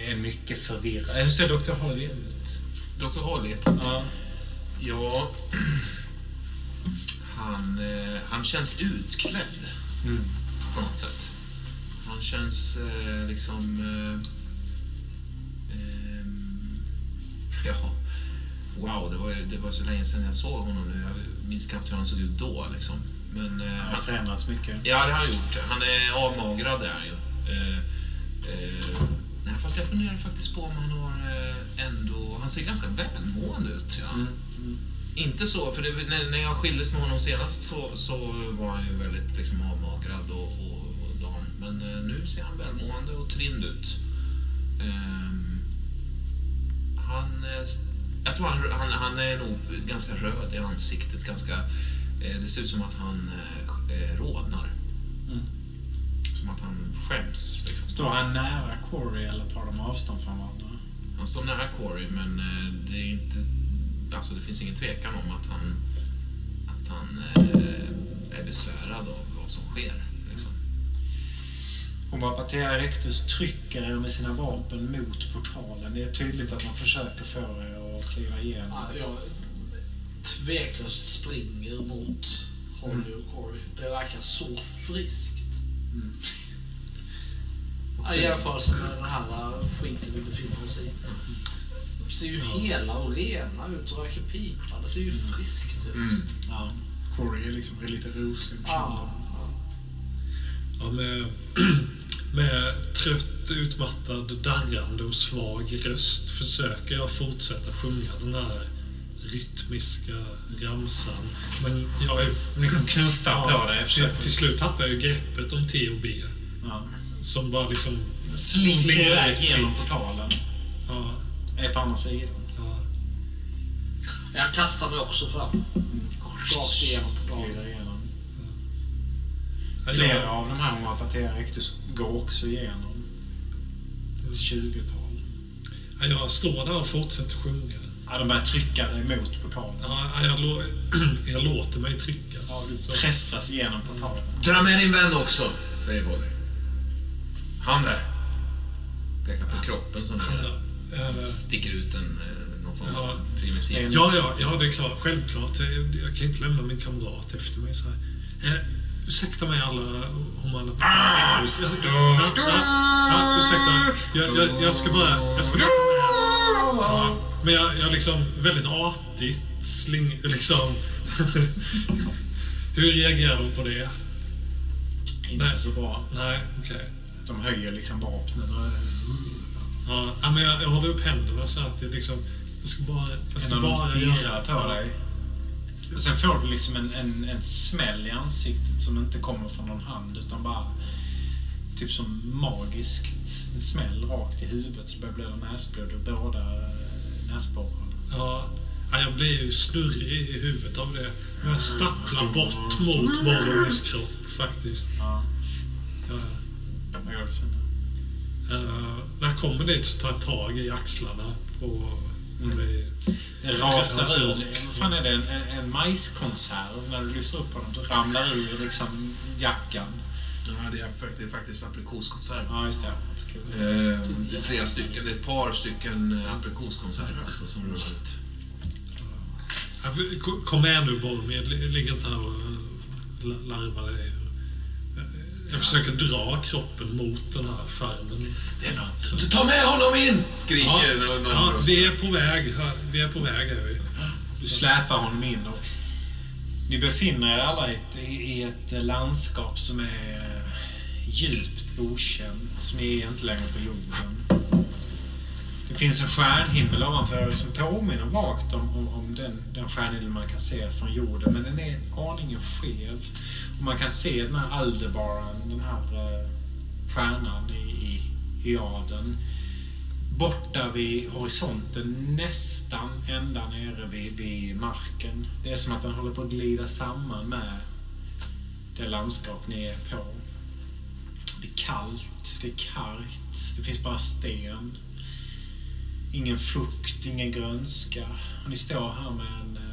är mycket förvirrad. Hur ser Dr. Holly ut? Dr. Holly, Ja. ja... Han, eh, han känns utklädd Mm. på något sätt. Han känns eh, liksom... Eh, ja, wow, det var, det var så länge sedan jag såg honom nu. Jag minns knappt hur han såg ut då. Liksom. Men, eh, Det har han, förändrats mycket. ja, det har han gjort. Han är avmagrad, är han ju. Eh, eh, fast jag funderar faktiskt på om han har eh, ändå... Han ser ganska välmående ut. Ja. Mm. Mm. Inte så, för det, när, när jag skildes med honom senast så, så var han ju väldigt liksom, avmagrad och, och, och dam. Men eh, nu ser han välmående och trind ut. Ehm, han eh, s- Jag tror han, han, han är nog ganska röd i ansiktet. Ganska, eh, det ser ut som att han eh, rodnar. Som att han skäms. Liksom. Står han nära Corey eller tar de avstånd från varandra? Han står nära Corey, men eh, det är inte... Alltså det finns ingen tvekan om att han, att han eh, är besvärad av vad som sker. Liksom. Homopatea Rectus trycker er med sina vapen mot portalen. Det är tydligt att man försöker få er att kliva igenom. Ja, jag tveklöst springer mot Holly och Corey. Det verkar så friskt. Mm. I jämförelse med den här skiten vi befinner oss i. De ser ju hela och rena ut och röker pipa. Det ser ju friskt ut. Mm. Ja. Corey är liksom lite rosig ja. Ja, med, med trött, utmattad, darrande och svag röst försöker jag fortsätta sjunga den här rytmiska ramsan. Men jag är Liksom knuffar på dig. till, Försöker. till slut tappar jag greppet om T och B. Ja. Som bara liksom... Slinker iväg genom portalen. Ja, Är på andra sidan. ja. Jag kastar mig också fram. Rakt igenom portalen. Igenom. Ja, Flera jag, av de här Homopatea Rectus går också igenom. Ett tjugotal. ja, jag står där och fortsätter sjunga. Ja, de börjar trycka dig mot portalen. Ja, jag, lå, jag låter mig tryckas. Ja, du pressas igenom portalen. Dra med din vän också, säger Volley. Han där. Pekar på kroppen som Han där. Eh, sticker ut en, eh, någon form Ja. av primitiv. Ja, ja, ja, det är klart. Självklart. Jag, jag kan inte lämna min kamrat efter mig så här. Eh, ursäkta mig alla humana... Jag, jag, ja, ja, ja, ursäkta. Jag, jag, jag ska bara... Jag ska bara ja, men jag, jag liksom väldigt artigt sling... Liksom... Hur reagerar de på det? Inte Nej. så bra. Nej, okej. De höjer liksom vapnen. Ja, ja, men jag, jag håller upp händerna så att det liksom... Jag ska bara... Jag ska En av dem bara stirrar på dig. Och sen får du liksom en, en, en smäll i ansiktet som inte kommer från någon hand utan bara typ som magiskt en smäll rakt i huvudet så börjar blöda näsblod och båda eh, näsborrarna. Ja, ja, jag blir ju snurrig i huvudet av det. Men jag stapplar bort mot Morgans kropp faktiskt. Ja. Ja, Vad gör du sen? uh, när jag kommer dit så tar jag tag i axlarna på... Mm. rasar ur. Vad fan är det? En, en, en majskonserv när du lyfter upp honom så ramlar ur liksom jackan. Ja, det är faktiskt, faktiskt aprikoskonserv. Ja, just det. Eh, det är flera stycken, det är ett par stycken eh, aprikoskonserver alltså, som rullar ut. Kom med nu Boromir, ligg inte här och la- larvar dig. Jag försöker dra kroppen mot den här skärmen. Det är någon. Ta med honom in! Skriker Ja, någon, ja, vi är på väg. Vi är på väg är vi. Du släpar honom in och ni befinner er alla i ett, i ett landskap som är eh, djupt okänt. Ni är inte längre på jorden. Det finns en stjärnhimmel ovanför er som påminner vagt om, om, om den, den stjärnhimmel man kan se från jorden. Men den är aningen skev. Och man kan se den här Aldebaran, den här eh, stjärnan i, i hyaden borta vid horisonten, nästan ända nere vid, vid marken. Det är som att den håller på att glida samman med det landskap ni är på. Det är kallt, det är kargt, det finns bara sten. Ingen frukt, ingen grönska. Och ni står här med en eh,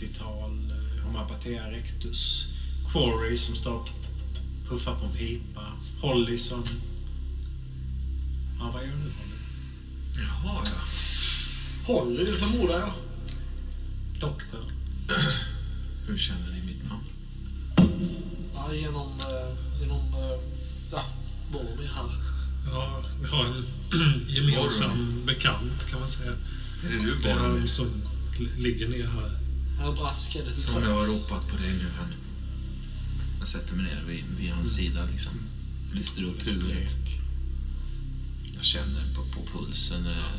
30-tal eh, Homopatea rectus. Quarry som står och puffar på en pipa. Holly som... Ja, vad gör du Holly? Jaha, ja. Holly förmodar jag. Doktor. Hur känner ni mitt namn? Ja, genom... Eh, genom... Ja, Boromir här. Ja, vi har en gemensam bekant kan man säga. Är det du, Det är han Boromir? som li- ligger ner här. Här braskade till Som jag har ropat på dig nu här. Jag sätter mig ner vid, vid hans sida liksom. Lyfter upp huvudet. Jag känner på, på pulsen. eh,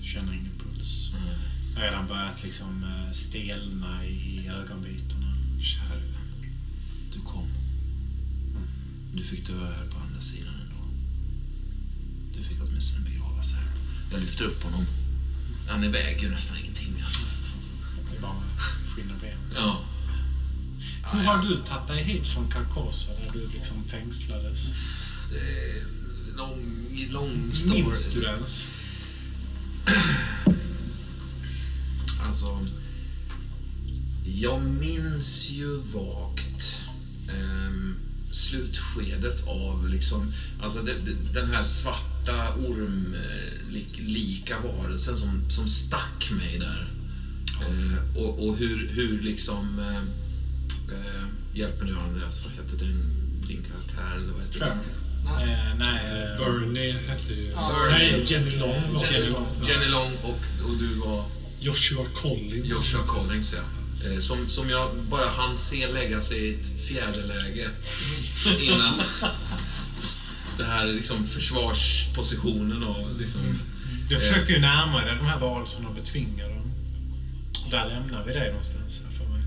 Du känner ingen puls. eh, Jag har redan börjat liksom eh, stelna i ögonvitorna. Kära vän. Du kom. Du fick dö här på andra sidan ändå. Du fick åtminstone begravas här. Jag lyfter upp honom. Ja, ni väger ju nästan ingenting alltså. Det är bara skinn och ben. Ja. Hur har du tagit dig hit från Carcosa där du liksom fängslades? Det är lång, lång story. Minns du ens? Alltså, jag minns ju vagt ehm, slutskedet av liksom, alltså det, den här svarta ormlika varelsen som, som stack mig där. Eh, och, och hur, hur liksom, eh, eh, hjälp mig nu Andreas, vad heter din, din karaktär? Eller vad heter Trevor? Nej. Eh, nej. eh, Bernie hette ju... Ja. Nej, Jenny Long Jenny. Long, Jenny Long och, och du var? Joshua Collins. Joshua Collins, ja. Eh, Som, som jag bara hann se lägga sig i ett fjäderläge innan det här liksom försvarspositionen och liksom... Du försöker ju närma dig de här varelserna och betvinga dem. Och där lämnar vi dig någonstans här för mig.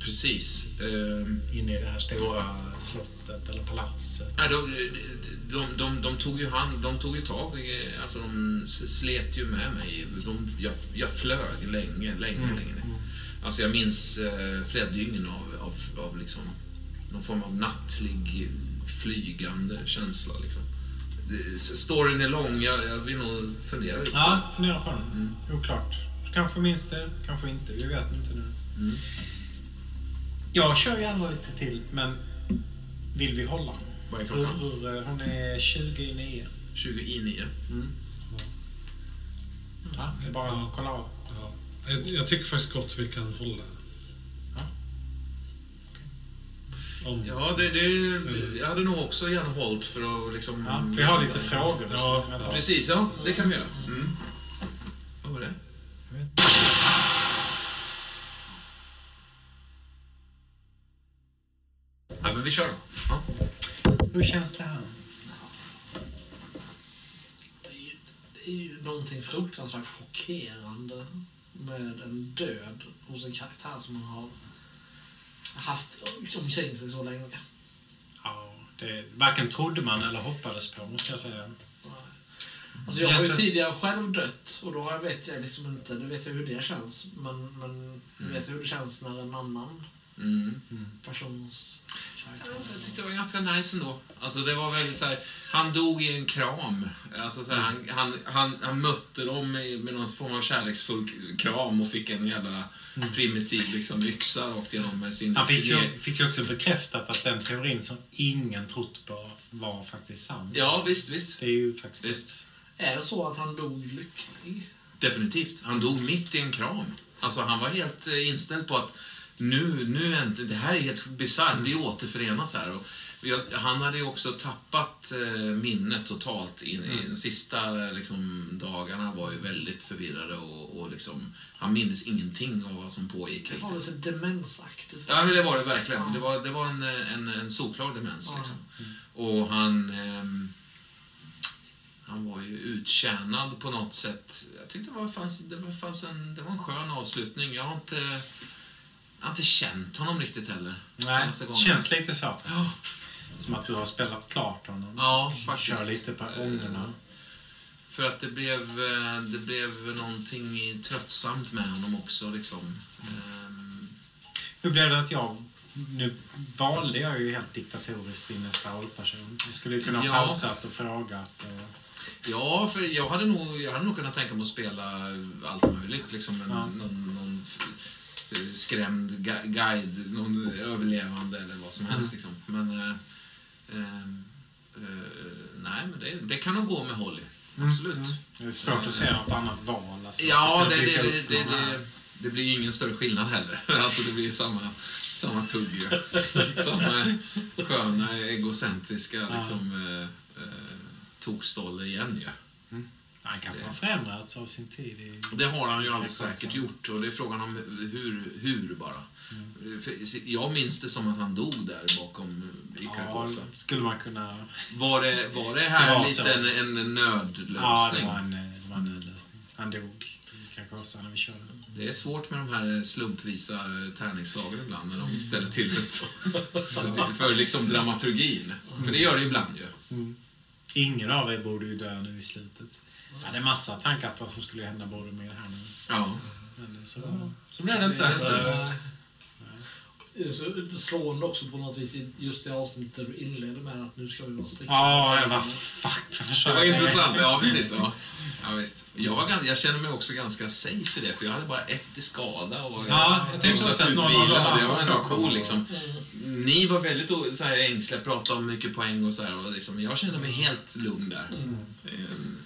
Precis. ehm, Inne i det här stora slottet eller palatset. Nej, de, de, de, de tog ju hand, de tog ju tag alltså de slet ju med mig. De, jag, jag flög länge, länge, Mm, länge. Alltså jag minns eh, flera dygn av, av, av liksom någon form av nattlig flygande känsla. Liksom. Det- Storyn är lång, jag, jag vill nog fundera lite. Ja, fundera på den. Mm. Oklart. Du kanske minns det, kanske inte. Vi vet inte nu. Mm. Jag kör gärna lite till, men vill vi hålla? Vad är Hur, klockan? hur, eh, hon är 20 i 9. 20 i 9. Mm. Ja, det är bara att kolla av. Ja. Jag, jag tycker faktiskt gott vi kan hålla. Ja. Om, Ja, det, det, jag hade nog också gärna hållit för att liksom... Ja, vi har lite frågor. Ja. Precis, ja. Det kan vi göra. Mm. Vad var det? Ja, men vi kör då. Ja. Hur känns det här? Det är, ju, det är ju någonting fruktansvärt chockerande med en död hos en karaktär som man har haft omkring sig så länge. Ja, det varken trodde man eller hoppades på, måste jag säga. Alltså jag har ju tidigare själv dött och då vet jag liksom inte, nu vet jag hur det känns. Men, men nu vet jag hur det känns när en annan Mm. persons. Jag tyckte det var ganska nice ändå. Alltså det var väldigt så här, han dog i en kram. Alltså så här, han, han, han, han mötte dem med, med någon form av kärleksfull kram och fick en jävla primitiv liksom, yxa rakt genom sin... Han fick ju, fick ju också bekräftat att den teorin som ingen trott på var faktiskt sann. Ja, visst, visst. Det är ju faktiskt... Visst. Är det så att han dog lycklig? Definitivt. Han dog mitt i en kram. Alltså han var helt eh, inställd på att nu, nu det här är helt bisarrt, vi återförenas här. Och jag, han hade ju också tappat eh, minnet totalt. I, de sista eh, liksom, dagarna var ju väldigt förvirrade och, och liksom, han minns ingenting av vad som pågick. Det var lite demensaktigt. Ja, men det var det verkligen. Det var, det var en, eh, en, en solklar demens. Ja. Liksom. Och han... ehm, han var ju uttjänad på något sätt. Jag tyckte det var, fanns, det var, fanns en, det var en skön avslutning. Jag har inte, jag har inte känt honom riktigt heller. Nej, känns lite så Ja. Som att du har spelat klart honom. ja, faktiskt. Kör lite på ångorna. För att det blev, eh, det blev någonting tröttsamt med honom också. Liksom. Ehm, Hur blev det att jag... Nu valde jag ju helt diktatoriskt din nästa rollperson. Vi skulle ju kunna ha Ja. pausat och frågat. Och... Ja, för jag hade nog, jag hade nog kunnat tänka mig att spela allt möjligt. Liksom en, Ja. någon, någon skrämd gu- guide, någon överlevande eller vad som helst. Liksom. Men... Eh, ehm, eh, nej, men det, det kan nog gå med Holly. Absolut. Mm. Det är svårt att se något annat val. Alltså, Ja, det, det, det, det, blir ju ingen större skillnad heller. Alltså det blir samma, samma tugg ju. Samma sköna, egocentriska liksom, eh, eh, tokstolle igen ju. Han kanske har förändrats av sin tid i... Det har han ju alldeles säkert gjort och det är frågan om hur, hur bara. Mm. Jag minns det som att han dog där bakom i Ja, Carcosa. skulle man kunna... Var det, var det här Det var lite en, en Ja, nödlösning? det var en, det var en nödlösning. Han dog i Carcosa när vi körde. Det är svårt med de här slumpvisa tärningsslagen ibland när de ställer till det. För, för liksom dramaturgin. För det gör det ibland ju. Ingen av er borde ju dö nu i slutet. Ja, det är massa tankar på vad som skulle hända både med här nu. Ja. Men så, så blev det inte. Eh, Så slående också på något vis just det avsnittet där du inledde med att nu ska vi vara strikta. Ja, jag var fuck. Jag Det försökte. intressant. Ja, precis. Ja. Ja, visst. Jag, var, ganska- jag känner mig också ganska safe i det, för jag hade bara ett i skada. Och Ja, jag tänkte också att utvilad. Jag var ändå cool liksom. Mm. Ni var väldigt så här, ängsliga, pratade om mycket poäng och så här. Och liksom, jag kände mig helt lugn där. Ehm,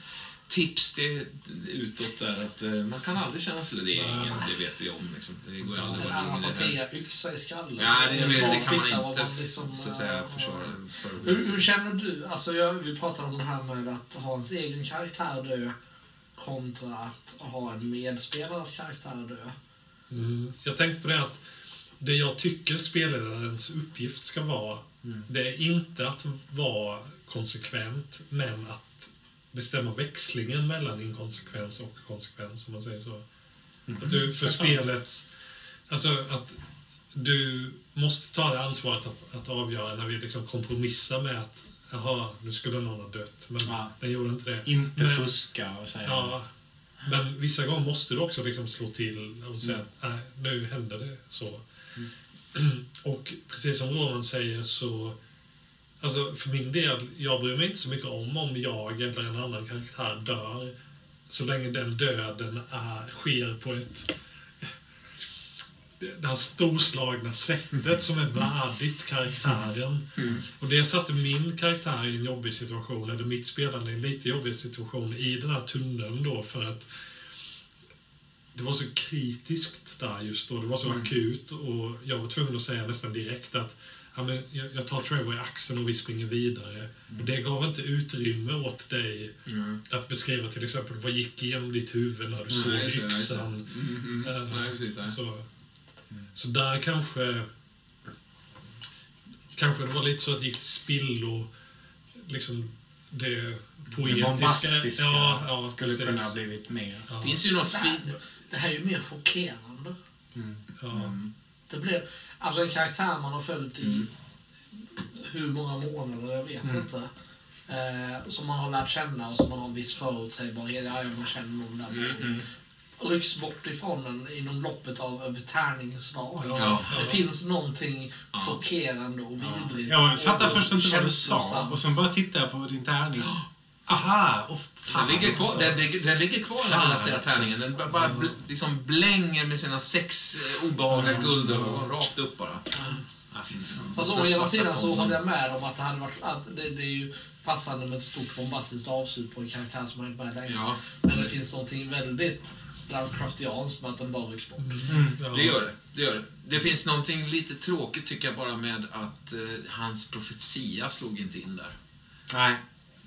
Tips till utåt där att eh, man kan aldrig känna sig det är ingen, det vet vi om. Liksom. Det går ju aldrig att vara lugn i det här. Apatia-yxa i skallen. Ja, det, det, det kan man inte liksom, så att säga, försvara. För, Hur, hur känner du? Alltså jag, vi pratade om det här med att ha ens egen karaktär dö kontra att ha en medspelares karaktär dö. Mm. Jag tänkte på det att det jag tycker spelledarens uppgift ska vara, det är inte att vara konsekvent, men att bestämma växlingen mellan inkonsekvens och konsekvens, om man säger så. Att du, för spelets... Alltså att du måste ta det ansvaret att, att avgöra när vi liksom kompromissar med att jaha, nu skulle någon ha dött, men Ja. den gjorde inte det. Inte Men- fuska och säga Ja, något. men vissa gånger måste du också liksom slå till och säga att nej, nu händer det så. Och precis som Roman säger så... Alltså för min del, jag bryr mig inte så mycket om om jag eller en annan karaktär dör. Så länge den döden är, sker på ett... Det här storslagna sättet som är värdigt karaktären. Och det satte min karaktär i en jobbig situation, eller mitt spelande i en lite jobbig situation i den här tunneln då för att det var så kritiskt där just då. Det var så akut och jag var tvungen att säga nästan direkt att ja, men jag, jag tar Trevor i axeln och vi springer vidare. Och det gav inte utrymme åt dig Mm. att beskriva till exempel vad gick igenom ditt huvud när du såg Nej, det, det. yxan. Mm, mm. Eh, Nej, precis. Nej. Så, så där kanske... Kanske det var lite så att det gick till spillo. Liksom det Det poetiska. bombastiska ja, ja, skulle precis. kunna ha blivit mer. Ja, finns ju något Det här, det här är ju mer chockerande. ja. Det blev, alltså en karaktär man har följt i Mm. hur många månader, jag vet inte. Eh, som man har lärt känna och som man har en viss förutsägbarhet. Ja, man känner någon där. Mm, mm. Rycks bort ifrån en inom loppet av över tärningsdag. Ja. Det finns någonting chockerande och vidrigt. Jag fattar och först inte vad du sa och sen bara tittade jag på din tärning. Aha! Och Den ligger kvar, den, den, den ligger kvar den lilla säga tärningen. Den bara, bara bl, liksom blänger med sina sex eh, obehagliga guldögon rakt upp bara. Fan. Så att å ena sidan så håller jag med om att det hade varit... Att det, det är ju passande med ett stort bombastiskt avslut på en karaktär som har inte med länge. Ja, Men det finns någonting väldigt Lovecraftianskt med att den bara rycks bort. Ja. det gör det. Det gör det. Det finns någonting lite tråkigt tycker jag bara med att eh, hans profetia slog inte in där. Nej,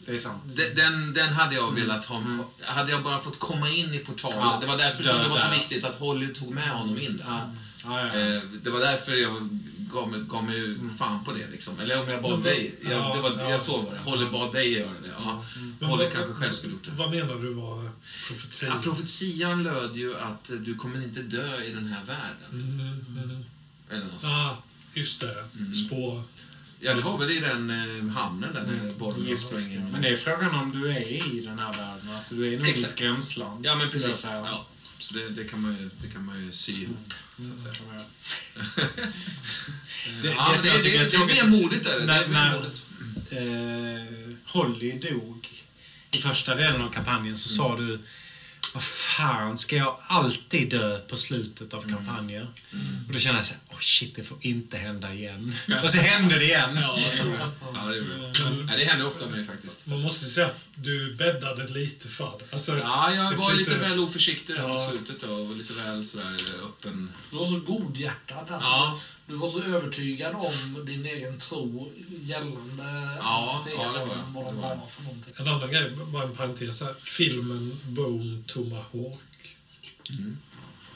det är sant. De- Den, den hade jag velat ha. Hade jag bara fått komma in i portalen. Ja, det var därför som det var så där. viktigt att Holly tog med honom in där. Ja. Ja, ja, ja. Eh, det var därför jag gav mig, gav mig fan på det. Liksom. Eller om jag bad Men- dig. Jag, ja, det var, ja. jag såg det Holly bad dig göra det. Ja. Men Holly kanske själv skulle gjort det. Vad menar du var profetia? Ja, profetian löd ju att eh, du kommer inte dö i den här världen. Mm, mm. Eller något sånt. Ah, just det. Mm. Ja, det var väl i den eh, hamnen där Mm. när sprang in. Men det är frågan om du är i den här världen. Alltså, du är nog i ett gränsland. Ja, men precis. säga. Ja. Så det, det, kan man ju, det kan man ju sy ihop, så att säga. Kan man göra. Det, Det- ja, det det, jag tycker det, det är det. det är När- när- vemodigt. eh, Holly dog i första delen av kampanjen så sa du vad fan, ska jag alltid dö på slutet av kampanjen? Och då kände jag så här, oh shit, det får inte hända igen. Och så hände det igen. Ja, ja, det gjorde det. Ja, det händer ofta med mig faktiskt. Man måste säga att du bäddade lite för det. Alltså, Ja, jag var lite tyckte- väl oförsiktig där Ja. mot slutet då, och lite väl sådär öppen. Du var så godhjärtad. Alltså, Ja. Du var så övertygad om din egen tro gällande Ja, det, ja, det var vad de var för någonting. En annan grej, bara en parentes här. Filmen Bone Tomahawk. Mm.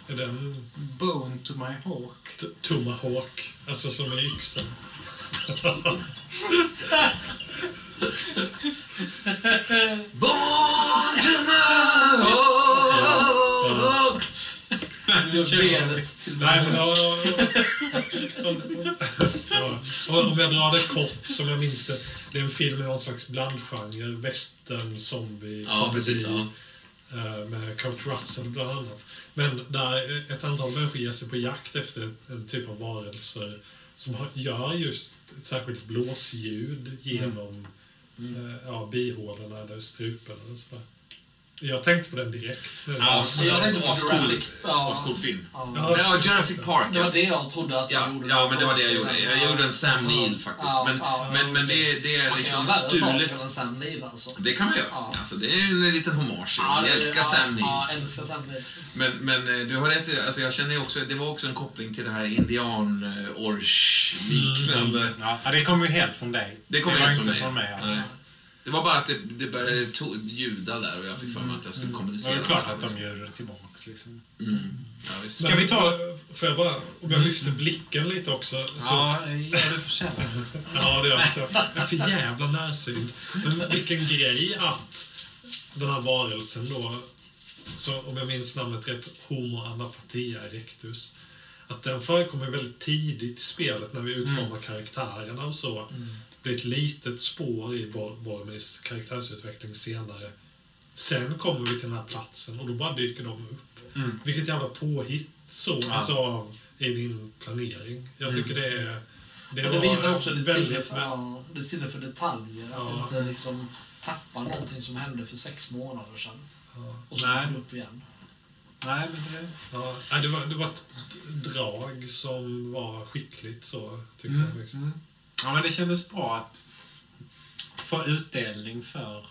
Är den Bone to my hawk. t- Tomahawk? Alltså som är yxan. Born to my Gör benet till Nej, men ja, ja, ja. Om jag drar det kort, som jag minns det. Det är en film i någon slags blandgenre. Western, zombie, Ja, precis. Ja. eh, Med Kurt Russell bland annat. Men där ett antal människor ger sig på jakt efter en typ av varelser som gör just ett särskilt blåsljud genom eh, ja, bihålorna eller strupen eller sådär. Jag tänkte på den direkt. Ja, Jag tänkte på. Jurassic. Ja. Ascool film. Ja. Ja. Jurassic Park. Det var det jag trodde att jag Ja, gjorde. ja, men det var det jag gjorde. Jag gjorde en Sam Neill faktiskt. Ja, Men, ja, men, men det, det är Man kan liksom saker stulet. än Sam Neill alltså. Det kan man göra. Ja. Alltså, det är en liten hommage. Ja, det- Jag älskar ja, Sam Neill. Ja, älskar Sam Neill. Men, men eh, du har rätt alltså jag känner också, det var också en koppling till det här indian eh, ors liknande Ja, det kommer ju helt från dig. Det kommer var helt inte från från mig. alls. Det var bara att det, det började to- ljuda där och jag fick för mig att jag skulle Det kommunicera. är klart att det. de gör det tillbaks. Liksom. Mm. Ja, visst. Ska vi ta- Får jag bara, om jag lyfter blicken lite också. Så, Ja, ja, du får känna. Ja, det är jag. också. Jag är för jävla närsynt. Men vilken grej att den här varelsen då, så om jag minns namnet rätt, Homo anapatia erectus, att den förekommer väldigt tidigt i spelet när vi utformar karaktärerna och så. Det blir ett litet spår i Bor- Boromys karaktärsutveckling senare. Sen kommer vi till den här platsen och då bara dyker de upp. Mm. Vilket jävla påhitt så, Ja. alltså, i din planering. Jag tycker det är... Men det var visar också ditt sinne för, ja, ditt sinne för detaljer. Att Ja. inte liksom tappa någonting som hände för sex månader sedan. Ja. Och så kommer det upp igen. Nej, men det... Ja, det, var, det var ett drag som var skickligt så, tycker Mm, jag. Liksom. mm. Ja, men det kändes bra att få utdelning för...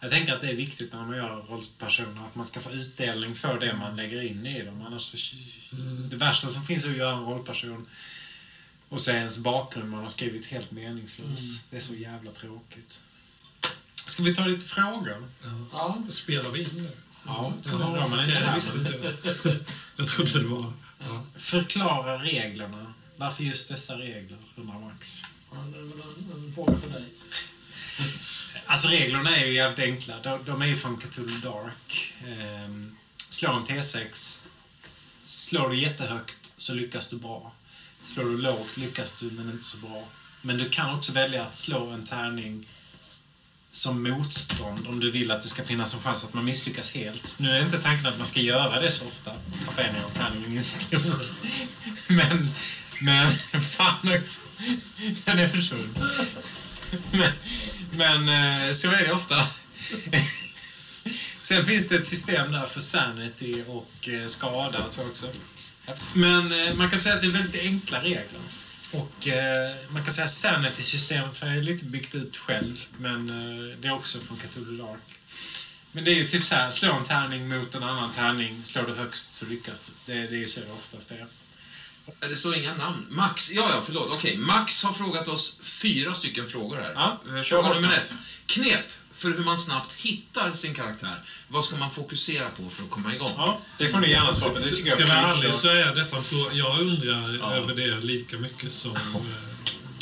Jag tänker att det är viktigt när man gör rollpersoner, att man ska få utdelning för det man lägger in i dem. Annars så, Mm. Det värsta som finns är att göra en rollperson och så är ens bakgrund man har skrivit helt meningslös. Mm. Det är så jävla tråkigt. Ska vi ta lite frågor? Ja. Ja. Spelar vi in nu? Ja, då har man inte här. det. Jag trodde det var... Ja. Förklara reglerna. Varför just dessa regler, undrar Max. Ja, det är väl en, en fråga för dig. Alltså reglerna är ju jävligt enkla. De, de är ju från Cthulhu Dark. Ehm, slår en T6. Slår du jättehögt så lyckas du bra. Slår du lågt lyckas du men inte så bra. Men du kan också välja att slå en tärning som motstånd om du vill att det ska finnas en chans att man misslyckas helt. Nu är inte tanken att man ska göra det så ofta. Tappa en tärning i min stol. Men, men fan också. Den är försvunnen. Men, men eh, så är det ofta. Sen finns det ett system där för sanity och eh, skada och så också. Men eh, man kan säga att det är väldigt enkla regler. Och man kan säga att sanity-systemet har jag lite byggt ut själv, men det är också från Cthulhu Dark. Men det är ju typ så här, slå en tärning mot en annan tärning, slår du högst så lyckas du. Det, det är ju så det oftast är. Det står inga namn. Max, ja, ja, förlåt. Okej, Max har frågat oss fyra stycken frågor här. Ja, Eh, Fråga hårt, nummer ett. Knep för hur man snabbt hittar sin karaktär. Vad ska man fokusera på för att komma igång? Ja, det får ni gärna svara på. Det tycker Ska jag vara är ärlig så är detta en fråga... Jag undrar Ja. över det lika mycket som... eh,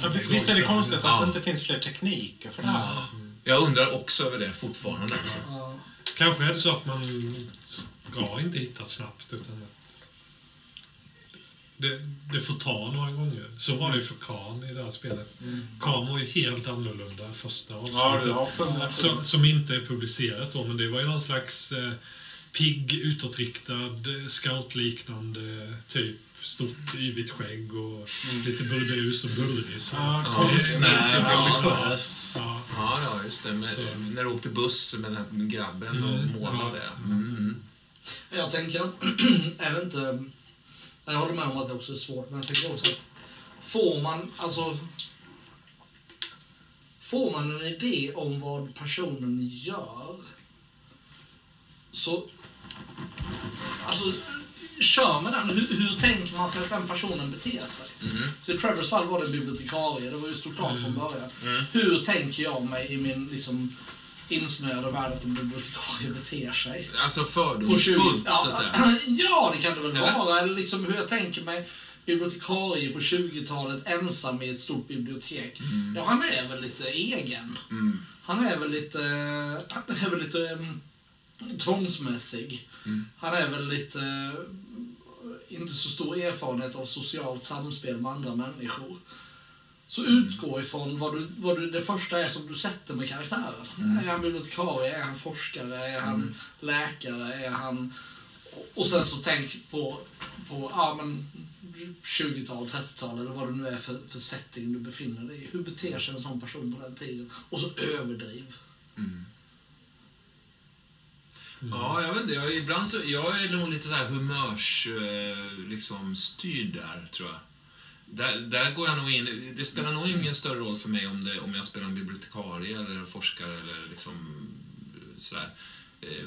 Ja, Visst är det konstigt att Ja. det inte finns fler tekniker för det här? Jag undrar också över det fortfarande. Alltså. Ja. Kanske är det så att man ska inte hitta snabbt utan att det, det får ta några gånger. Så var det ju för Khan i det här spelet. Khan var ju helt annorlunda första Ja, avsnittet. fumlat. som, som inte är publicerat då, men det var ju någon slags eh, pigg, utåtriktad, eh, scoutliknande typ. Stort yvigt skägg och lite burdus och bullrig. Så. Ja, Ja, konstnär, det är ambitiös. Ja. Ja, ja, just det. Med, Så. när du åkte buss med den här grabben och Mm, målade. ja. Mm. Jag tänker att, är det inte... Jag håller med om att det också är svårt, men jag tänker också att får man, alltså... Får man en idé om vad personen gör, så... Alltså, kör med den. Hur, hur tänker man sig att den personen beter sig? Mm. Så I Trevors fall var det en bibliotekarie, det var ju stort klart från början. Hur tänker jag mig i min liksom, insnöade värld att en bibliotekarie beter sig? Alltså På 20 fördomsfullt, ja, så att säga. Ja, det kan det väl Eller? vara. Eller liksom hur jag tänker mig bibliotekarie på 20-talet ensam i ett stort bibliotek. Ja, han är väl lite egen. Mm. Han är väl lite, han är väl lite um, tvångsmässig. Mm. Han är väl lite inte så stor erfarenhet av socialt samspel med andra människor. Så utgå ifrån vad du, vad du, det första är som du sätter med karaktären. Är han bibliotekarie? Är han forskare? Är han läkare? Är han... Och sen så tänk på, på ja, men 20-tal, 30-tal eller vad det nu är för, för setting du befinner dig i. Hur beter sig en sån person på den tiden? Och så överdriv. Ja, jag vet inte. Jag, ibland så, jag är nog lite så här humörs, eh, liksom, styrd där, tror jag. Där, där går jag nog in. Det spelar nog ingen större roll för mig om, det, om jag spelar en bibliotekarie eller en forskare eller liksom sådär. Eh,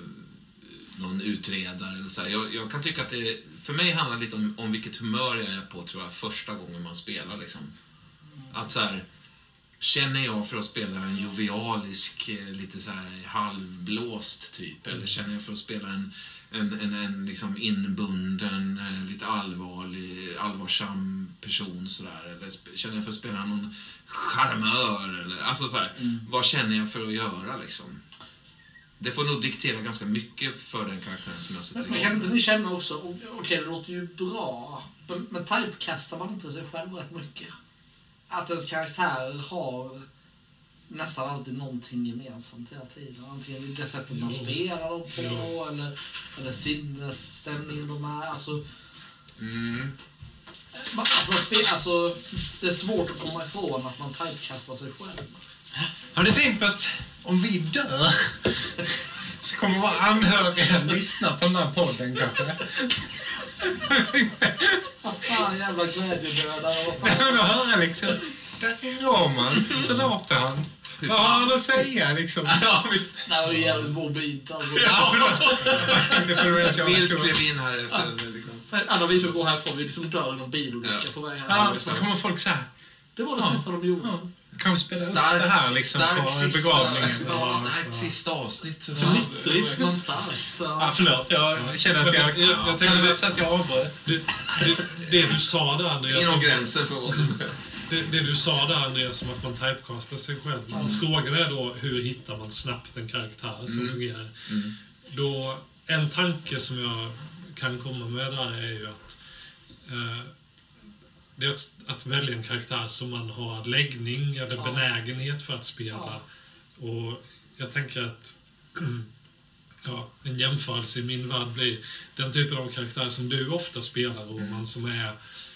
någon utredare eller så. Jag, jag kan tycka att det, för mig handlar det lite om, om vilket humör jag är på, tror jag, första gången man spelar liksom. Att så här, Känner jag för att spela en jovialisk, eh, lite så här halvblåst typ? Eller känner jag för att spela en, en, en, en liksom inbunden, eh, lite allvarlig, allvarsam person sådär? Eller känner jag för att spela någon charmör? Eller, alltså så här, vad känner jag för att göra liksom? Det får nog diktera ganska mycket för den karaktären som jag sätter Men, men kan inte ni känna också, okej det låter ju bra, men, men typecastar man inte sig själv rätt mycket? Att ens karaktärer har nästan alltid någonting gemensamt hela tiden. Antingen det sättet man Jo. spelar dem på eller, eller sinnesstämningen de är. Alltså, Mm. man, man spel, alltså, det är svårt att komma ifrån att man typecastar sig själv. Har ni tänkt på att om vi dör så kommer våra anhöriga lyssna på den här podden kanske? Vad fan jävla glädjedödare, vad Men fan. att höra liksom, där är Roman, så låter han. Vad har han att säga liksom? Ja, visst. Det här var jävligt morbid alltså. Ja, förlåt. Det Nils klev in här efter liksom. Alla vi som går härifrån, vi liksom dör i någon bilolycka Ja. på väg här. Ja, så kommer folk säga, Det var det Ja. sista de gjorde. kan vi spela upp Starkt, det här liksom starkt på sista, begravningen? Ja. starkt sista avsnitt. Fnittrigt men starkt. Ja, Ja. förlåt. Jag känner att jag... Jag- jag- jag kan det så att jag avbröt? Det, det, det du sa där Andreas, Inom gränsen för vad som... det, det du sa där Andreas som att man typecastar sig själv. Frågan är då hur hittar man snabbt en karaktär som fungerar. Då, en tanke som jag kan komma med där är ju att eh, det är att, att välja en karaktär som man har läggning eller Ja. benägenhet för att spela. Och jag tänker att ja, en jämförelse i min värld blir den typen av karaktär som du ofta spelar, Roman, som är,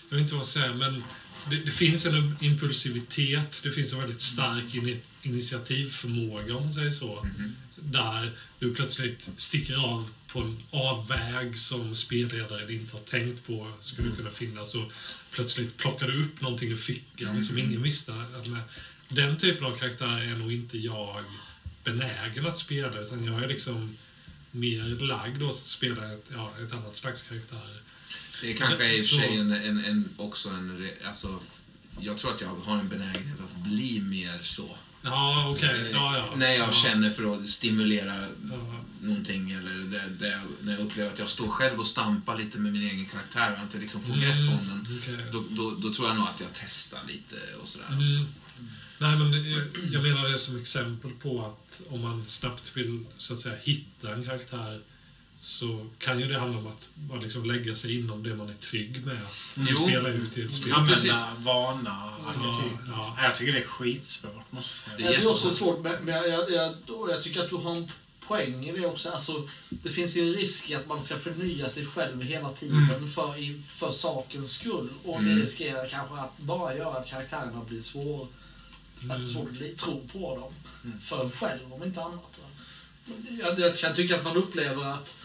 jag vet inte vad jag säga, men det, det finns en impulsivitet, det finns en väldigt stark in, initiativförmåga, om man säger så, där du plötsligt sticker av på en avväg som spelledaren inte har tänkt på skulle kunna finnas och plötsligt plockar du upp någonting ur fickan som ingen visste. Den typen av karaktär är nog inte jag benägen att spela, utan jag är liksom mer lagd åt att spela ett, ja, ett annat slags karaktär. Det kanske är i och för sig en, en, en, också en... Alltså, jag tror att jag har en benägenhet att bli mer så. Ja, okej. Ja, ja. När jag ja. känner för att stimulera Ja. någonting eller där jag, när jag upplever att jag står själv och stampar lite med min egen karaktär och inte liksom får grepp Mm, om den. okej. Då, då, då tror jag nog att jag testar lite och sådär också. Mm. Nej, men det, jag menar det som exempel på att om man snabbt vill så att säga hitta en karaktär så kan ju det handla om att bara liksom lägga sig inom det man är trygg med. Att Jo. spela ut i ett spel. Använda vana arketyp. Ja, Jag tycker det är skitsvårt, måste jag Det säga. är Ja, det är också svårt, men jag, jag, jag, jag tycker att du har en poäng i det också. Alltså, det finns ju en risk att man ska förnya sig själv hela tiden för, i, för sakens skull. Och Mm. det riskerar kanske att bara göra att karaktärerna blir svår, att det är svårt att tro på dem. För en själv, om inte annat. Jag, jag kan tycka att man upplever att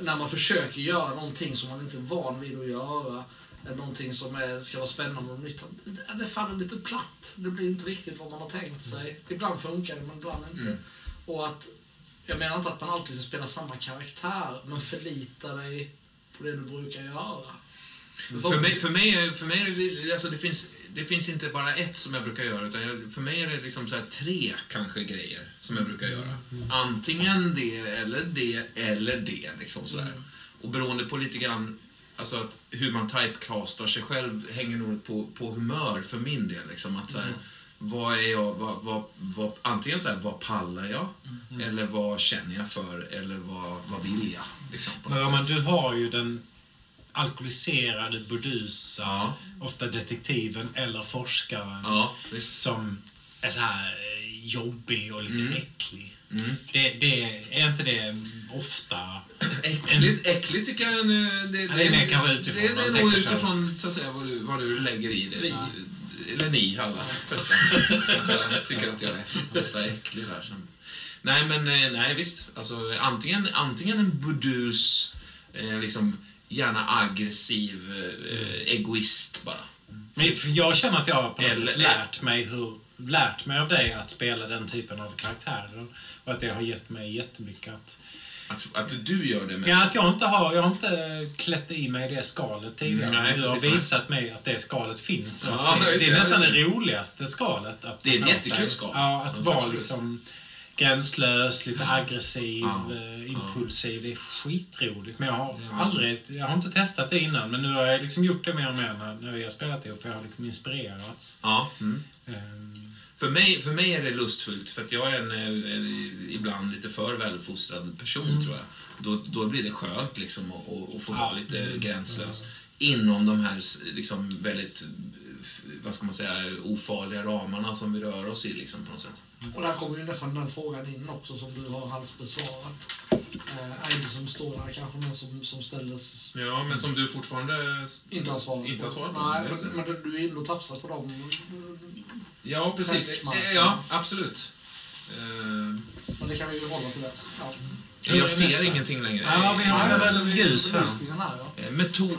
när man försöker göra någonting som man inte är van vid att göra, eller någonting som är, ska vara spännande och nytt, det, det faller lite platt. Det blir inte riktigt vad man har tänkt sig. Ibland funkar det, men ibland inte. Mm. Och att, jag menar inte att man alltid ska spela samma karaktär, men förlita dig på det du brukar göra. För mig, för mig, för mig det, alltså det, finns, det finns inte bara ett som jag brukar göra, utan jag, för mig är det liksom så tre kanske grejer som jag brukar göra. Antingen det, eller det, eller det. Liksom sådär. Och beroende på lite grann alltså att hur man typecastar sig själv hänger nog på, på humör för min del. Liksom, att så här, Vad är jag, vad, vad, vad, antingen så här, vad pallar jag? Eller vad känner jag för? Eller vad, vad vill jag? Liksom, Men Roman, sätt. du har ju den alkoholiserade, burdusa, Ja. ofta detektiven eller forskaren Ja, som är så här eh, jobbig och lite Mm. äcklig. Mm. Det, det, är inte det ofta... Äckligt, äckligt tycker jag. en, eh, Det, Ja, det är mer kanske utifrån Det, det är nog utifrån så att säga, vad, du, vad du lägger i det. Vi. Eller ni alla förresten. tycker att jag är ofta äcklig där. Som. Nej, men eh, nej, visst. Alltså, antingen, antingen en burdus, eh, liksom, gärna aggressiv eh, egoist bara. Men jag känner att jag på något sätt lärt mig, hur, lärt mig av dig att spela den typen av karaktärer. Och att det har gett mig jättemycket att... Att, att du gör det med... Ja, att jag inte har, jag har inte klätt i mig det skalet tidigare. Nej, du har visat mig att det skalet finns. Ja, det, det är nästan det roligaste skalet. Att Det är ett jättekul skal. Ja, att vara absolut. Gränslös, lite aggressiv, Ja, eh, impulsiv. Det är skitroligt. Men jag har Ja. aldrig, jag har inte testat det innan. Men nu har jag liksom gjort det mer och mer när, när vi har spelat det. För jag har liksom inspirerats. Ja. Mm. Ehm, För mig, för mig är det lustfullt, för att jag är en, eh, en ibland lite för välfostrad person, tror jag. Då, då blir det skönt liksom att, att- få Ja. vara lite gränslös. Inom de här liksom, väldigt, eh, vad ska man säga, ofarliga ramarna som vi rör oss i liksom, på något sätt. Och där kommer ju nästan den frågan in också som du har halvt besvarat. Eh, inte som står där kanske, men som, som ställdes Ja, men som du fortfarande... inte har svarat Inte har svarat på, Nej, men, men du är ändå tafsar på dem. Ja, precis. Ja, absolut. Eh, Men det kan vi ju hålla till dess. Ja. Jag ser nästa. ingenting längre. Ja, vi har Ja, väl ljus här. Eh, Metod...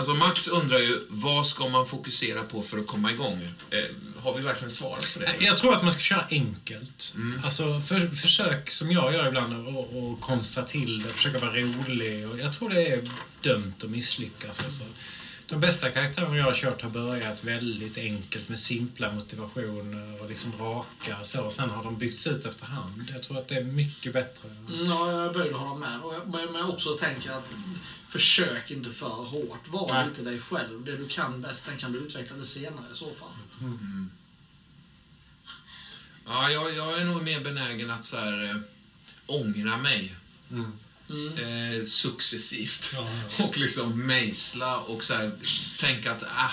eh, Alltså Max undrar ju, vad ska man fokusera på för att komma igång? Eh, har vi verkligen svarat på det? Jag tror att man ska köra enkelt. Mm. Alltså, för, försök, som jag gör ibland, och, och konstra till det, försöka vara rolig. Och jag tror det är dömt att misslyckas. Alltså. De bästa karaktärerna jag har kört har börjat väldigt enkelt med simpla motivationer och liksom raka så. Och sen har de byggts ut efterhand. Jag tror att det är mycket bättre. Ja, jag är böjd att hålla med. Och jag, men jag också tänker att försök inte för hårt. Var Nej. lite dig själv. Det du kan bäst, sen kan du utveckla det senare i så fall. Ja, jag, jag är nog mer benägen att så här, eh, ångra mig Mm. eh, successivt. Ja, ja. Och liksom mejsla och så här, tänka att ah,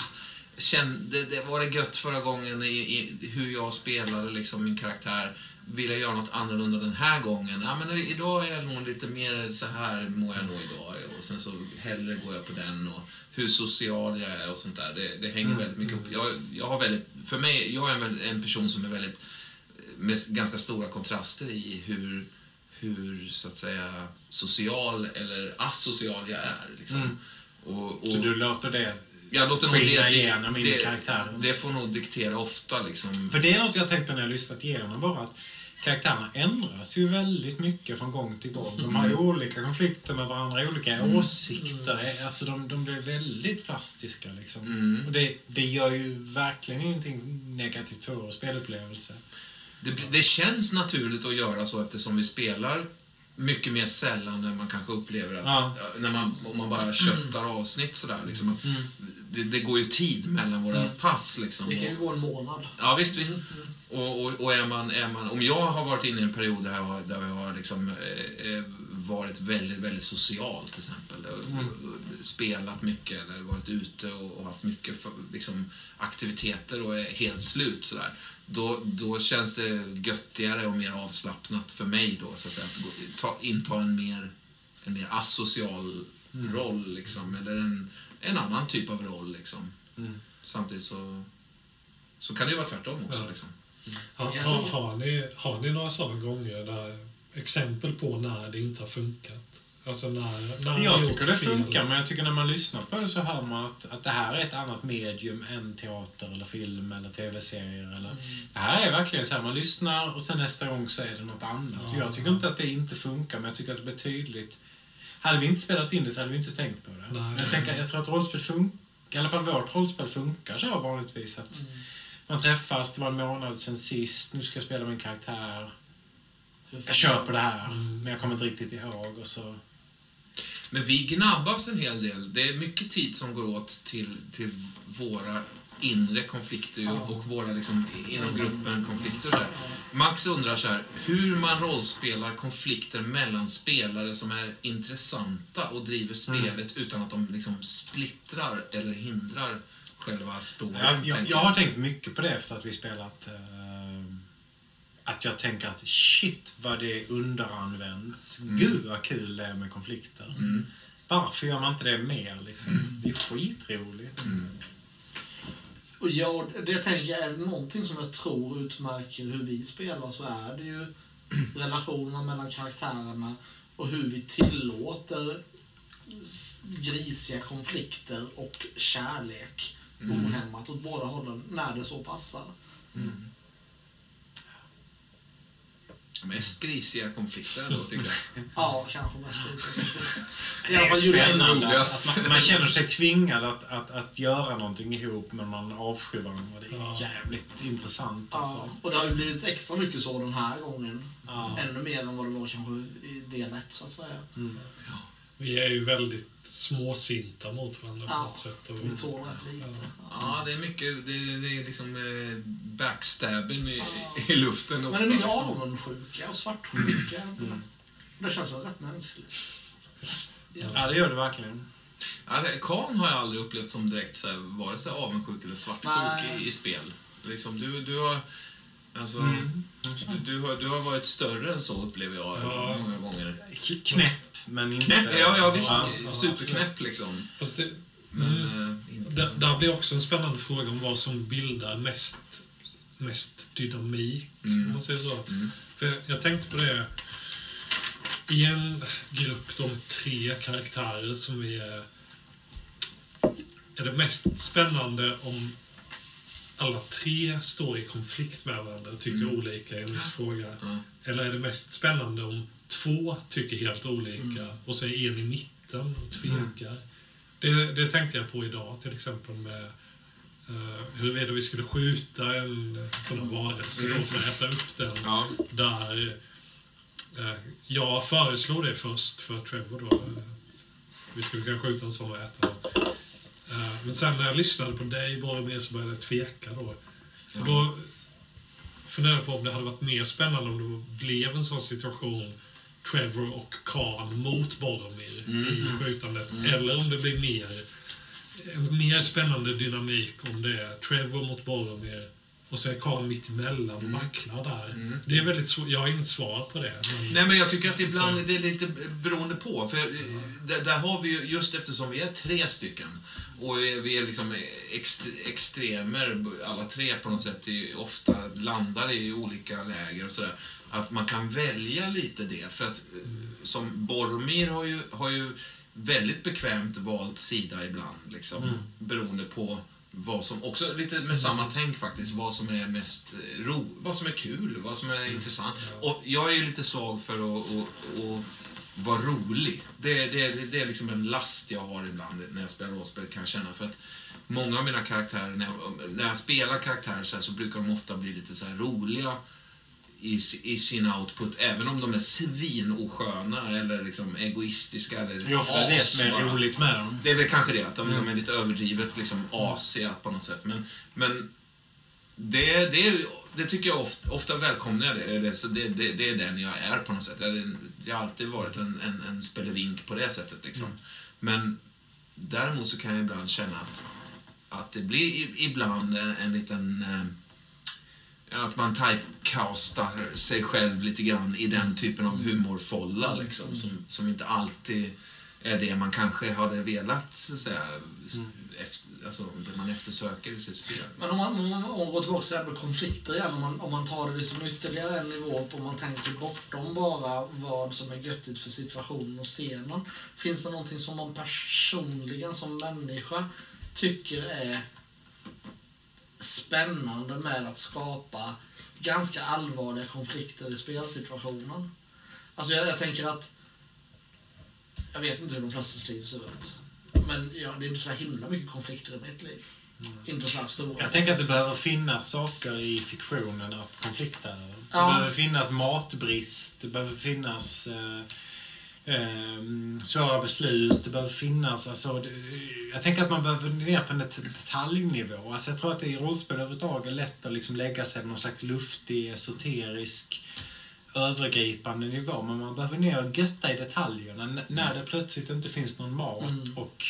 känn, det, det var det gött förra gången i, i hur jag spelade liksom min karaktär. Vill jag göra något annorlunda den här gången? Ja, men idag är jag nog lite mer så här mår jag nog idag. Och sen så hellre går jag på den och hur social jag är och sånt där. Det, det hänger väldigt mycket upp. Jag, jag har väldigt, för mig, jag är en, en person som är väldigt med ganska stora kontraster i hur, hur så att säga social eller asocial jag är. Liksom. Mm. Och, och Så du låter det... jag låter nog det, igenom det, karaktären? det får nog diktera ofta. Liksom. För det är något jag tänkt på när jag lyssnat igenom bara att karaktärerna ändras ju väldigt mycket från gång till gång. De har ju olika konflikter med varandra, olika åsikter. Alltså de, de blir väldigt plastiska liksom. Mm. Och det, det gör ju verkligen ingenting negativt för vår spelupplevelse. Det, det känns naturligt att göra så eftersom vi spelar mycket mer sällan än man kanske upplever att, Ja. när man, om man bara köttar avsnitt sådär. Liksom. Mm. Det, det går ju tid mellan våra pass. Liksom. Det kan ju gå en månad. Ja, visst, visst. Och, och, och är man, är man, om jag har varit inne i en period där jag, där jag har liksom, eh, eh, varit väldigt, väldigt social till exempel. och Spelat mycket eller varit ute och, och haft mycket för, liksom, aktiviteter och är helt slut sådär. Då, då känns det göttigare och mer avslappnat för mig då, så att säga, att gå, ta, inta en mer, en mer asocial roll liksom, eller en, en annan typ av roll liksom. Mm. Samtidigt så, så kan det ju vara tvärtom också. Ja. Liksom. Har, har, har, ni, har ni några sådana gånger där exempel på när det inte har funkat? Alltså när, när Jag har tycker det fel? funkar, men jag tycker när man lyssnar på det så hör man att, att det här är ett annat medium än teater eller film eller tv-serier. Eller, Det här är verkligen så här, man lyssnar och sen nästa gång så är det något annat. Ja. Jag tycker inte att det inte funkar, men jag tycker att det blir tydligt. Hade vi inte spelat in det så hade vi inte tänkt på det. Nej. Jag, tänker, jag tror att rollspel funkar, i alla fall vårt rollspel funkar så vanligtvis. Att Man träffas, det var en månad sen sist, nu ska jag spela min karaktär. Jag kör på det här, men jag kommer inte riktigt ihåg. Och så. Men vi gnabbas en hel del. Det är mycket tid som går åt till, till våra inre konflikter Ja. och våra liksom, inom gruppen konflikter. Så. Max undrar så här, hur man rollspelar konflikter mellan spelare som är intressanta och driver spelet utan att de liksom splittrar eller hindrar själva storyn. Jag, jag, tänker jag har tänkt mycket på det efter att vi spelat. Eh, att jag tänker att shit vad det underanvänds. Gud vad kul det är med konflikter. Mm. Varför gör man inte det mer liksom? Det är skitroligt. Och ja, det tänker jag är någonting som jag tror utmärker hur vi spelar så är det ju relationerna mellan karaktärerna och hur vi tillåter grisiga konflikter och kärlek ohämmat åt båda hållen när det så passar. Mest grisiga konflikter ändå, tycker jag. Ja, kanske mest grisiga konflikter. Det är spännande. Att man, man känner sig tvingad att, att, att göra någonting ihop men man avskyr varandra. Det är Ja. jävligt intressant. Ja, Alltså. och det har ju blivit extra mycket så den här gången. Ja. Ännu mer än vad det var kanske i del 1 så att säga. Vi är ju väldigt småsinta mot varandra på Ja. något sätt. Och, Vi tål rätt lite. Ja, det är mycket, det, det är liksom eh, backstabbing i, i luften Men ofta. det är mycket liksom. avundsjuka och svartsjuka. inte det? Det känns väl rätt mänskligt. Ja. Ja, det gör det verkligen. Alltså, Khan har jag aldrig upplevt som direkt så här, vare sig avundsjuk eller svartsjuk i, i spel. Liksom, du, du har... Alltså, Mm. du, har, du har varit större än så, upplever jag Ja. många gånger. Knäpp, men inte... Knäpp, ja, ja visst. Ja. superknäpp liksom. Fast det, Men, mm, eh, inte- där, där blir också en spännande fråga om vad som bildar mest, mest dynamik, Mm. om man säger så. Mm. För jag, jag tänkte på det i en grupp, de tre karaktärer som vi är... Är det mest spännande om alla tre står i konflikt med varandra och tycker Mm. olika i en viss fråga? Ja. Eller är det mest spännande om två tycker helt olika och så är en i mitten och tvekar? Det, det tänkte jag på idag till exempel med uh, huruvida vi skulle skjuta en sån här varelse då för att äta upp den. Ja. Där eh, jag föreslog det först för Trevor då. eh, att Vi skulle kunna skjuta en sån och äta den. Eh, men sen när jag lyssnade på dig Boromir så började jag tveka då. Och då funderade jag på om det hade varit mer spännande om det blev en sån situation Trevor och Khan mot Boromir i skjutandet. Eller om det blir mer, en mer spännande dynamik om det är Trevor mot Boromir och så är Khan mitt emellan och vacklar där. Det är väldigt svårt. Jag har inget svar på det. Men, Nej, men jag tycker att ibland Så. det är lite beroende på. För eh, där, där har vi ju, just eftersom vi är tre stycken och vi är, vi är liksom ext, extremer, alla tre på något sätt, ofta landar i olika läger och sådär. Att man kan välja lite det. För att eh, som Boromir har ju, har ju väldigt bekvämt valt sida ibland, liksom. Beroende på vad som, också lite med samma tänk faktiskt, vad som är mest eh, ro, vad som är kul, vad som är intressant. Och jag är ju lite svag för att, att, att vara rolig. Det, det, det, det är liksom en last jag har ibland när jag spelar rollspel kan jag känna. För att många av mina karaktärer, när jag, när jag spelar karaktärer så, här, så brukar de ofta bli lite så roliga i, i sin output, även om de är svinorsköna eller liksom egoistiska eller Det är ofta det som är roligt med dem. Det är väl kanske det, att de, de är lite överdrivet liksom asiga på något sätt. Men, men det, det, det tycker jag ofta, ofta välkomnar jag det. Det, det, det. det är den jag är på något sätt. Jag, jag har alltid varit en, en, en spelevink på det sättet. Liksom. Men däremot så kan jag ibland känna att, att det blir ibland en, en liten... Eh, att man typecastar sig själv lite grann i den typen av humorfolla liksom, som, som inte alltid är det man kanske hade velat så att säga, efter, alltså, det man eftersöker i sitt spel. Men om man, om man, om man går tillbaka till det här med konflikter igen, om man, om man tar det liksom ytterligare en nivå upp och man tänker bortom bara vad som är göttigt för situationen och scenen. Finns det någonting som man personligen som människa tycker är spännande med att skapa ganska allvarliga konflikter i spelsituationen? Alltså jag, jag tänker att jag vet inte hur de flestas liv ser ut. Men ja, det är inte så himla mycket konflikter i mitt liv. Inte så stora. Jag tänker att det behöver finnas saker i fiktionen att konflikta över. Det Ja. behöver finnas matbrist, det behöver finnas... Eh, eh, svåra beslut. Det behöver finnas, alltså, det, jag tänker att man behöver ner på en det- detaljnivå. Alltså, jag tror att det i rollspel överhuvudtaget är lätt att liksom lägga sig på någon slags luftig, esoterisk övergripande nivå. Men man behöver ner och götta i detaljerna. N- när det plötsligt inte finns någon mat Mm. och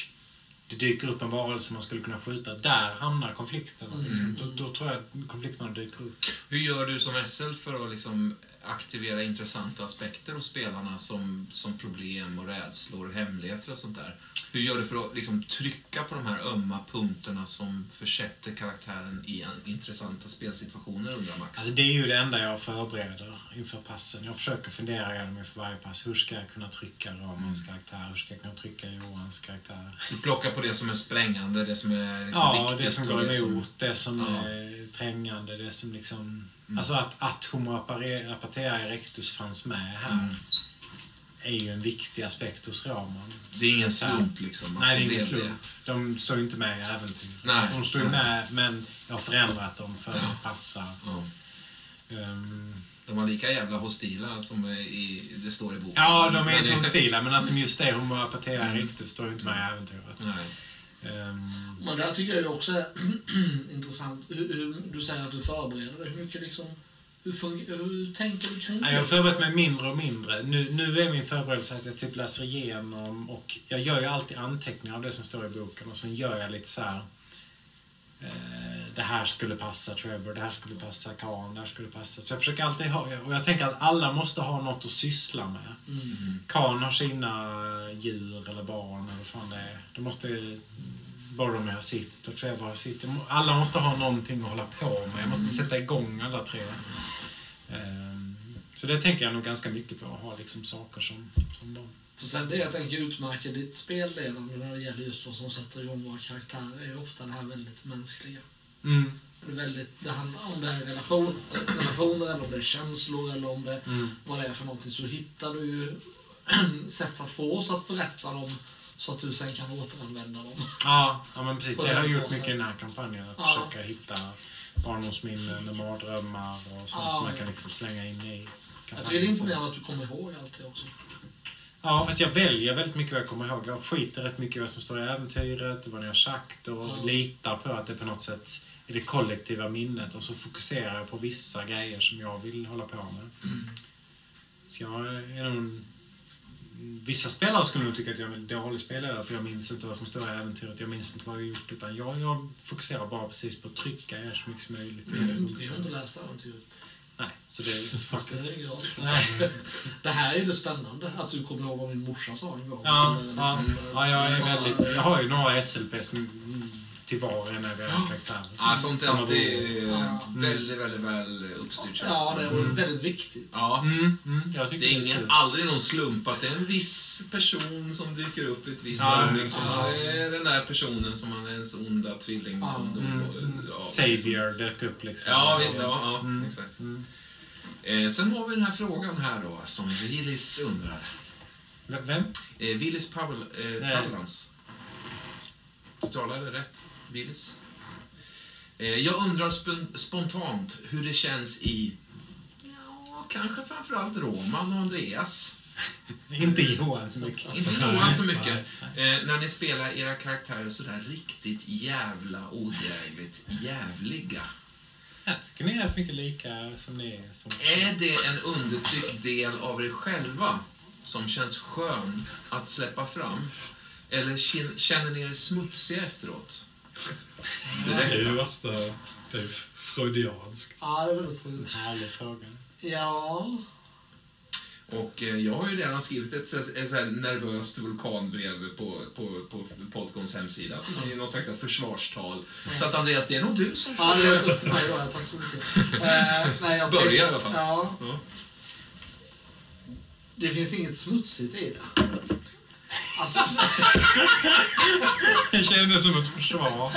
det dyker upp en varelse man skulle kunna skjuta. Där hamnar konflikterna. Liksom. Då, då tror jag att konflikterna dyker upp. Hur gör du som SL för att liksom aktivera intressanta aspekter hos spelarna som, som problem och rädslor, hemligheter och sånt där? Hur gör du för att liksom trycka på de här ömma punkterna som försätter karaktären i intressanta spelsituationer, undrar Max? Alltså det är ju det enda jag förbereder inför passen. Jag försöker fundera igenom inför varje pass. Hur ska jag kunna trycka Ramans karaktär? Hur ska jag kunna trycka Johans karaktär? Du plockar på det som är sprängande, det som är liksom ja, viktigt. det som går det som- emot, det som Ja. är trängande, det som liksom... Mm. Alltså att, att Homo apare- apatea erectus fanns med här Mm. Är ju en viktig aspekt hos Raman. Det är ingen slump liksom. Nej, det är ingen slump. De står ju inte med i äventyr. Nej. Alltså, de står ju med, men jag har förändrat dem för att passa. Ja. Ehm, De var lika jävla hostila som i, det står i boken. Ja, de är Men som det- stila, men att de just är Homo apatea Mm. erectus står ju inte med i äventyret. Nej. Ehm, Men det här tycker jag ju också är intressant. Hur, hur, du säger att du förbereder dig. Hur mycket liksom... Hur, hur tänker du kring nej, jag har det? förberett mig mindre och mindre. Nu, nu är min förberedelse att jag typ läser igenom och jag gör ju alltid anteckningar av det som står i boken och sen gör jag lite så här. Eh, det här skulle passa Trevor, det här skulle passa Khan, det här skulle passa. Så jag försöker alltid ha, och jag tänker att alla måste ha något att syssla med. Mm. Khan har sina djur eller barn eller vad fan det är. De måste... Boromir har sitt och Trevor har sitt. Alla måste ha någonting att hålla på med. Jag måste sätta igång alla tre. Ehm, Så det tänker jag nog ganska mycket på. Att ha liksom saker som, som de... För sen det jag tänker utmärker ditt spelledande när det gäller just vad som sätter igång våra karaktärer är ju ofta det här väldigt mänskliga. Mm. Det, är väldigt, det handlar om det är relation, relationer eller om det är känslor eller om det Mm. vad det är för någonting så hittar du ju sätt att få oss att berätta dem så att du sen kan återanvända dem. Ja, ja, men precis. Det har jag gjort mycket i den här kampanjen. Att Ja. försöka hitta barndomsminnen, mardrömmar och sånt Ja, som man kan liksom slänga in i Jag tycker det är imponerande att du kommer ihåg allt det också. Ja, fast jag väljer väldigt mycket vad jag kommer ihåg. Jag skiter rätt mycket i vad som står i äventyret och vad ni har sagt och Ja. litar på att det på något sätt är det kollektiva minnet och så fokuserar jag på vissa grejer som jag vill hålla på med. Så jag är nog... Vissa spelare skulle nog tycka att jag är en dålig spelare för jag minns inte vad som står i äventyret, jag minns inte vad vi har gjort utan jag, jag fokuserar bara precis på att trycka er så mycket som möjligt. Mm. Vi har inte läst äventyret. Nej, så det Det spelar ingen roll. Nej. Det här är ju det spännande, att du kommer ihåg vad min morsa sa en gång. Ja, Eller ja, liksom, ja, jag är ja, väldigt... Jag har ju några SLP som till var och en av era karaktärer. Ja, sånt är alltid bord. Ja. väldigt, väldigt väl uppstyrt Ja, det är väldigt viktigt. Ja, Mm, mm, det är ingen, aldrig någon slump att det är en viss person som dyker upp i ett visst Ja, ögonblick. Som ja. är den där personen som han är ens onda tvilling Ja. som dog. Mm. Ja, Savior dök upp liksom. Ja, visst. Ja, ja Mm. exakt. Mm. Eh, sen har vi den här frågan här då, som Willis undrar. Vem? Eh, Willis Pavel, eh. Pavlans. Uttalar det rätt? Willis? Eh, jag undrar spon- spontant hur det känns i, ja, kanske framförallt Roman och Andreas. Inte Johan så mycket. Inte Johan så mycket. Eh, när ni spelar era karaktärer sådär riktigt jävla odrägligt jävliga. Jag tycker ni är rätt mycket lika som ni är. Som... Är det en undertryckt del av er själva som känns skön att släppa fram? Eller känner ni er smutsiga efteråt? Det är ju värsta... Det är freudianskt. Ja, det är väldigt roligt. härlig fråga. Ja, Och eh, jag har ju redan skrivit ett, så- ett så här nervöst vulkanbrev på, på, på Podcoms hemsida som är någon slags försvarstal. Så att Andreas, det är nog du som ja det är upp till mig då. Tack så mycket. Eh, nej, jag Börja tänk- i alla fall. Ja, Ja. det finns inget smutsigt i det. Alltså, Det kändes som ett försvar.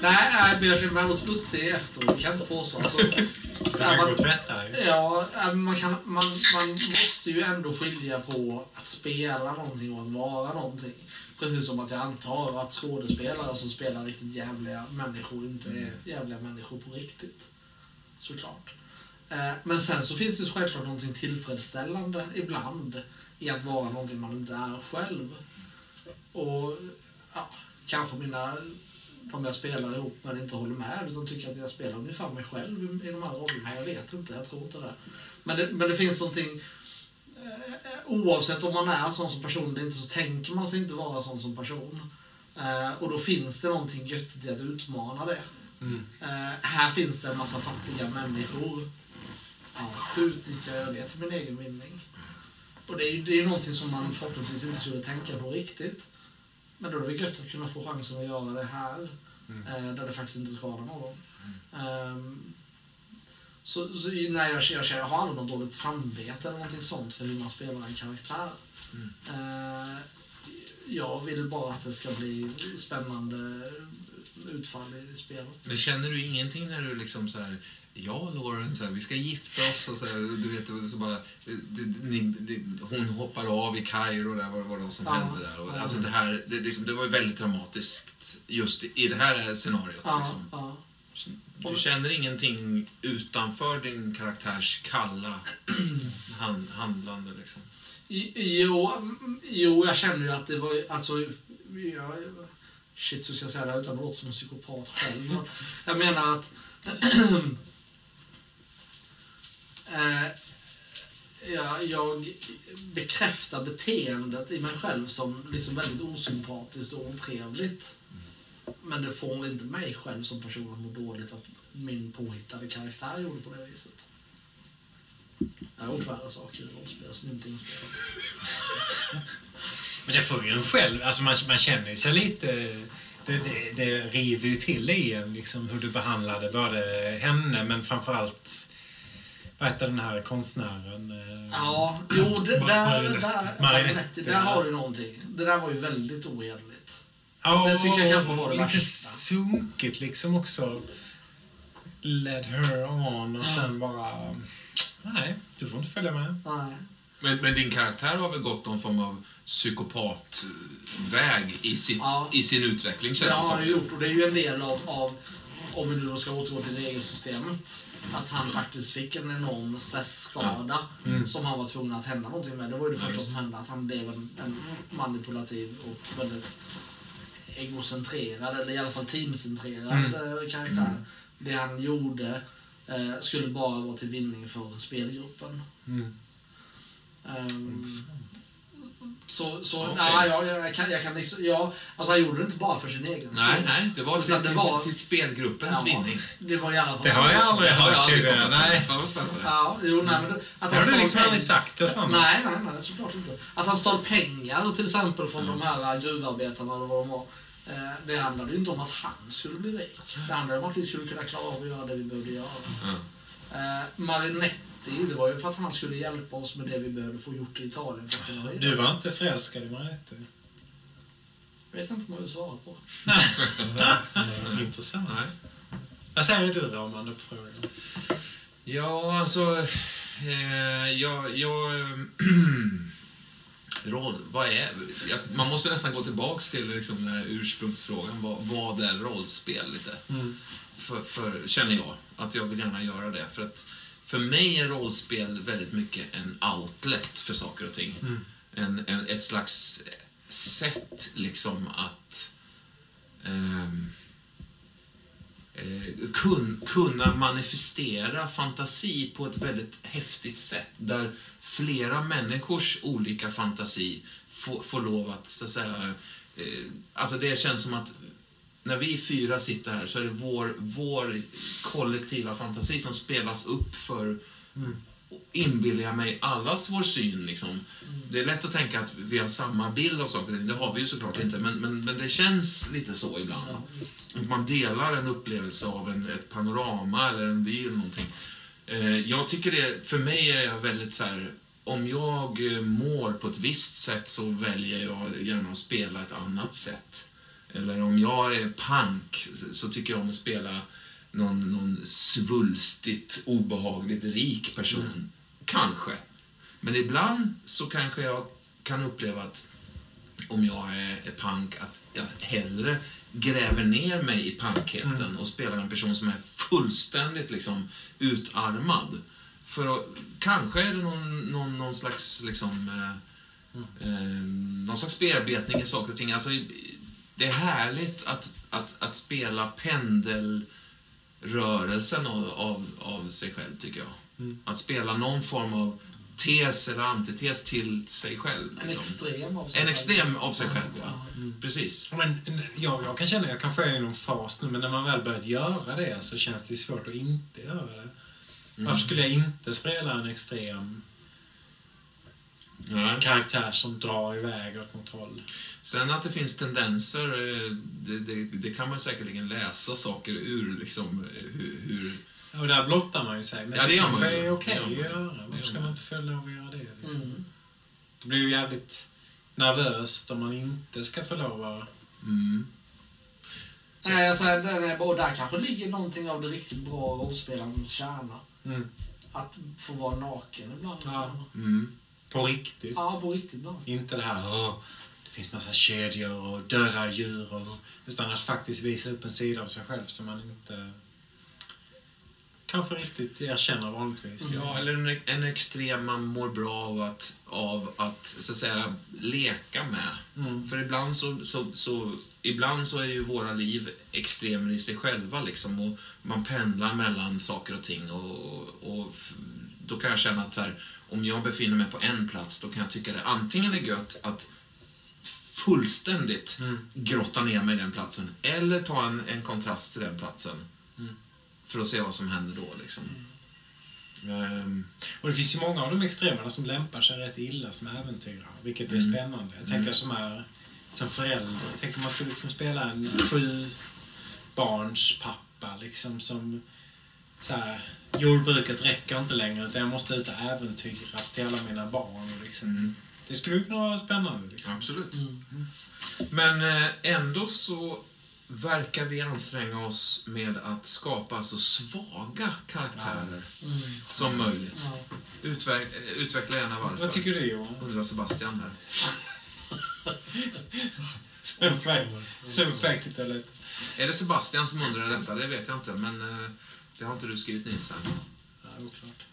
nej, men jag känner mig aldrig smutsig efteråt. Det kan jag inte påstå. Alltså, Du kan gå och tvätta. Ja, äh, man, kan, man, man måste ju ändå skilja på att spela någonting och att vara någonting. Precis som att jag antar att skådespelare som spelar riktigt jävliga människor inte är jävliga människor på riktigt. Såklart. Eh, Men sen så finns det ju självklart någonting tillfredsställande ibland i att vara någonting man inte är själv. Och ja, kanske mina, de jag spelar ihop med inte håller med utan tycker att jag spelar ungefär mig själv i de här rollerna. Jag vet inte, jag tror inte det. Men det, men det finns någonting eh, oavsett om man är sån som person eller inte så tänker man sig inte vara sån som person. Eh, och då finns det någonting göttigt i att utmana det. Eh, här finns det en massa fattiga människor. Ja, hur utnyttjar jag det till min egen vinning? Och det är ju det är någonting som man förhoppningsvis inte skulle tänka på riktigt. Men då är det gött att kunna få chansen att göra det här. Eh, där det faktiskt inte skadar någon. Ehm, så, så i- nej, jag, jag, jag har aldrig något dåligt samvete eller någonting sånt för hur man spelar en karaktär. Eh, jag vill bara att det ska bli spännande utfall i spelet. Men känner du ingenting när du liksom så här Ja, Lauren, så här, vi ska gifta oss och så här, du vet, och så bara, det, ni, det, hon hoppar av i Kairo där, vad vad det var som Ja, hände där. Och, alltså det här, det, liksom, det var väldigt dramatiskt just i det här scenariot. Ja, Liksom. ja. Du känner ingenting utanför din karaktärs kalla hand, handlande liksom? Jo, jo, jag känner ju att det var alltså... Jag, shit, hur ska jag säga det här utan att låta som en psykopat själv? Jag menar att... eh, ja, jag bekräftar beteendet i mig själv som liksom väldigt osympatiskt och otrevligt. Men det får inte mig själv som person att må dåligt att min påhittade karaktär gjorde på det viset. Jag har gjort värre saker i rollspel som inte är inspelade. Men det får ju en själv, alltså man, man känner ju sig lite... Det, det, det river ju till i en liksom hur du behandlade både henne men framförallt vad heter den här konstnären? eh, Ja, jo, det, där, Marinetti. där, Marinetti, där ja. har du någonting. Det där var ju väldigt ohederligt. Ja, det tycker jag kanske var det lite värsta. sunkigt liksom också. Led her on och Ja. sen bara... Nej, du får inte följa med. Nej. Men, men din karaktär har väl gått någon form av psykopatväg i, sitt, Ja. i sin utveckling Det känns det har han som. ju gjort och det är ju en del av, av om vi nu ska återgå till regelsystemet, att han faktiskt fick en enorm stressskada som han var tvungen att hända någonting med. Det var ju det första som hände, att han blev en, en manipulativ och väldigt egocentrerad, eller i alla fall teamcentrerad eh, karaktär. Det han gjorde eh, skulle bara vara till vinning för spelgruppen. Mm. Ehm, så, så Okej. ja, jag, jag, kan, jag kan liksom, ja, alltså han gjorde det inte bara för sin egen skull. Nej, nej, det var till, det till, var- till spelgruppens Ja, vinning. Det var i alla fall Det har jag aldrig Det har jag hört aldrig kopplat till. Nej. Fan vad spännande. Ja, jo, nej, men det, att Det har du liksom aldrig sagt det Sanna. Nej, nej, nej, såklart inte. Att han stal pengar till exempel från de här gruvarbetarna eller vad de var. Eh, det handlade ju inte om att han skulle bli rik. Det handlade om att vi skulle kunna klara av att göra det vi behövde göra. Ja. Eh, Marinetti, det var ju för att han skulle hjälpa oss med det vi behövde få gjort i Italien. För att kunna Du var inte förälskad i Mariette? Jag vet inte om jag vill svara på. Intressant. Nej. Vad säger du då om man uppfrågar? Ja, alltså... Eh, jag... jag roll, vad är... Jag, man måste nästan gå tillbaks till liksom, den här ursprungsfrågan. Vad, vad är rollspel? Lite. För, för, känner jag. Att jag vill gärna göra det. För att för mig är rollspel väldigt mycket en outlet för saker och ting. En, en, ett slags sätt liksom att ehm, eh, kun, kunna manifestera fantasi på ett väldigt häftigt sätt. Där flera människors olika fantasi får, får lov att, så att säga... Eh, alltså det känns som att när vi fyra sitter här så är det vår, vår kollektiva fantasi som spelas upp för inbillar jag mig allas vår syn. Liksom. Det är lätt att tänka att vi har samma bild av saker. Det har vi ju såklart inte, men, men, men det känns lite så ibland. Ja, man delar en upplevelse av en, ett panorama eller en vy eller någonting. Eh, jag tycker det, för mig är jag väldigt så här, om jag eh, mår på ett visst sätt så väljer jag gärna att spela ett annat sätt. Eller om jag är punk så tycker jag om att spela någon, någon svulstigt, obehagligt rik person. Kanske. Men ibland så kanske jag kan uppleva att om jag är, punk, att jag hellre gräver ner mig i punkheten och spelar en person som är fullständigt liksom utarmad. För att, kanske är det någon, någon, någon slags liksom, eh, någon slags bearbetning i saker och ting. Alltså, det är härligt att, att, att spela pendelrörelsen av, av, av sig själv, tycker jag. Att spela någon form av tes eller antites till sig själv. En Liksom. extrem av sig En extrem av sig själv, ja. Precis. Men, ja, jag kan känna, jag kanske är i någon fas nu, men när man väl börjat göra det så känns det svårt att inte göra det. Varför skulle jag inte spela en extrem Ja. karaktär som drar iväg åt något håll? Sen att det finns tendenser, eh, det, det, det kan man säkerligen läsa saker ur. Liksom, eh, hur, hur, Och där blottar man ju sig. Men Ja, det det kanske man är okej Det att göra. Varför ska man. inte få lov att göra det? Liksom? Mm. Det blir ju jävligt nervöst om man inte ska få lov att... mm. Nej, alltså, den är, och där kanske ligger någonting av det riktigt bra rollspelandets kärna. Mm. Att få vara naken ibland. Ja. Mm. På riktigt. ja på riktigt naken. Inte det här "Åh, det finns massa kedjor och döda djur. Och, utan att faktiskt visa upp en sida av sig själv som man inte kanske riktigt erkänner vanligtvis. Ja, eller en, en extrem man mår bra av att, av att, så att säga, leka med. Mm. För ibland så, så, så, ibland så är ju våra liv extremer i sig själva liksom och man pendlar mellan saker och ting och, och då kan jag känna att så här, om jag befinner mig på en plats då kan jag tycka det antingen är gött att fullständigt Mm. grotta ner mig i den platsen eller ta en, en kontrast till den platsen Mm. för att se vad som händer då liksom. Ehm, Och det finns ju många av de extremerna som lämpar sig rätt illa som äventyrare, vilket är Mm. spännande. Jag tänker som är som förälder. Jag tänker man skulle liksom spela en sju barns pappa liksom som så här, jordbruket räcker inte längre utan jag måste ut och äventyra till alla mina barn. Liksom. Mm. Det skulle ju kunna vara spännande. Liksom. Absolut. Mm. Men eh, ändå så verkar vi anstränga oss med att skapa så svaga karaktärer Mm. som möjligt. Ja. Utveck, eh, utveckla gärna varför. Vad tycker du Johan? Undrar Sebastian här. Superfaktigt eller? Är det Sebastian som undrar detta? Det vet jag inte, men eh, det har inte du skrivit Nils här. Ja, oklart.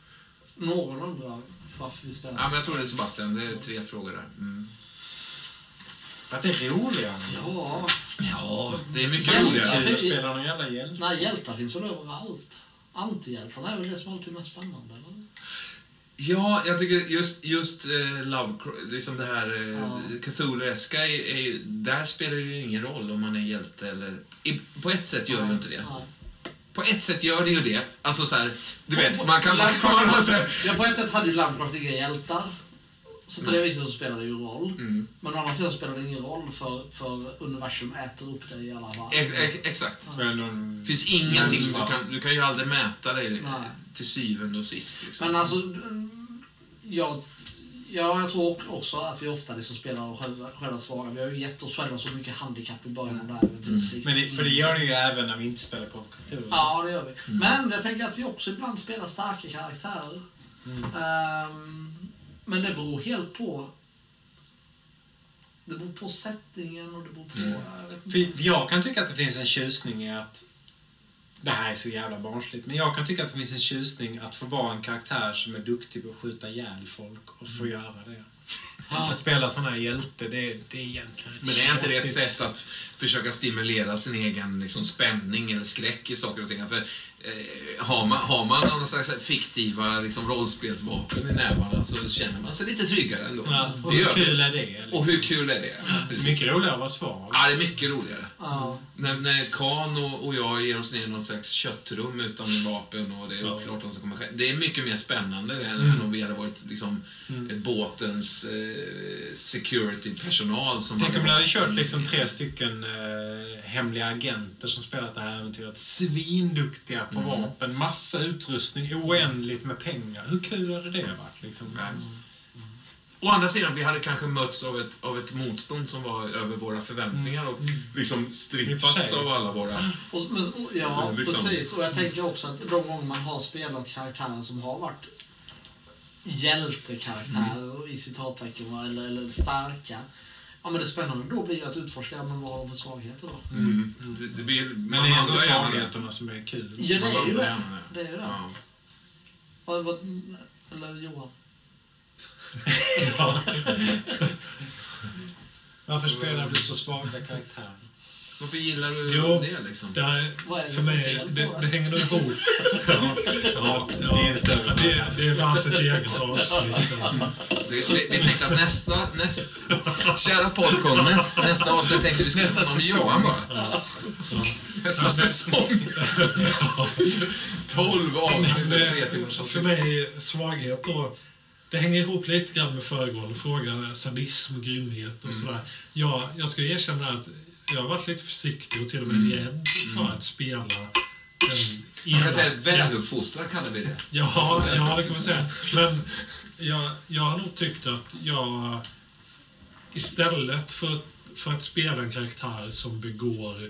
Någon undrar. Ja, men jag tror det är Sebastian. Det är tre frågor där. Mm. Att det är roligare. Ja, Ja, det är mycket Hjältar. roligare. Kul att spela någon jävla hjälte. nej, hjältar finns väl överallt. Antihjältarna är väl det som alltid är mest spännande, eller? Ja, jag tycker just, just eh, Love, liksom det här eh, Ja. Cthulhu-eska, är, är, där spelar det ju ingen roll om man är hjälte eller... I, på ett sätt gör det ju inte det. Nej. På ett sätt gör det ju det. Alltså så här, du vet, man kan... Man, man, så här, Ja, på ett sätt hade ju Lovecraft inga hjältar. Så på det viset så spelar det ju roll. mm, Men å andra sidan spelar det ingen roll för, för universum äter upp dig i alla fall. ex, ex, exakt. Men någon... Det finns ingenting, du Ja. kan, du kan ju aldrig mäta dig Nej. till syvende och sist. Liksom. Men alltså, mm, jag, ja, jag tror också att vi ofta liksom spelar oss själva, själva svaga. Vi har ju gett oss själva så mycket handikapp i början av det här äventyret. Men det, för det gör det ju även när vi inte spelar konkurrenter. Ja, det gör vi. Men jag tänker att vi också ibland spelar starka karaktärer. Ehm, men det beror helt på det beror på settingen och det beror på... Jag inte. För jag kan tycka att det finns en tjusning i att... Det här är så jävla barnsligt, men jag kan tycka att det finns en tjusning att få vara en karaktär som är duktig på att skjuta ihjäl folk och få göra det. Att spela sån här hjälte, det, det är egentligen Men är inte det ett sätt att försöka stimulera sin egen liksom, spänning eller skräck i saker och ting? För, eh, har, man, har man någon slags fiktiva liksom, rollspelsvapen i nävarna så känner man sig lite tryggare ändå. Ja, och det hur kul det. är det? Liksom? Och hur kul är det? Precis. Mycket roligare att vara svag. Ja, det är mycket roligare. Ja. När, när Kan och, och jag ger oss ner i något slags köttrum utan vapen och det är Ja. oklart vad som kommer ske. Det är mycket mer spännande än Mm. om vi hade varit liksom, båtens eh, security-personal. Som Tänk om ni hade kört liksom tre stycken eh, hemliga agenter som spelat det här äventyret. Svinduktiga på Mm. vapen, massa utrustning, oändligt med pengar. Hur kul hade det varit? Liksom? Ja, visst. Å andra sidan, vi hade kanske mötts av ett, av ett motstånd som var över våra förväntningar och liksom Mm. För strippats av alla våra... Och, men, och, ja, Liksom. precis. Och jag tänker också att de gånger man har spelat karaktärer som har varit hjältekaraktärer i citattecken eller, eller starka. Ja men det spännande då blir ju att utforska, men vad har de för svagheter då? Mm. Det, det blir, Men det är ändå svagheterna som är kul. Ja det är ju det. Det är ju det. Ja. Vad, vad, eller Johan? Varför spelar du så svaga karaktärer? Varför gillar du Jo, det liksom? Det är, Vad är det för för mig, fel det, på det det? hänger nog ihop. Ja, ja, Det är en större det, det är värt ett eget avsnitt. Vi, tänkte att nästa, nästa kära podcast, nästa, nästa avsnitt tänkte vi skulle prata om. Johan bara. Nästa säsong. 12 avsnitt, eller tre timmars För avsnitt. mig, svaghet då, det hänger ihop lite grann med föregående fråga, sadism, grymhet och sådär. Ja, jag ska erkänna att jag har varit lite försiktig och till och med rädd för att spela en Man kan säga väluppfostrad kallar vi det. Ja, ja, det kan man säga. Men jag, jag har nog tyckt att jag istället för, för att spela en karaktär som begår eh,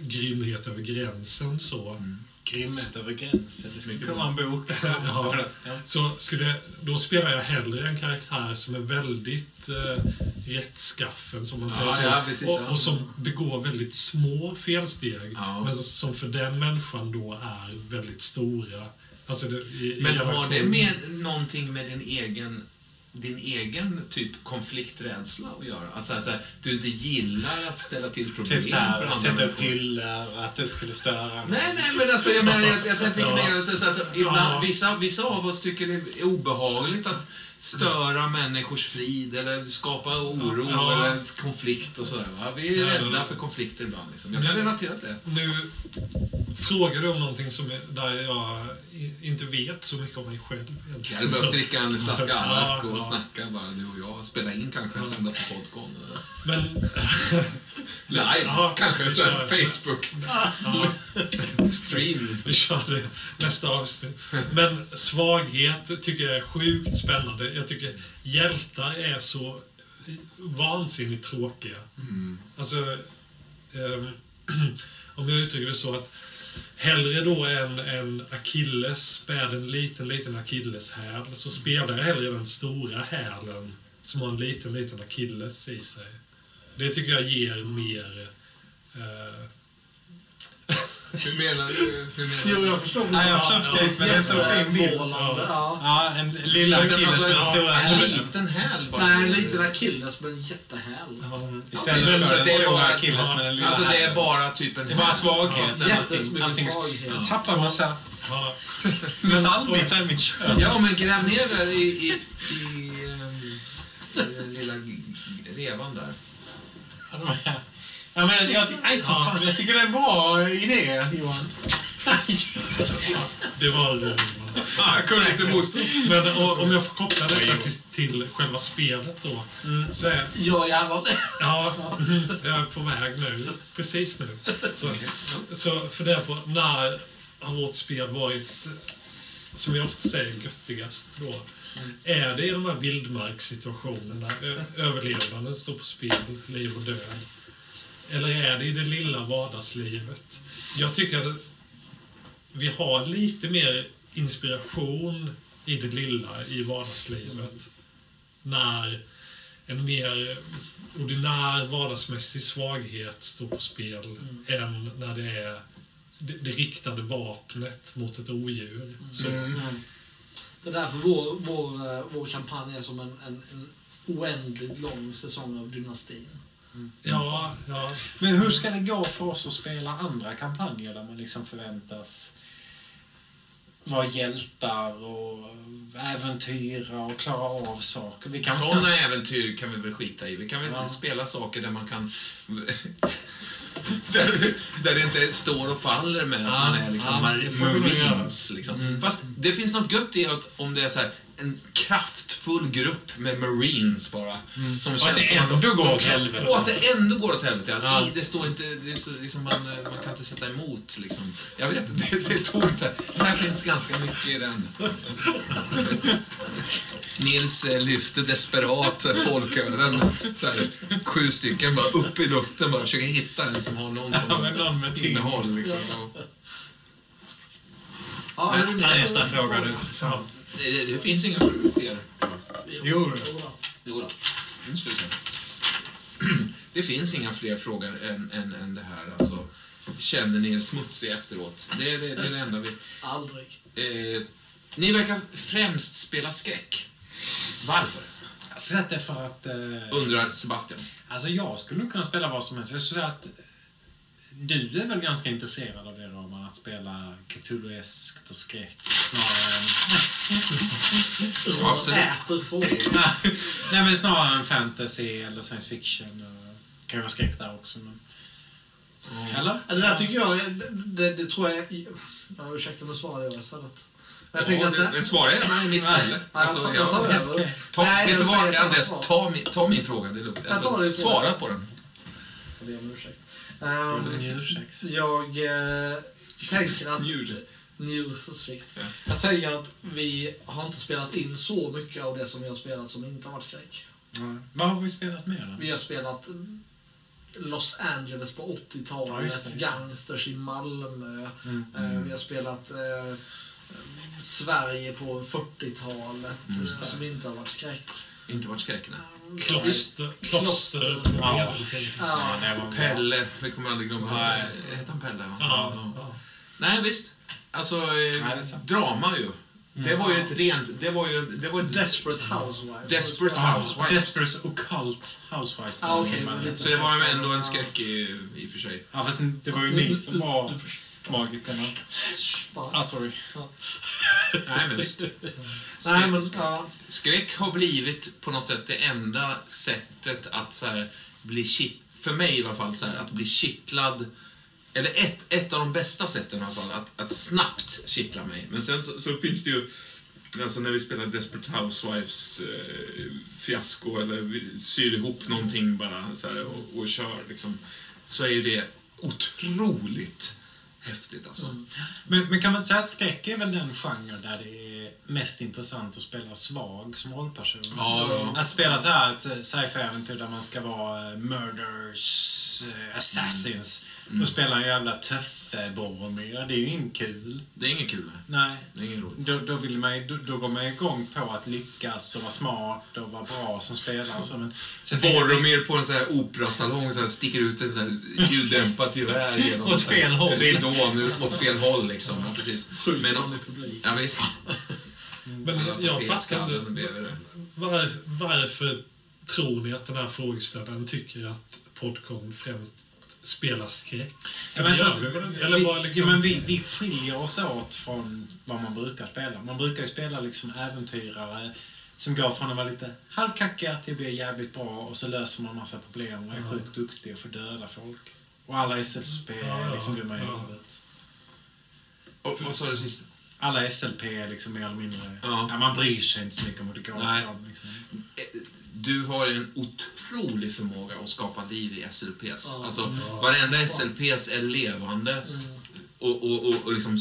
grymhet över gränsen så, Grymhet över gränsen. Det skulle kunna vara en bok. Ja. Så skulle, då spelar jag hellre en karaktär som är väldigt eh, rättskaffen, som man säger Ja, så. ja, precis, och, och som begår väldigt små felsteg, men som för den människan då är väldigt stora. Alltså det, i, i Men har relation- det med någonting med din egen din egen typ konflikträdsla att göra? Alltså att så här, du inte gillar att ställa till problem Typ för såhär, andra sätta upp hyllor, att det skulle störa. Nej, nej, men alltså jag menar, jag, jag, jag tänker Ja. mer att, så att ibland, Ja. vissa, vissa av oss tycker det är obehagligt att störa människors frid eller skapa oro Ja. eller konflikt och sådär. Va? Vi är Ja, rädda för konflikter ibland. Liksom. Jag kan relatera till det. Nu frågar du om någonting som är, där jag inte vet så mycket om mig själv. Jag hade behövt dricka en flaska Ja, arrak och ja. snacka bara, du och jag. Spela in kanske, sända på podcast. Men, Live, Ja, kanske. Så här, kör. Facebook-stream. vi kör det nästa avsnitt. Men svaghet tycker jag är sjukt spännande. Jag tycker hjältar är så vansinnigt tråkiga. Alltså, ehm, om jag uttrycker det så att hellre då än en Achilles med en liten, liten Achilleshäl så spelar jag hellre den stora hälen som har en liten, liten Achilles i sig. Det tycker jag ger mer... Eh, Hur menar du? Hur menar Jo, jag förstår. Nej, jag förstår precis, men det är så fin bild. Ja. Ja, en lilla Achilles alltså, med den stora en liten häl bara. Nej, en liten akilles med en jättehäl. Istället för den stora bara- Achilles med den lilla Alltså det är bara typ en Det är bara svaghet. Allting- svaghet. Jag tappar massa ja, metallbitar i mitt kön. Ja, men gräv ner där i, i, i, ehm, i den lilla revan där. Ja, men jag, aj, som fan, jag tycker det är en bra idé, Johan. det var... eh, Jag kunde inte motstå. Men o- om jag får koppla detta till, till själva spelet då. Så är, Ja, gärna det. ja, jag är på väg nu. Precis nu. Så, så fundera på när har vårt spel varit, som vi ofta säger, göttigast då? Är det i de här vildmarkssituationerna, överlevnaden står på spel, liv och död? Eller är det i det lilla vardagslivet? Jag tycker att vi har lite mer inspiration i det lilla i vardagslivet. När en mer ordinär vardagsmässig svaghet står på spel än när det är det, det riktade vapnet mot ett odjur. Så, Det är därför vår, vår, eh, vår kampanj är som en, en, en oändligt lång säsong av dynastin. Ja, ja. Men hur ska det gå för oss att spela andra kampanjer där man liksom förväntas vara hjältar och äventyra och klara av saker? Vi kan Sådana äventyr kan vi väl skita i. Vi kan väl Ja. spela saker där man kan... där, där det inte står och faller med att man är liksom ja, marines. Liksom. Fast det finns något gött i att om det är så här, en kraftfull grupp med marines bara. Som Och att det som ändå de- går åt helvete. Och att det ändå går åt helvete. Att Ja. i, det står inte... Det är så, liksom man, man kan inte sätta emot. Liksom. Jag vet inte, det, det är tomt här. Här finns ganska mycket i den. Nils eh, lyfter desperat folkölen. Så här, sju stycken bara upp i luften bara försöker hitta en som har någon Ja, men någon med tyngd. innehåll. Liksom. Ja. Ja, nästa fråga du. Fan. Det, det, det finns inga fler. Jo. Jo då. Nu ska vi se. Det finns inga fler frågor än, än, än det här. Alltså, känner ni er smutsiga efteråt? Det, är- det, det är det enda vi... Aldrig. Eh, ni verkar främst spela skräck. Varför? Jag skulle säga att det är för att... Eh, Undrar Sebastian. alltså jag skulle nog kunna spela vad som helst. Jag skulle säga att du är väl ganska intresserad av det att spela Cthulhu-eskt och skräck snarare än... Absolut. Äter. Nej men snarare än fantasy eller science fiction. Och, kan ju vara skräck där också. Men... Eller? Ja, Det där tycker jag, det, det tror jag... Ja, ursäkta, nu svarar jag istället. Jag Ja, tänker att det, det, det svarar gärna i mitt ställe. Jag Alltså, jag tar över. Ta, Nej, vet du jag säger vad, ett annat Andreas? svar. Ta, min- ta min fråga, det är lugnt. Jag fråga. svara på den. Jag ber om ursäkt. Ehm, Njursex. jag eh, tänker att... Njure. Njursvikt. Ja. Jag tänker att vi har inte spelat in så mycket av det som vi har spelat som inte har varit skräck. Ja. Vad har vi spelat mer då? Vi har spelat Los Angeles på Ja, just det, 80-talet, just det. Gangsters i Malmö. Mm. Eh, Vi har spelat eh, Sverige på 40-talet, Just det. som inte har varit skräck. Inte varit skräck, nej. Kloster. Kloster. Ja. Ja. det var bra. Pelle, vi kommer aldrig glömma. Hette han Pelle? va? Ja. ja. Nej, visst. Alltså, eh, det sant. drama ju. Det var ju ett rent... Det var ju... Det var ett, Desperate Housewives. Desperate Ja, Housewives. Desperate Occult Housewives. Ah, men lite- så det var ju ändå en skräck i, i och för sig. Ja, fast det var ju ni som du- var magikerna. Ah, sorry. Nej, men visst. Nej, men, Skräck, skräck har blivit på något sätt det enda sättet att så här, bli kitt, för mig i alla fall, så här, att bli kittlad. Eller ett, ett av de bästa sätten i alla fall, att, att snabbt kittla mig. Men sen så, så finns det ju, alltså när vi spelar Desperate Housewives eh, fiasko eller vi syr ihop någonting bara så här, och, och kör liksom, så är ju det otroligt häftigt alltså. Mm. Men, men kan man inte säga att skräck är väl den genre där det är mest intressant att spela svag som rollperson? Ja, ja. Att spela så här ett sci-fi-äventyr där man ska vara eh, murders, eh, assassins Mm. och spela en jävla töffe Boromir. Det är ju inte kul. Det är inget kul. Nej. Det är inget roligt. Då, då, vill man, då, då går man igång på att lyckas och vara smart och vara bra som spelare. Så, men, så Boromir på en sån här operasalong så här, sticker ut en sån här ljuddämpat gevär genom Åt fel håll. ridån ut åt fel håll liksom. Ja, precis. Sjukt Men, vanlig publik. ja, visst. Men Alla jag fattar inte. Var, varför tror ni att den här frågeställaren tycker att Podcon främst spelar skräck? Men jag vi? Eller vi, bara liksom... ja, men vi, vi skiljer oss åt från vad man brukar spela. Man brukar ju spela liksom äventyrare som går från att vara lite halvkackiga till att bli jävligt bra och så löser man massa problem och är sjukt duktig och får döda folk. Och alla SLP Ja, är ja, liksom dumma i ja. huvudet. Och, vad sa du sist? Alla SLP är liksom mer eller mindre... Ja. Ja. man bryr sig inte så mycket om hur det går för dem. Liksom. Du har en otrolig förmåga att skapa liv i SLPs. Ja. Alltså, varenda SLPs är levande Mm. och, och, och, och liksom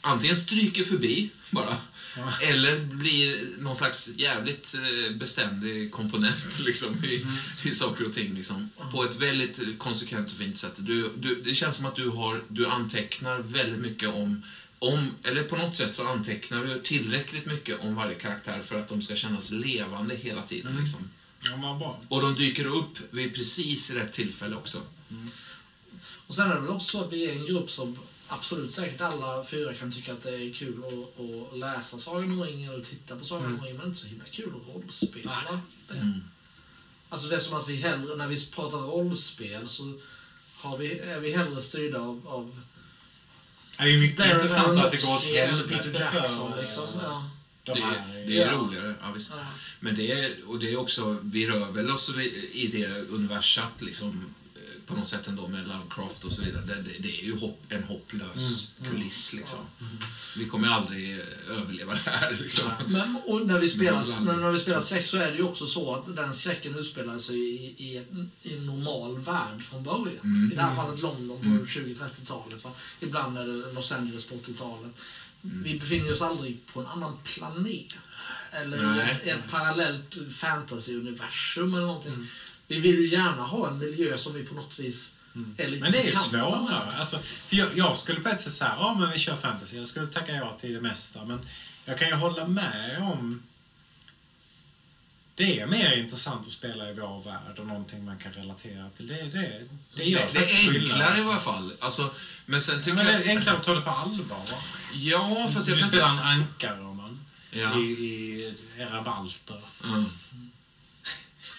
antingen stryker förbi bara Ja. eller blir någon slags jävligt eh, beständig komponent liksom, i, i saker och ting. Liksom, på ett väldigt konsekvent och fint sätt. Du, du, det känns som att du, har, du antecknar väldigt mycket om, om, eller på något sätt så antecknar du tillräckligt mycket om varje karaktär för att de ska kännas levande hela tiden. Mm. Liksom. Ja. Och de dyker upp vid precis rätt tillfälle också. Och sen är det väl också så att vi är en grupp som absolut säkert alla fyra kan tycka att det är kul att, att läsa Sagan om ringen eller titta på Sagan om ringen, men inte så himla kul att rollspela. Mm. Alltså det är som att vi hellre, när vi pratar rollspel så har vi, är vi hellre styrda av, av Det är ju mycket Darren intressant att det går åt helvete Peter Jackson. för Liksom. Ja. de Det, här. det är Ja. roligare. Ja, visst. Ja. Men det är, och det är också, vi rör väl oss i det universat liksom, på något sätt ändå med Lovecraft och så vidare. Det, det, det är ju hopp, en hopplös kuliss liksom. Vi kommer aldrig eh, överleva det här liksom. Men och när, vi spelar, när, när vi spelar skräck så är det ju också så att den skräcken utspelar sig i, i, i en normal värld från början. Mm. I det här fallet London på Mm. 20-30-talet. va. Ibland är det Los Angeles på 80-talet. Mm. Vi befinner oss aldrig på en annan planet. Eller i ett, ett parallellt fantasy-universum eller någonting. Mm. Vi vill ju gärna ha en miljö som vi på något vis är lite Men det är ju svårare. Alltså, för jag, jag skulle på ett sätt säga, ja men vi kör fantasy. Jag skulle tacka ja till det mesta. Men jag kan ju hålla med om... Det är mer intressant att spela i vår värld och någonting man kan relatera till. Det, det, det gör Det, det är skillnad. enklare i alla fall. Alltså, men sen Ja, tycker men det jag... är enklare att ta det på allvar. Ja, fast jag du spelar en ankare, man. Ja. I, I era balter. Mm.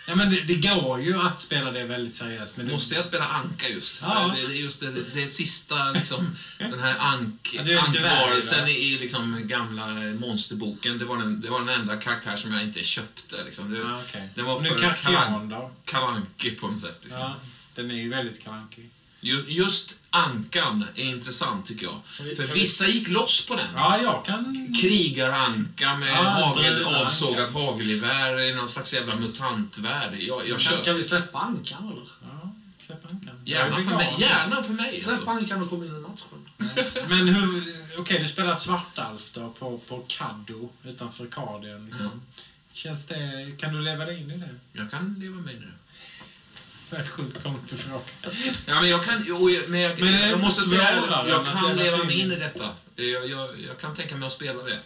Ja, men det, det går ju att spela det väldigt seriöst. Men det, Måste jag spela Anka just? Ja. Det, det just det, det sista, liksom, den här ank, Ja, ankvarelsen i, liksom gamla monsterboken. Det var, den, det var den enda karaktär som jag inte köpte. Liksom. Det, Ja, okej. det var för Karkian då? kalanki på något sätt. Liksom. Ja, den är ju väldigt kalankig. Just, just Ankan är intressant tycker jag. vi- För vi- vissa gick loss på den. Ja, jag kan... Krigaranka med Ja, hagel, avsågat hagelgevär i någon slags jävla mutantvärld. Jag, jag Kan, kan vi släppa ankan eller? Ja, släpp ankan. Gärna för mig. Gärna för mig Släpp alltså. ankan och kom in i matchen. Men hur... Okej, du spelar Svartalf då på, på Caddo utanför Kardien. Liksom. Mm. Känns det... Kan du leva dig in i det? Jag kan leva med det. Det är sjukt. Ja, men jag kan, jo, men jag, Men jag måste säga jag kan leva mig in i detta. Jag, jag, jag kan tänka mig att spela det.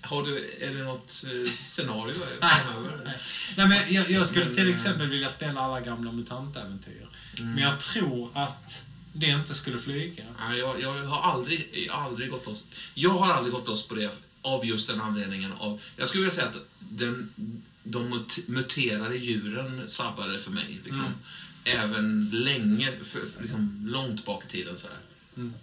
Har du, är det något eh, scenario framöver? Nej, men jag, jag skulle till exempel vilja spela alla gamla mutantäventyr. Men jag tror att det inte skulle flyga. Nej, jag, jag har aldrig, aldrig gått loss. Jag har aldrig gått loss på det av just den anledningen. Av, jag skulle vilja säga att den, de mut- muterade djuren sabbade för mig. Liksom. Även länge, för, liksom, långt bak i tiden. Så här. Mm.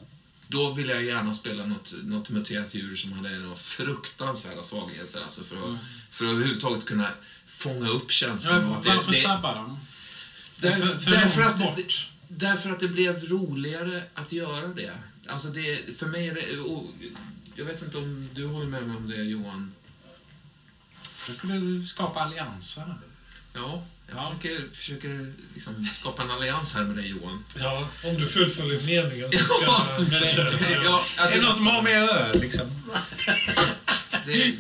Då ville jag gärna spela något, något muterat djur som hade några fruktansvärda svagheter. Alltså för, att, för att överhuvudtaget kunna fånga upp känslan Ja, varför det, det, sabbar de? Därför, För- för därför, att bort. därför att det blev roligare att göra det. Alltså det, för mig är det... Och jag vet inte om du håller med mig om det, Johan? Då skulle du skapa allianser. Ja, jag Ja. försöker, försöker liksom skapa en allians här med dig, Johan. Ja, om du fullföljer meningen så ska Ja, jag försöka. Ja, alltså, är det någon som har med öl, liksom? det,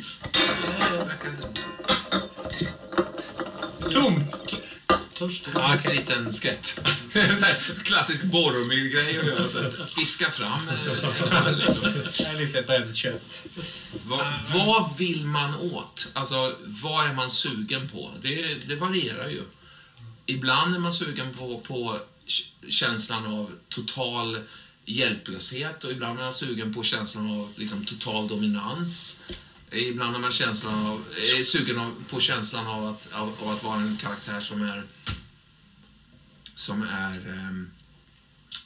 Tomt! Törstig. Ja, en liten skvätt. Klassisk Boromir-grej att göra. Så fiska fram. eh, liksom. Det är lite bränt kött. Vad, vad vill man åt? Alltså, vad är man sugen på? Det, det varierar ju. Ibland är man sugen på, på känslan av total hjälplöshet och ibland är man sugen på känslan av liksom, total dominans. Ibland är man känslan av, är sugen av, på känslan av att, av, av att vara en karaktär som är som är ehm,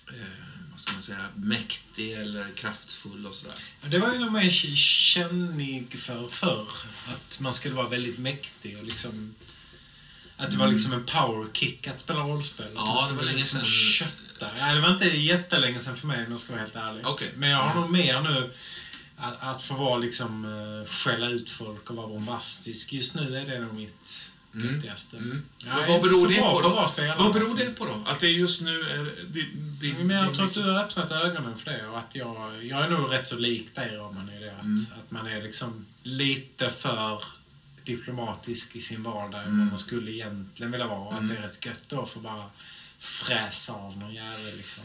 eh, vad ska man säga, mäktig eller kraftfull och sådär. Det var ju nog mer kännig för förr. Att man skulle vara väldigt mäktig och liksom... Att det var liksom en power kick att spela rollspel. Ja, det var länge liksom sedan. Kötta. Ja, det var inte jättelänge sedan för mig om jag ska vara helt ärlig. Okej. Men jag har nog mer nu att, att få vara liksom uh, skälla ut folk och vara bombastisk. Just nu är det nog mitt Mm. viktigaste. Mm. Jag Vad beror det på att då? Vad beror det på då? Att det just nu är... Din, din, Men jag tror att liksom- du har öppnat ögonen för det och att jag, jag är nog rätt så lik dig Roman i det. Att, Mm. att man är liksom lite för diplomatisk i sin vardag än Mm. vad man skulle egentligen vilja vara. Och Mm. att det är rätt gött då för bara fräsa av någon jävel liksom.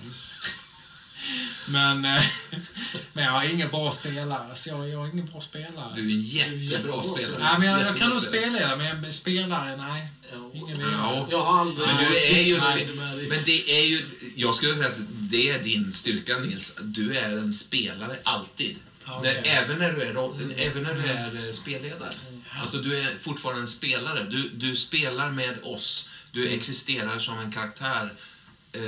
Men, eh, men jag är ingen bra spelare, så jag, jag är ingen bra spelare. Du är en jättebra jättebra spelare. Nej, men jag, jag kan nog spela men spelare, nej. Jo. Ingen Ja. Jag har aldrig... Men du är ju... Nej, det är Men det är ju... Jag skulle säga att det är din styrka, Nils. Du är en spelare, alltid. Okej. även, när du är, även när du är eh, spelledare. Alltså, du är fortfarande en spelare. Du, du spelar med oss. Du existerar som en karaktär. Eh,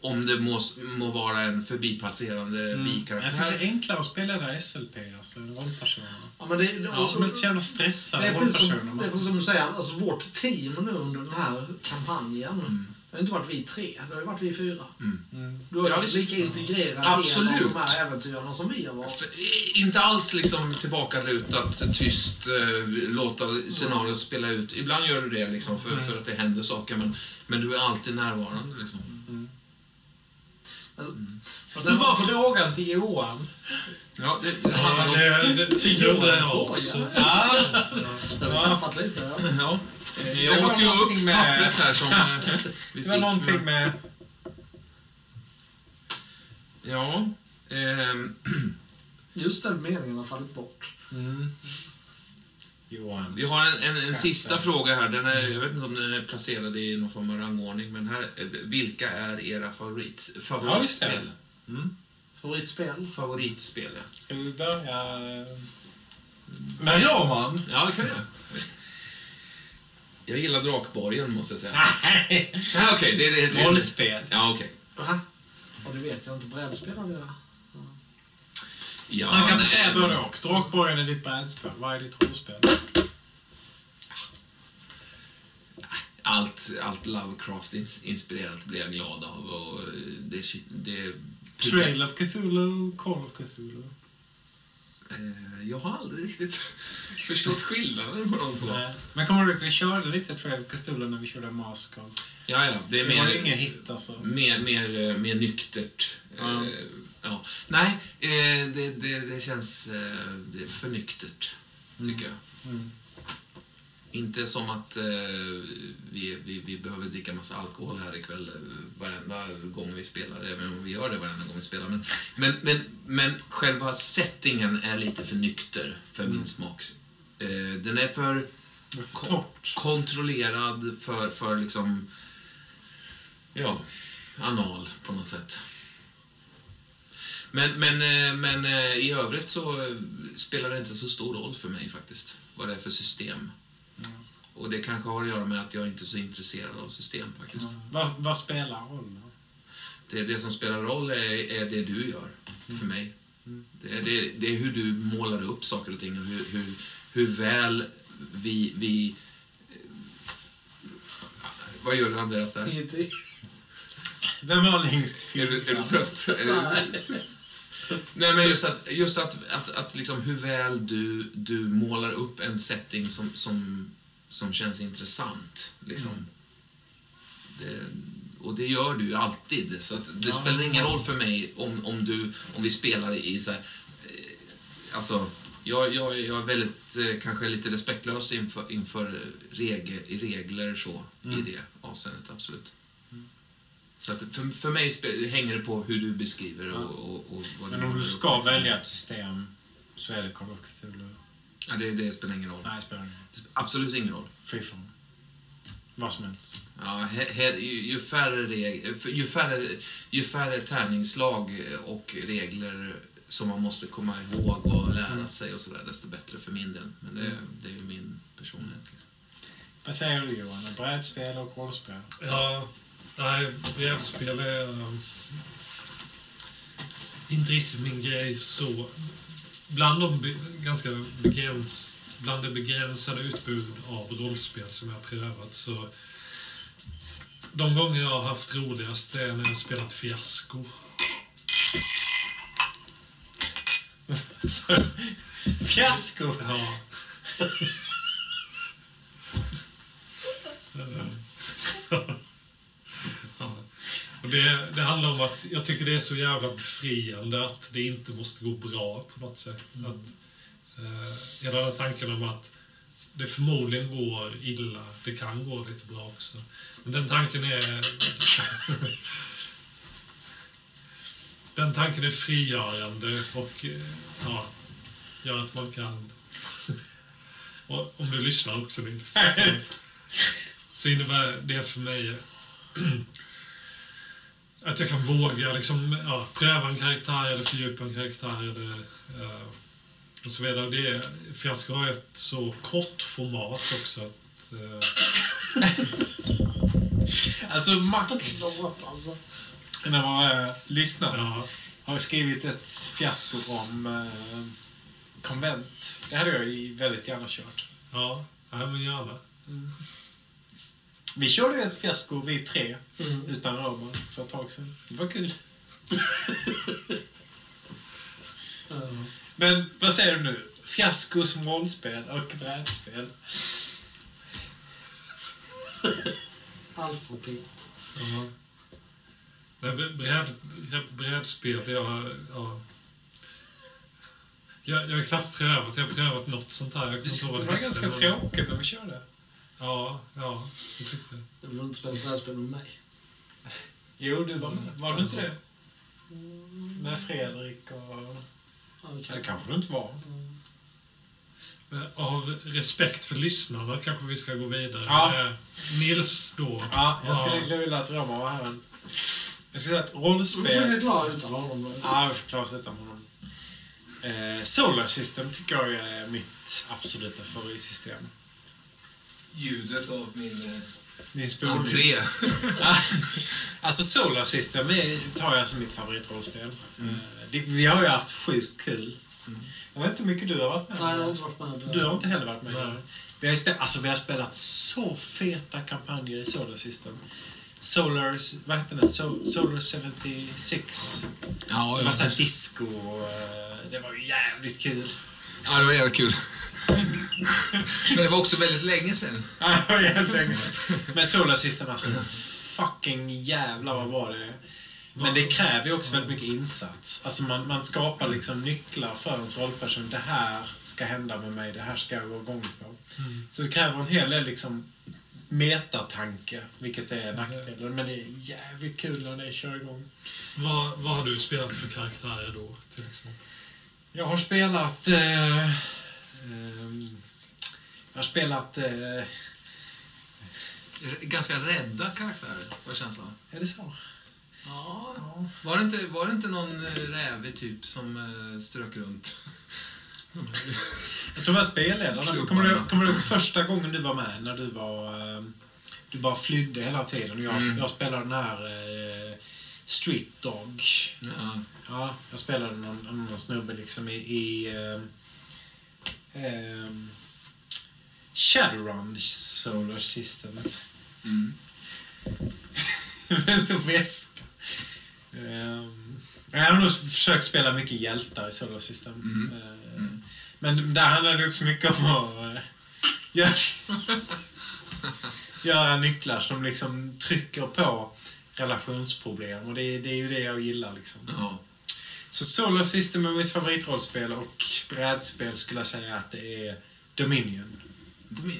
om det må, må vara en förbipasserande Mm. Jag tycker bikaraktär. det är enklare att spela där SLP, alltså rollpersoner. Ja, men det, det, Ja, som är lite så jävla stressade det är precis som, rollpersoner. det är precis som du säger, alltså vårt team nu under den här kampanjen. Det har inte varit vi tre, det har varit vi fyra. Mm. Du har ju visst. lika integrerad Absolut. av de här äventyrarna som vi har varit. För- Inte alls liksom tillbakalutat, tyst, eh, låta scenariot spela ut. Ibland gör du det liksom för, för att det händer saker, men, men du är alltid närvarande. Liksom. Alltså, och Hur sen, var frågan till Johan? Ja, det, det om... Det, det, undrar jag också. Ja, det har vi tappat lite. Ja. Ja. det Jag var åt ju upp någonting med- pappret här som eh, vi det var fick. någonting med... Ja. ehm, Just den meningen har fallit bort. Mm. Johan. vi har en, en, en sista fråga här. Den är, jag vet inte om den är placerad i någon form av rangordning, men här, vilka är era favorits, Ja, favoritspel? Mm. Favoritspel? Favoritspel, ja. Ska vi börja med Roman? Ja, det kan jag. Jag gillar Drakborgen, måste jag säga. Nej! Ja, okej, det, det, det, Rollspel. Ja, okej. Va? Och det vet jag inte. Brädspel hade jag. Ja, Man kan nej, få säga både och. Drakborgen är ditt brädspel. Vad är ditt rollspel? Allt, allt Lovecraft-inspirerat blir jag glad av. Och det, det, Trail of Cthulhu, Call of Cthulhu. Eh, Jag har aldrig riktigt förstått skillnaden på de två. Nej. Men kommer du ihåg att vi körde lite Trail of Cthulhu när vi körde Mask of... Ja, ja, det är Det var mer, ju ingen hit alltså. mer, mer, eh, mer nyktert. Eh, Ja. Nej, eh, det, det, det känns eh, det är för nyktert, tycker jag. Mm. Inte som att eh, vi, vi, vi behöver dricka massa alkohol här ikväll eh, varenda gång vi spelar, även om vi gör det varenda gång vi spelar. Men, men, men, men själva settingen är lite för nykter för min smak. Eh, den är för för torrt. kontrollerad, för, för liksom... Ja, anal på något sätt. Men, men, eh, men eh, i övrigt så spelar det inte så stor roll för mig faktiskt, vad det är för system. Och det kanske har att göra med att jag inte är så intresserad av system faktiskt. Ja. Vad, vad spelar roll då? Det, det som spelar roll är, är det du gör, för mig. Det, är- det, det är hur du målar upp saker och ting och hur, hur, hur väl vi... vi vad gör du Andreas där? Ingenting. Vem har längst Är du, är du trött? Det- Nej, men just att, just att, att, att liksom hur väl du, du målar upp en setting som, som, som känns intressant. Liksom. Det, och det gör du ju alltid. Så det Ja. spelar ingen roll för mig om, om, du, om vi spelar i så här, eh, Alltså, jag, jag, jag är väldigt, eh, kanske lite respektlös inför, inför regel, regler så, i det avseendet, absolut. Så att för, för mig hänger det på hur du beskriver och, och, och vad Men om du ska liksom. välja ett system så är det Call of Cthulhu. Ja, det, det spelar ingen roll. Nej, det spelar ingen roll. Absolut ingen roll. Freeform. Vad som helst. Ja, he, he, ju, ju, färre reg, ju, färre, ju färre tärningslag och regler som man måste komma ihåg och lära Mm. sig och sådär, desto bättre för min del. Men det, det är ju min personlighet. Liksom. Vad säger du Johan? Brädspel och rollspel? Ja, nej, brädspel är um, inte riktigt min grej så. Bland de ganska begräns, bland det begränsade utbud av rollspel som jag har prövat så de gånger jag har haft roligast är när jag har spelat fiasko. Fiasko! Ja. Ja. Och det, det handlar om att jag tycker det är så jävla befriande att det inte måste gå bra på något sätt. Att, eh, hela den tanken om att det förmodligen går illa, det kan gå lite bra också. Men den tanken är... den tanken är frigörande och eh, ja, gör att man kan... och om du lyssnar också Nils, så, så innebär det för mig att jag kan våga liksom, ja, pröva en karaktär eller fördjupa en karaktär eller, eh, och så vidare. Det är, Fiasko har ett så kort format också. Att, eh, Alltså Max, alltså. när man äh, lyssnar, ja, har skrivit ett fiasko om äh, konvent. Det hade jag väldigt gärna kört. ja, ja, men gärna. Vi körde ju ett fiasko, vi tre, Mm. utan Roman, för ett tag sedan. Det var kul. Mm. Men vad säger du nu? Fiasko som rollspel och brädspel. Allt för pint. Ja. Nej, br- bräd, bräd, brädspel, jag, ja. Jag, jag har knappt prövat. Jag har prövat något sånt här. Jag inte ihåg Det var ganska tråkigt när vi körde. Ja, ja, det jag. Du vill inte spela brädspel med mig? Jo, du var med. Var du inte det? Med Fredrik och... Ja, vi kan. Eller kanske du inte var. Men Av respekt för lyssnarna kanske vi ska gå vidare. Ja. Eh, Nils då. Ja, jag skulle Ja. egentligen vilja att Roman var här. Jag skulle säga att Du får rollspel... försöka klara utan honom. då. Ja, vi får klara oss utan honom. Eh, Solar System tycker jag är mitt absoluta favoritsystem. Ljudet av min eh, spolning. entré. Alltså Solar System tar jag som mitt favoritrollspel. Eh, det- Vi har ju haft sjukt kul. Jag vet inte hur mycket du har varit med. Nej, jag har inte varit med. Du har inte heller varit med. Nej. Vi har, spelat, alltså, vi har spelat så feta kampanjer i Solar System. Solar, vad heter den? So, Solar 76. Ja, Det var såhär disco och, eh, Det var ju jävligt kul. ja, det var jävligt kul. Men det var också väldigt länge sedan. Ja, det var jävligt länge sedan. Men Solar System alltså, fucking jävlar vad bra det är. Men det kräver ju också väldigt mycket insats. Alltså man, man skapar liksom nycklar för ens rollperson. Det här ska hända med mig, det här ska jag gå igång på. Så det kräver en hel del liksom metatanke, vilket är nackdelen. Men det är jävligt kul när det kör igång. Vad, vad har du spelat för karaktärer då, till exempel? Jag har spelat... Eh, jag har spelat... Eh, Ganska rädda karaktärer, vad känslan? är det så? Ja. Var det inte, var det inte någon eh, rävig typ som eh, strök runt? Jag tror jag var spelledare. Klubbarna. Kommer du, kommer du ihåg första gången du var med? När du var... eh, Du bara flydde hela tiden. Och jag, Mm. jag spelade den här eh, Street Dog. Ja. Ja, jag spelade någon, någon snubbe liksom i... i eh, Shadowrun Solar System. Mm. Med en stor väska. Um, jag har nog försökt spela mycket hjältar i Solar System. Mm. Eh, Mm. Men där handlar det också mycket om att eh, göra, nycklar som liksom trycker på relationsproblem. Och det, är- det är ju det jag gillar. Liksom. Ja. Så Solar System är mitt favoritrollspel och brädspel skulle jag säga att det är Dominion.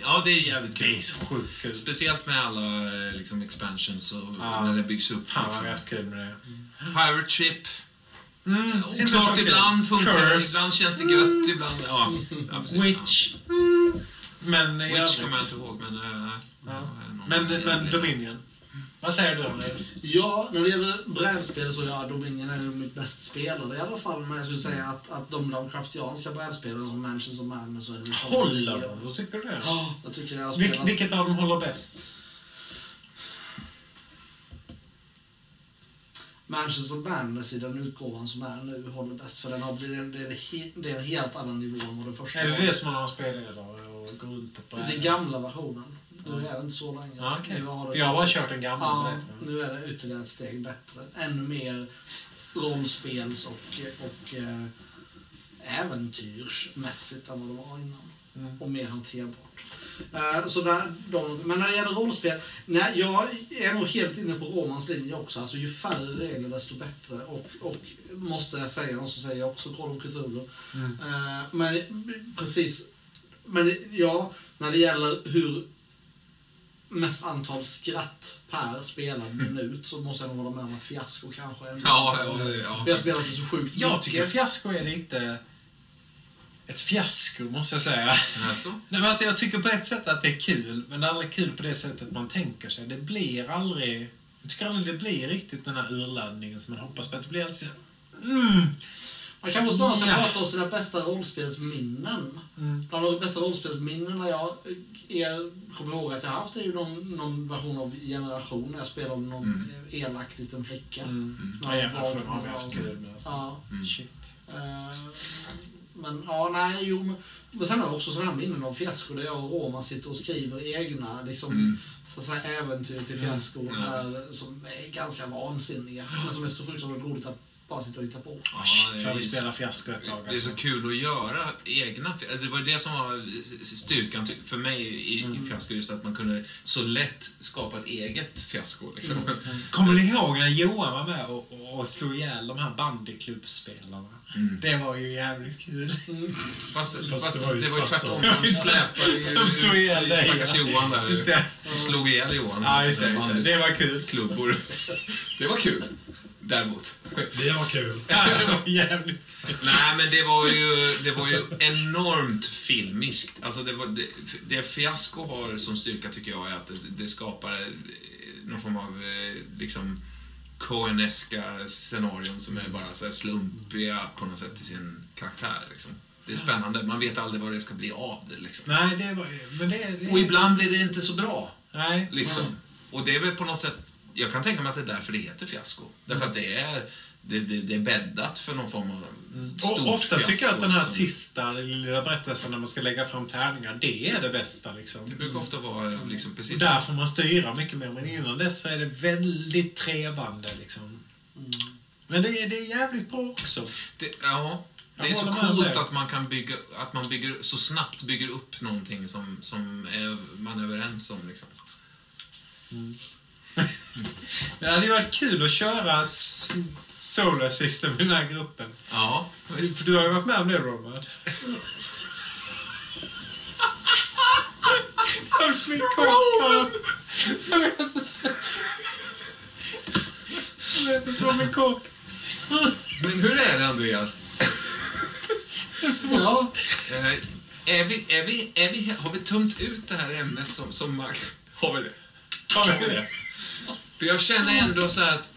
Ja, det är jävligt Det kul. är så sjukt kul. Speciellt med alla eh, liksom, expansions och Ja. när det byggs upp. Fan vad Liksom. jag haft kul med det. Pirate Ship. Mm, Oklart ibland, funkar det, Curse. ibland känns det gött, ibland... Ja, ja precis. Witch. Mm. Men Ja. Witch kommer jag inte ihåg, men... eh, Ja. Men, men Dominion. Vad säger du Andreas? Ja, när det gäller brädspel så ja, Dominion är ju mitt bäst spelade i alla fall. Men jag skulle säga att, att de Lovecraftianska brädspelen som Mansions of Madness och Elder Håller de? Vad tycker du det? Ja, jag tycker jag har Vil, spelat... vilket av dem håller bäst? Mansions of Madness i den utgåvan som är nu håller bäst. För den har blivit, det, är, he- det är en helt annan nivå än vad det första Är det det som man har spelledare och går runt på Det är brädan? gamla versionen. Nu är det inte så länge. Ja, okej. Nu har det- jag har bara kört den gamla, Ja, nu är det ytterligare ett steg bättre. Ännu mer rollspels och, och eh, äventyrsmässigt än vad det var innan. Mm. Och mer hanterbart. Eh, så där, de, men när det gäller rollspel, nej, jag är nog helt inne på Romans linje också. Alltså ju färre regler desto bättre. Och, och måste jag säga, och så säger jag också Call of Cthulhu. Mm. Eh, men precis, men ja, när det gäller hur mest antal skratt per spelad minut så måste jag nog hålla med om att fiasko kanske är Ja, ja, ja. Vi har spelat det så sjukt Jag tycker mycket. fiasko är lite... Ett fiasko, måste jag säga. Alltså? Nej, men alltså, jag tycker på ett sätt att det är kul, men det är aldrig kul på det sättet man tänker sig. Det blir aldrig... Jag tycker aldrig det blir riktigt den här urladdningen som man hoppas på. Att det blir alltid mm, Man kan väl snarare Ja. prata om sina bästa rollspelsminnen. mm. Bland de bästa rollspelsminnena jag är, kommer ihåg att jag haft är ju någon, någon version av Generation när jag spelade någon Mm. elak liten flicka. Mm. Ja, Ja, jävlar, har vi haft kul med. Alltså. Ja. Mm. Shit. Eh, Men ja, nej, jo. Men, men sen har jag också sådana här minnen av fiasko där jag och Roma sitter och skriver egna liksom, Mm. så att säga, äventyr till fiasko Ja, där, som är ganska vansinniga. Men som är så fruktansvärt roligt att bara sitta och hitta på. Ja, Shit, jag vill spela fiasko ett tag. Det är så Alltså. kul att göra egna alltså Det var det som var styrkan ty- för mig i, i fiasko, just att man kunde så lätt skapa ett eget fiasko. Liksom. Kommer ni ihåg när Johan var med och, och, och slog ihjäl de här bandyklubbspelarna? Mm. Det var ju jävligt kul. Fast, fast, Fast det det var var ju, ju tvärtom. tvärtom. De släpade ju De slog ihjäl dig, stackars. Johan där. Just det. De slog ihjäl Johan. Ja, just det. Just det. det var kul. Klubbor. Det var kul. Däremot. Det var kul. Ja, det var jävligt Nej, men det var ju, det var ju enormt filmiskt. Alltså det, var, det, det Fiasko har som styrka tycker jag är att det, det skapar eh, någon form av eh, liksom Coeneska scenarion som är bara så här slumpiga på något sätt till sin karaktär. Liksom. Det är spännande. Man vet aldrig vad det ska bli av det. Liksom. Nej, det var... Men det, det Och ibland blir det inte så bra. Nej. Liksom. Och det är väl på något sätt... Jag kan tänka mig att det är därför det heter fiasko. Därför att det är, det, det, det är bäddat för någon form av stort Och ofta fiasko. tycker jag att den här liksom. sista lilla berättelsen när man ska lägga fram tärningar, det är det bästa liksom. Det brukar ofta vara liksom precis... Och där får man styra mycket mer, men innan dess så är det väldigt trevande liksom. Men det är, det är jävligt bra också. Det, ja, det Jag är så coolt att man kan bygga, att man bygger, så snabbt bygger upp någonting som, som är, man är överens om. Liksom. Det hade ju varit kul att köra Solar System i den här gruppen. Ja, visst. För du har ju varit med om det, Robert. Jag vet inte. Jag vet inte vad min kock... Men hur är det, Andreas? Ja, Eh, är vi, är vi, är vi, har vi tömt ut det här ämnet som, som. Har vi det? Har vi det? För jag känner ändå så här att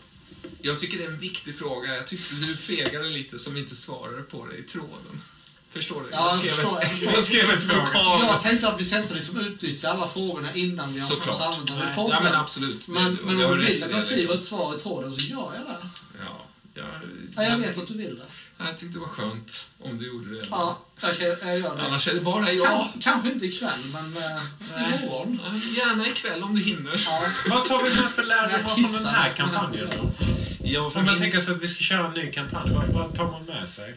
jag tycker det är en viktig fråga. Jag tyckte du fegade lite som inte svarade på det i tråden. Förstår du? Ja, jag skrev ett, jag skrev ett vokal. jag tänkte att vi ska inte liksom utnyttja alla frågorna innan vi har Såklart. använda dem i Nej. podden. Men absolut. Men, men om du vill att jag skriver liksom. ett svar i tråden så gör jag det. Ja, jag, Ja, jag vet att du vill det. Jag tyckte det var skönt om du gjorde det. Ja, jag, jag gör det. Annars är det bara jag. Kan, kanske inte ikväll, men äh, imorgon. Gärna ikväll om du hinner. Ja. Vad tar vi med för lärdomar från den här kampanjen då? Ja, Om man min- tänker sig att vi ska köra en ny kampanj, vad, vad tar man med sig?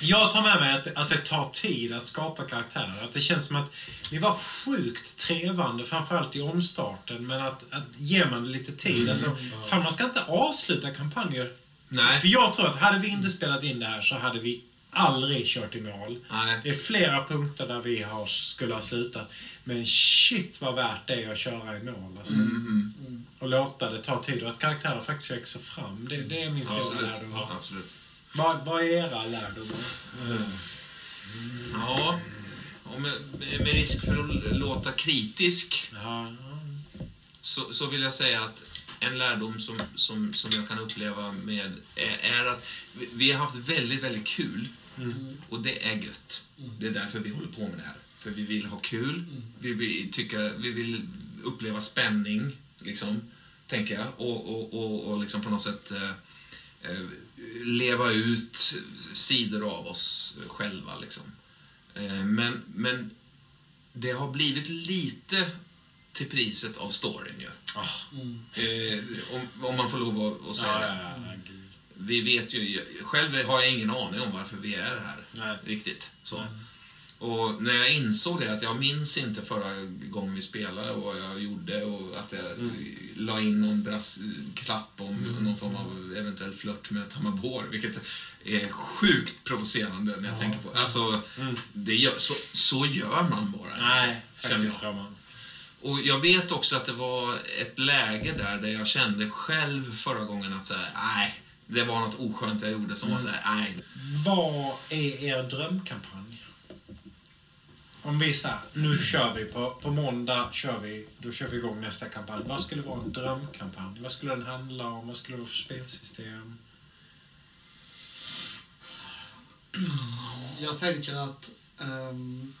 Jag tar med mig att, att det tar tid att skapa karaktärer. Att det känns som att ni var sjukt trevande, framförallt i omstarten. Men att, att ger man det lite tid. Alltså, fan, man ska inte avsluta kampanjer. Nej. För jag tror att hade vi inte spelat in det här så hade vi aldrig kört i mål. Nej. Det är flera punkter där vi har, skulle ha slutat. Men shit vad värt det är att köra i mål. Alltså. Mm, Och låta det ta tid och att karaktärer faktiskt växer fram. Det, det är min stora Absolut. lärdom. Ja, absolut. Vad, vad är era lärdomar? Ja, och med, med risk för att låta kritisk Ja, så, så vill jag säga att en lärdom som, som, som jag kan uppleva med är, är att vi, vi har haft väldigt, väldigt kul. Och det är gött. Det är därför vi håller på med det här. För vi vill ha kul. Vi, vill tycka, vi vill uppleva spänning, liksom, tänker jag. Och, och, och, och liksom på något sätt eh, eh, leva ut sidor av oss själva. Liksom. Eh, men, men det har blivit lite till priset av storyn ju. Eh, om, om man får lov att, säga ja, ja, ja. Vi vet ju, själv har jag ingen aning om varför vi är här. Nej. Riktigt. Så. Och när jag insåg det, att jag minns inte förra gången vi spelade och vad jag gjorde och att jag Mm. la in någon brasklapp om någon form av eventuell flört med Tamabor, vilket är sjukt provocerande när jag tänker på Alltså, det gör, så, så gör man bara Mm. Nej, faktiskt jag. Roman. Och jag vet också att det var ett läge där, där jag kände själv förra gången att så nej, det var något oskönt jag gjorde som var så här, nej. Vad är er drömkampanj? Om vi säger, nu kör vi på, på måndag, kör vi, då kör vi igång nästa kampanj. Vad skulle vara en drömkampanj? Vad skulle den handla om? Vad skulle det vara för spelsystem? Jag tänker att... ehm,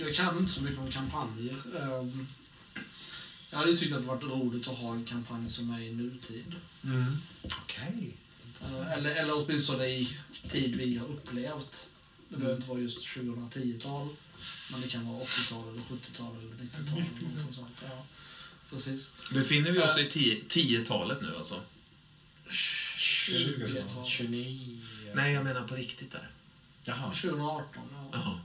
jag kan inte så mycket om kampanjer. Ehm, jag hade ju tyckt att det varit roligt att ha en kampanj som är i nutid. Mm. Okej. Eh, eller, eller åtminstone i tid vi har upplevt. Det behöver inte vara just 2010-tal. Men det kan vara 80-tal, eller 70-tal eller 90-tal. eller sånt. Ja, precis. Befinner vi oss i tio- 10-talet nu alltså? 20-tal. 29. Nej, jag menar på riktigt där. Jaha. 2018, ja. Jaha.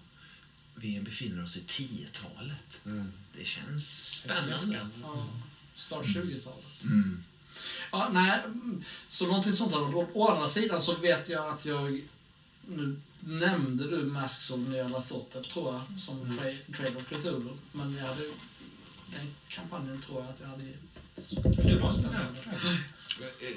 Vi befinner oss i 10-talet. Mm. Det känns spännande. ja. Start 20-talet. Mm. Ja, nej, mm, så någonting sånt. Här. Å, å andra sidan så vet jag att jag... Nu nämnde du Masks of Nyarlathotep, tror jag, som Mm. tra- Trade of Cthulhu. Men jag hade... Den kampanjen tror jag att jag hade gett. Det var inte Eh,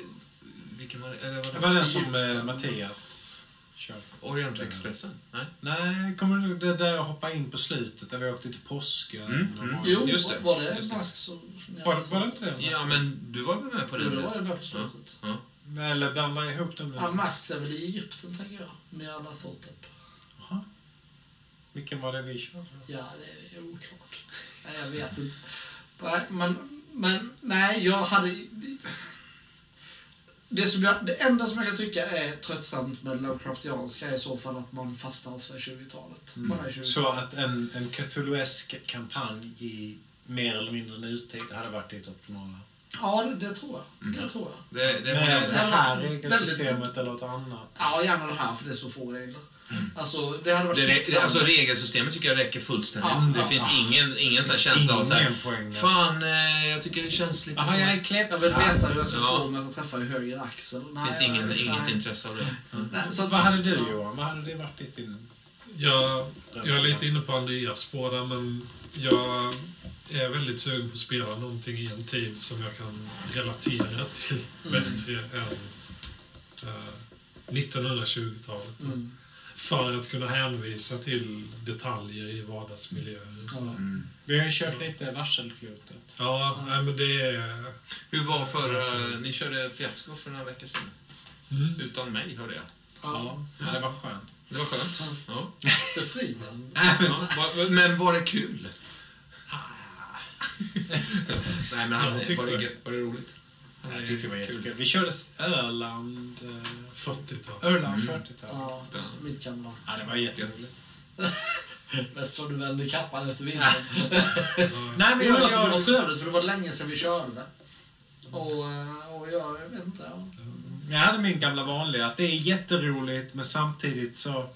Vilken var det? Eller Det vad var den som eh, Mattias körde. Orientexpressen? Nej? Nej, kommer du det där jag hoppade in på slutet där vi åkte till påsken? Mm, mm. var- Jo, Just det, var det just det. Masks of Var, var det inte det? Ja, men du var väl med på det? Jo, det var det med på slutet. Ja. Eller blandar jag ihop dem nu? Ja, Masks är väl i Egypten, tänker jag. Nyarlathotep. typ. Jaha. Vilken var det vi körde? Ja, det är oklart. Nej, jag vet inte. Nej, Men, men nej, jag hade... Det, som jag, det enda som jag kan tycka är tröttsamt med Lovecraftianska är i så fall att man fastnar ofta i 20-talet. Man är i 20-talet. Så att en, en Cthulhuesk kampanj i mer eller mindre nutid hade varit ditt optimala? Ja, det, det tror jag. Det tror jag. Det, det Med håller det här Väldigt- regelsystemet eller ett annat? Ja, gärna det här, för det är så få regler. Alltså, det hade varit Det, det, alltså regelsystemet tycker jag räcker fullständigt. Ja, det ja, finns ja. ingen, ingen Finns känsla av så här, poäng. Fan, eh, jag tycker det känns lite som... jag är Det klädd. Jag vill veta hur jag ska slå om jag ska träffa i höger axel. Nej, finns ingen, inget nej. intresse av det. Nej, Så så vad hade du Johan? Vad hade det varit ditt din... Jag, jag är lite inne på Andreas spår där, men jag är väldigt sugen på att spela någonting i en tid som jag kan relatera till bättre än eh, 1920-talet. Mm. För att kunna hänvisa till detaljer i vardagsmiljöer. Och. Mm. Vi har ju kört lite varselklotet. Ja, nej, men det är... Hur var förra... Ni körde fiasko för några veckor sedan. Mm. Utan mig, hörde jag. Ja. Ja, det var skönt. Det var skönt. Ja. Befriande. Ja, men var det kul? Nej, men han, var, det, var det roligt? Jag tyckte det var Kul. jättekul. Vi körde Öland... eh, 40-tal. Öland Mm. 40-tal. Ja, Spännande. mitt gamla. Ja, det var jätteroligt. Mest för att du vände kappan efter vintern. Ja. Nej, men jag, alltså, det var jag, trevligt för det var länge sedan vi körde det. Och, eh, och jag, jag vet inte. Ja. jag hade min gamla vanliga att det är jätteroligt men samtidigt så...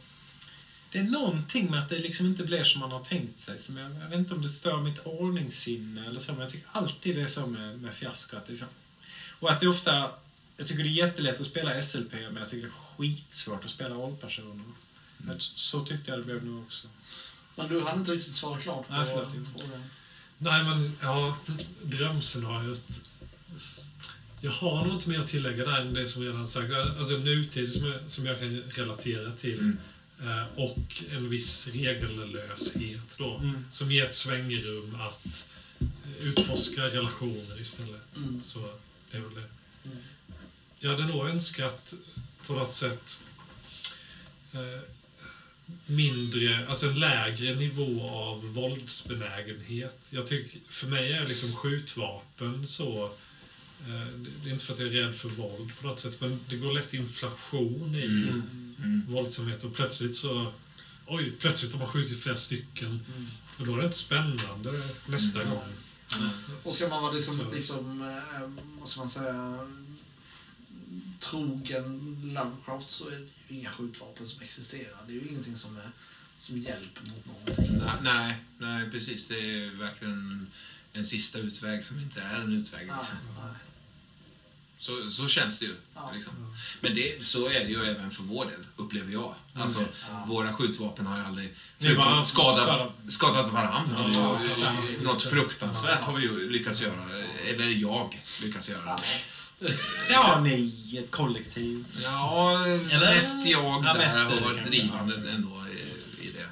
Det är någonting med att det liksom inte blir som man har tänkt sig. Som jag, jag vet inte om det stör mitt ordningssinne eller så, men jag tycker alltid det är så med, med fiasko. Att det är så, och att det ofta... Jag tycker det är jättelätt att spela SLP, men jag tycker det är skitsvårt att spela rollpersoner. Men Så tyckte jag det blev nu också. Men du hade inte riktigt svarat klart på Nej, förlåt. frågan. Nej, men ja, drömscenariot. Jag har nog inte mer att tillägga där än det som redan sagt. Alltså nutid som jag, som jag kan relatera till. Mm. Eh, och en viss regellöshet då. Mm. Som ger ett svängrum att utforska relationer istället. Mm. Så det är väl det. Mm. Jag hade nog önskat på något sätt eh, mindre, alltså en lägre nivå av våldsbenägenhet. Jag tycker, för mig är liksom skjutvapen så eh, det är inte för att jag är rädd för våld på något sätt, men det går lätt inflation i Mm. Mm. våldsamhet och plötsligt så Oj, plötsligt har man skjutit flera stycken. Mm. Och då är det inte spännande nästa Mm. gång. Och ska man vara liksom, Så. liksom eh, vad ska man säga, trogen Lovecraft så är det ju inga skjutvapen som existerar. Det är ju ingenting som, är, som hjälper mot någonting. Nej, nej, nej, precis. Det är verkligen en sista utväg som inte är en utväg. Nej, Liksom. nej. Så, så känns det ju. Ja. Liksom. Men det, så är det ju även för vår del, upplever jag. Alltså, Mm. Ja. Våra skjutvapen har ju aldrig förutom skadat, skadat varandra. Ja, Ja, något fruktansvärt har vi ju lyckats göra. Eller jag lyckats göra. Ja, ni, ett kollektiv. Ja, Eller? mest jag Ja, där mest har varit drivande ändå i, i det.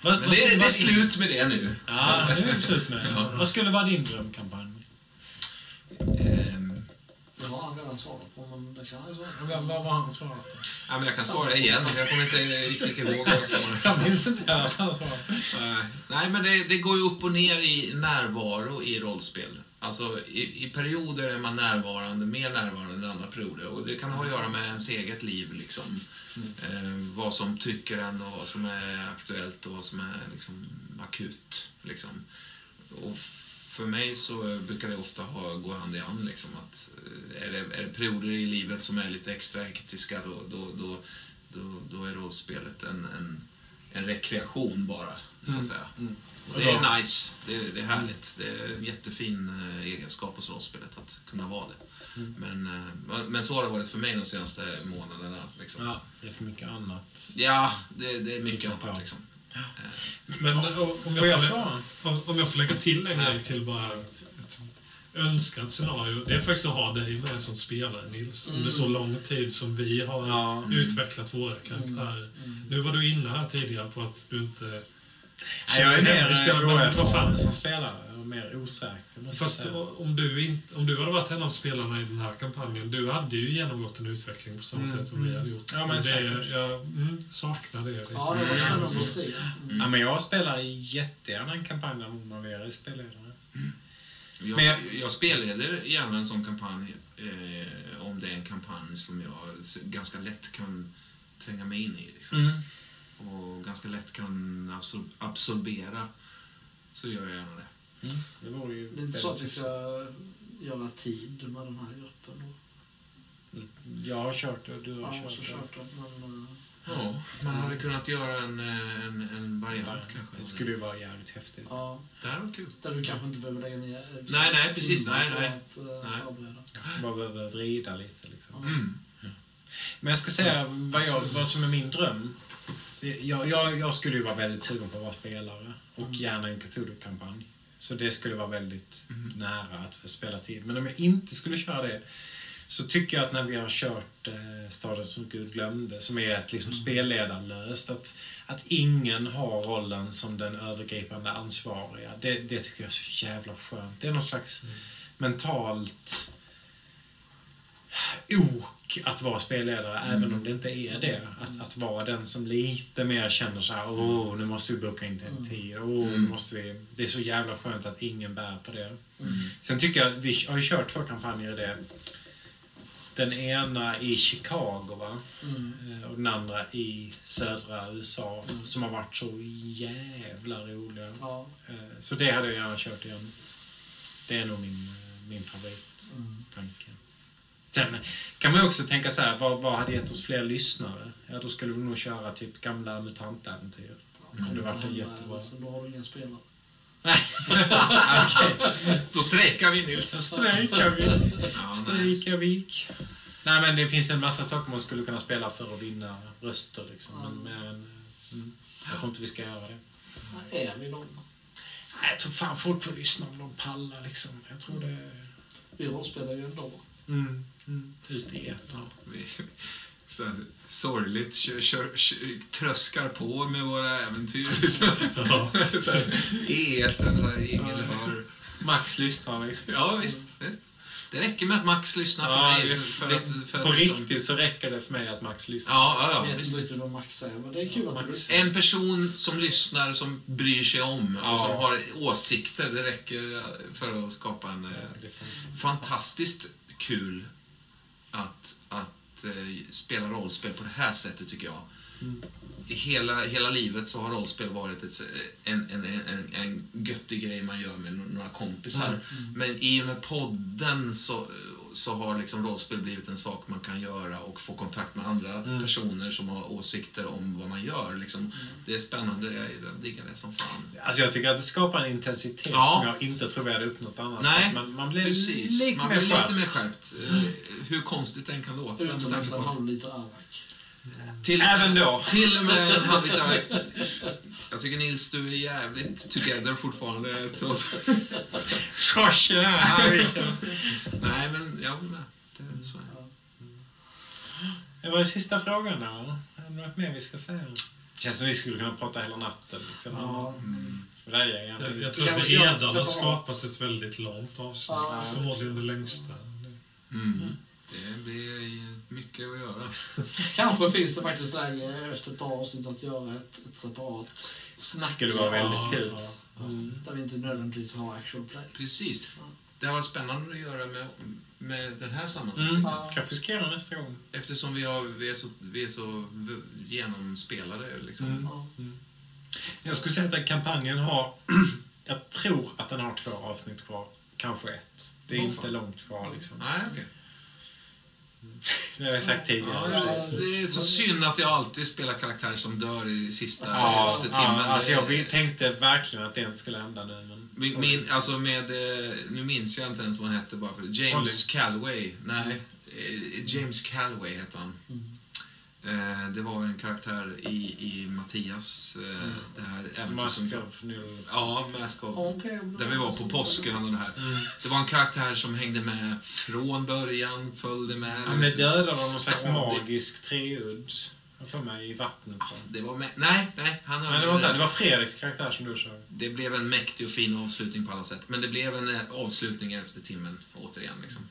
Vad, Men det, det är slut med det nu. Ja, nu är det slut med det. Ja. Vad skulle vara din drömkampanj? Det har han redan svarat på, men det kan han ju svara på. Vad, vad var hans svar? ja, men jag kan svara igen, jag kommer inte riktigt ihåg vad jag minns inte vad han svarade. Eh, Nej, men det, det går ju upp och ner i närvaro i rollspel. Alltså, i, i perioder är man närvarande, mer närvarande än andra perioder. Och det kan ha att göra med ens eget liv, liksom. Eh, vad som trycker en och vad som är aktuellt och vad som är liksom, akut. Liksom. Och för mig så brukar det ofta ha, gå hand i hand. Liksom, att, eh, är, det, är det perioder i livet som är lite extra hektiska, då, då, då, då, då är rollspelet en, en, en rekreation bara, så att säga. Mm. Och det är nice, det är, det är härligt. Det är en jättefin eh, egenskap hos rollspelet att kunna vara det. Men, eh, men så har det varit för mig de senaste månaderna. Liksom. Ja, det är för mycket annat. Ja, det, det är mycket annat. Liksom. Men eh, om jag, Får jag får, svara? om, om jag får lägga till en grej till bara ett, önskat scenario. Det är faktiskt att ha dig med som spelare, Nils. Under så lång tid som vi har Ja. utvecklat våra karaktärer. Nu var du inne här tidigare på att du inte... Nej, jag är mer fan. oerfaren som spelare. Och mer osäker. Fast om du, inte, om du hade varit en av spelarna i den här kampanjen, du hade ju genomgått en utveckling på samma Mm, sätt som vi mm. hade gjort. Ja, men det, jag mm, saknar det. lite. Ja, det var spännande att se. Mm. Ja, men jag spelar jättegärna en kampanj där man är spelledare. Jag, Men jag- jag spelleder gärna en sån kampanj eh, om det är en kampanj som jag ganska lätt kan tränga mig in i. Liksom. Mm. Och ganska lätt kan absor- absorbera. Så gör jag gärna det. Mm. Det vore ju Det är inte så att vi ska göra tid med den här gruppen. Jag har kört det och du har också kört det. kört det, men... eh, Ja, man hade kunnat göra en, eh, en, en variant kanske. Det skulle ju vara jävligt häftigt. Ja, Det här var kul. där du kanske inte behöver lägga ner Nej, nej, precis. Nej, nej. att eh, Nej. förbereda. Bara behöver vrida lite liksom. Mm. Men jag ska säga vad, jag, vad som är min dröm. Jag, jag, jag skulle ju vara väldigt sugen på att vara spelare och Mm. gärna en Cthulhu-kampanj. Så det skulle vara väldigt Mm. nära att spela tid. Men om jag inte skulle köra det så tycker jag att när vi har kört eh, Staden som Gud glömde, som är ett liksom, spelledarlöst, att, att ingen har rollen som den övergripande ansvariga. Det, det tycker jag är så jävla skönt. Det är någon slags mentalt ok att vara spelledare, även om det inte är det. Att, att vara den som lite mer känner så här, åh, nu måste vi boka in till en tid. Åh, nu Mm. måste vi... Det är så jävla skönt att ingen bär på det. Mm. Sen tycker jag, vi har ju kört två kampanjer i det. Den ena i Chicago, va? Mm. Eh, Och den andra i södra USA, som har varit så jävla roliga. Ja. Eh, Så det hade jag gärna kört igen. Det är nog min, eh, min favorittanke. Mm. Sen kan man ju också tänka så här, vad, vad hade gett oss fler lyssnare? Ja, då skulle vi nog köra typ gamla mutantäventyr. Ja, det en hemma, jättebra. Så då har du ingen spelare. Nej, okej. Då strejkar vi Nils. Strejkavik. Ja, nice. Strejkavik. Nej, men det finns en massa saker man skulle kunna spela för att vinna röster. Liksom. Ja. Men, men mm, jag tror inte vi ska göra det. Nej, Är vi någon? Nej, jag tror fan folk får lyssna om de pallar. Liksom. Jag tror det... Vi rollspelar ju ändå. Mm, mm, ut i etern. Ja, vi, så här, sorgligt kör, kör, kör, tröskar på med våra äventyr. Liksom. Ja. Så här, I etern, så här, ingen hör. Max lyssnar liksom. Ja, visst, visst. Det räcker med att Max lyssnar för Ja, mig. För det, att, för på att, liksom- riktigt så räcker det för mig att Max lyssnar. Ja, ja, Jag ja. vet Visst. inte vad Max säger, men det är kul att du Max. lyssnar. En person som lyssnar, som bryr sig om Ja. och som har åsikter, det räcker för att skapa en eh, Liksom. fantastiskt kul att, att eh, spela rollspel på det här sättet tycker jag. Mm. Hela, hela livet så har rollspel varit ett, en, en, en, en göttig grej man gör med några kompisar. Mm. Men i och med podden så, så har liksom rollspel blivit en sak man kan göra och få kontakt med andra Mm. personer som har åsikter om vad man gör. Liksom. Det är spännande, jag, diggar det som fan. Alltså jag tycker att det skapar en intensitet Ja. som jag inte tror vi hade uppnått annars. Nej, man, man blir Precis, lite man mer blir skärpt. lite mer skärpt. Eh, Hur konstigt den kan låta. på en halv liter arrak. Till, Även då. Till och med liter Jag tycker Nils, du är jävligt together fortfarande. Här. nej, men jag håller med. Det är så. Det var den sista frågan då. Är det något mer vi ska säga? Det känns som vi skulle kunna prata hela natten. Liksom. Ja. Mm. För det är jag. Jag, jag tror att vi redan har skapat ett väldigt långt avsnitt. Ja. Förmodligen det längsta. Mm. Det blir mycket att göra. Kanske finns det faktiskt läge efter ett par avsnitt att göra ett, ett separat snack. skulle vara väldigt Ja, kul. ja. Mm. Där vi inte nödvändigtvis har actual play. Precis. Det har varit spännande att göra med, med den här Mm. sammansättningen. Ja. Kanske ska göra nästa gång. Eftersom vi, har, vi, är så, vi är så genomspelade. Liksom. Mm. Ja. Jag skulle säga att kampanjen har... jag tror att den har två avsnitt kvar. Kanske ett. Det är Åh, inte långt kvar liksom. Nej, okej. Det har jag sagt tidigare. Ja, det är så synd att jag alltid spelar karaktärer som dör i sista Ja, elfte ja, timmen. alltså jag tänkte verkligen att det inte skulle hända nu. Men Min, min, alltså med, eh, nu minns jag inte ens vad han hette bara för. James Calloway. Nej, eh, James Calloway heter han. Mm. Eh, Det var en karaktär i, i Mattias, eh, det här äventyret New... Ja, Mask of... Där vi var på påsken och det här. Mm. Det var en karaktär som hängde med från början, följde med. Han blev dödad av någon slags magisk treudd. Får mig i vattnet. så. Det var med, nej, nej. Han Men det var inte det var Fredriks karaktär som du körde. det blev en mäktig och fin avslutning på alla sätt. Men det blev en eh, avslutning efter timmen, återigen. Liksom.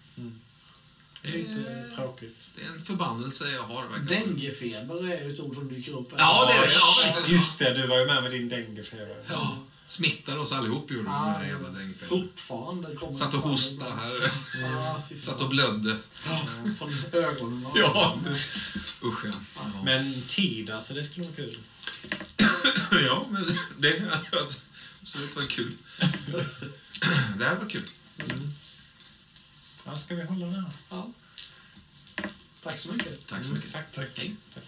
Mm. Det, Lite är, tråkigt. det är en förbannelse jag har. Denguefeber är ju ett ord som dyker upp. här. Ja, det är det. Ja. Just det, du var ju med med din denguefeber. Ja, smittade oss allihop gjorde de Ja, den där jävla denguefebern. Fortfarande kommer Satt och hostade här. Ja. Satt och blödde. Ja, Från ögonen. Ja. Usch ja. ja. Men tid, alltså det skulle vara kul. Ja, men det hade absolut varit kul. Det här var kul. Ja, ska vi hålla den? Ja. Tack så mycket. Tack så mycket. Tack, tack. Hej. Tack.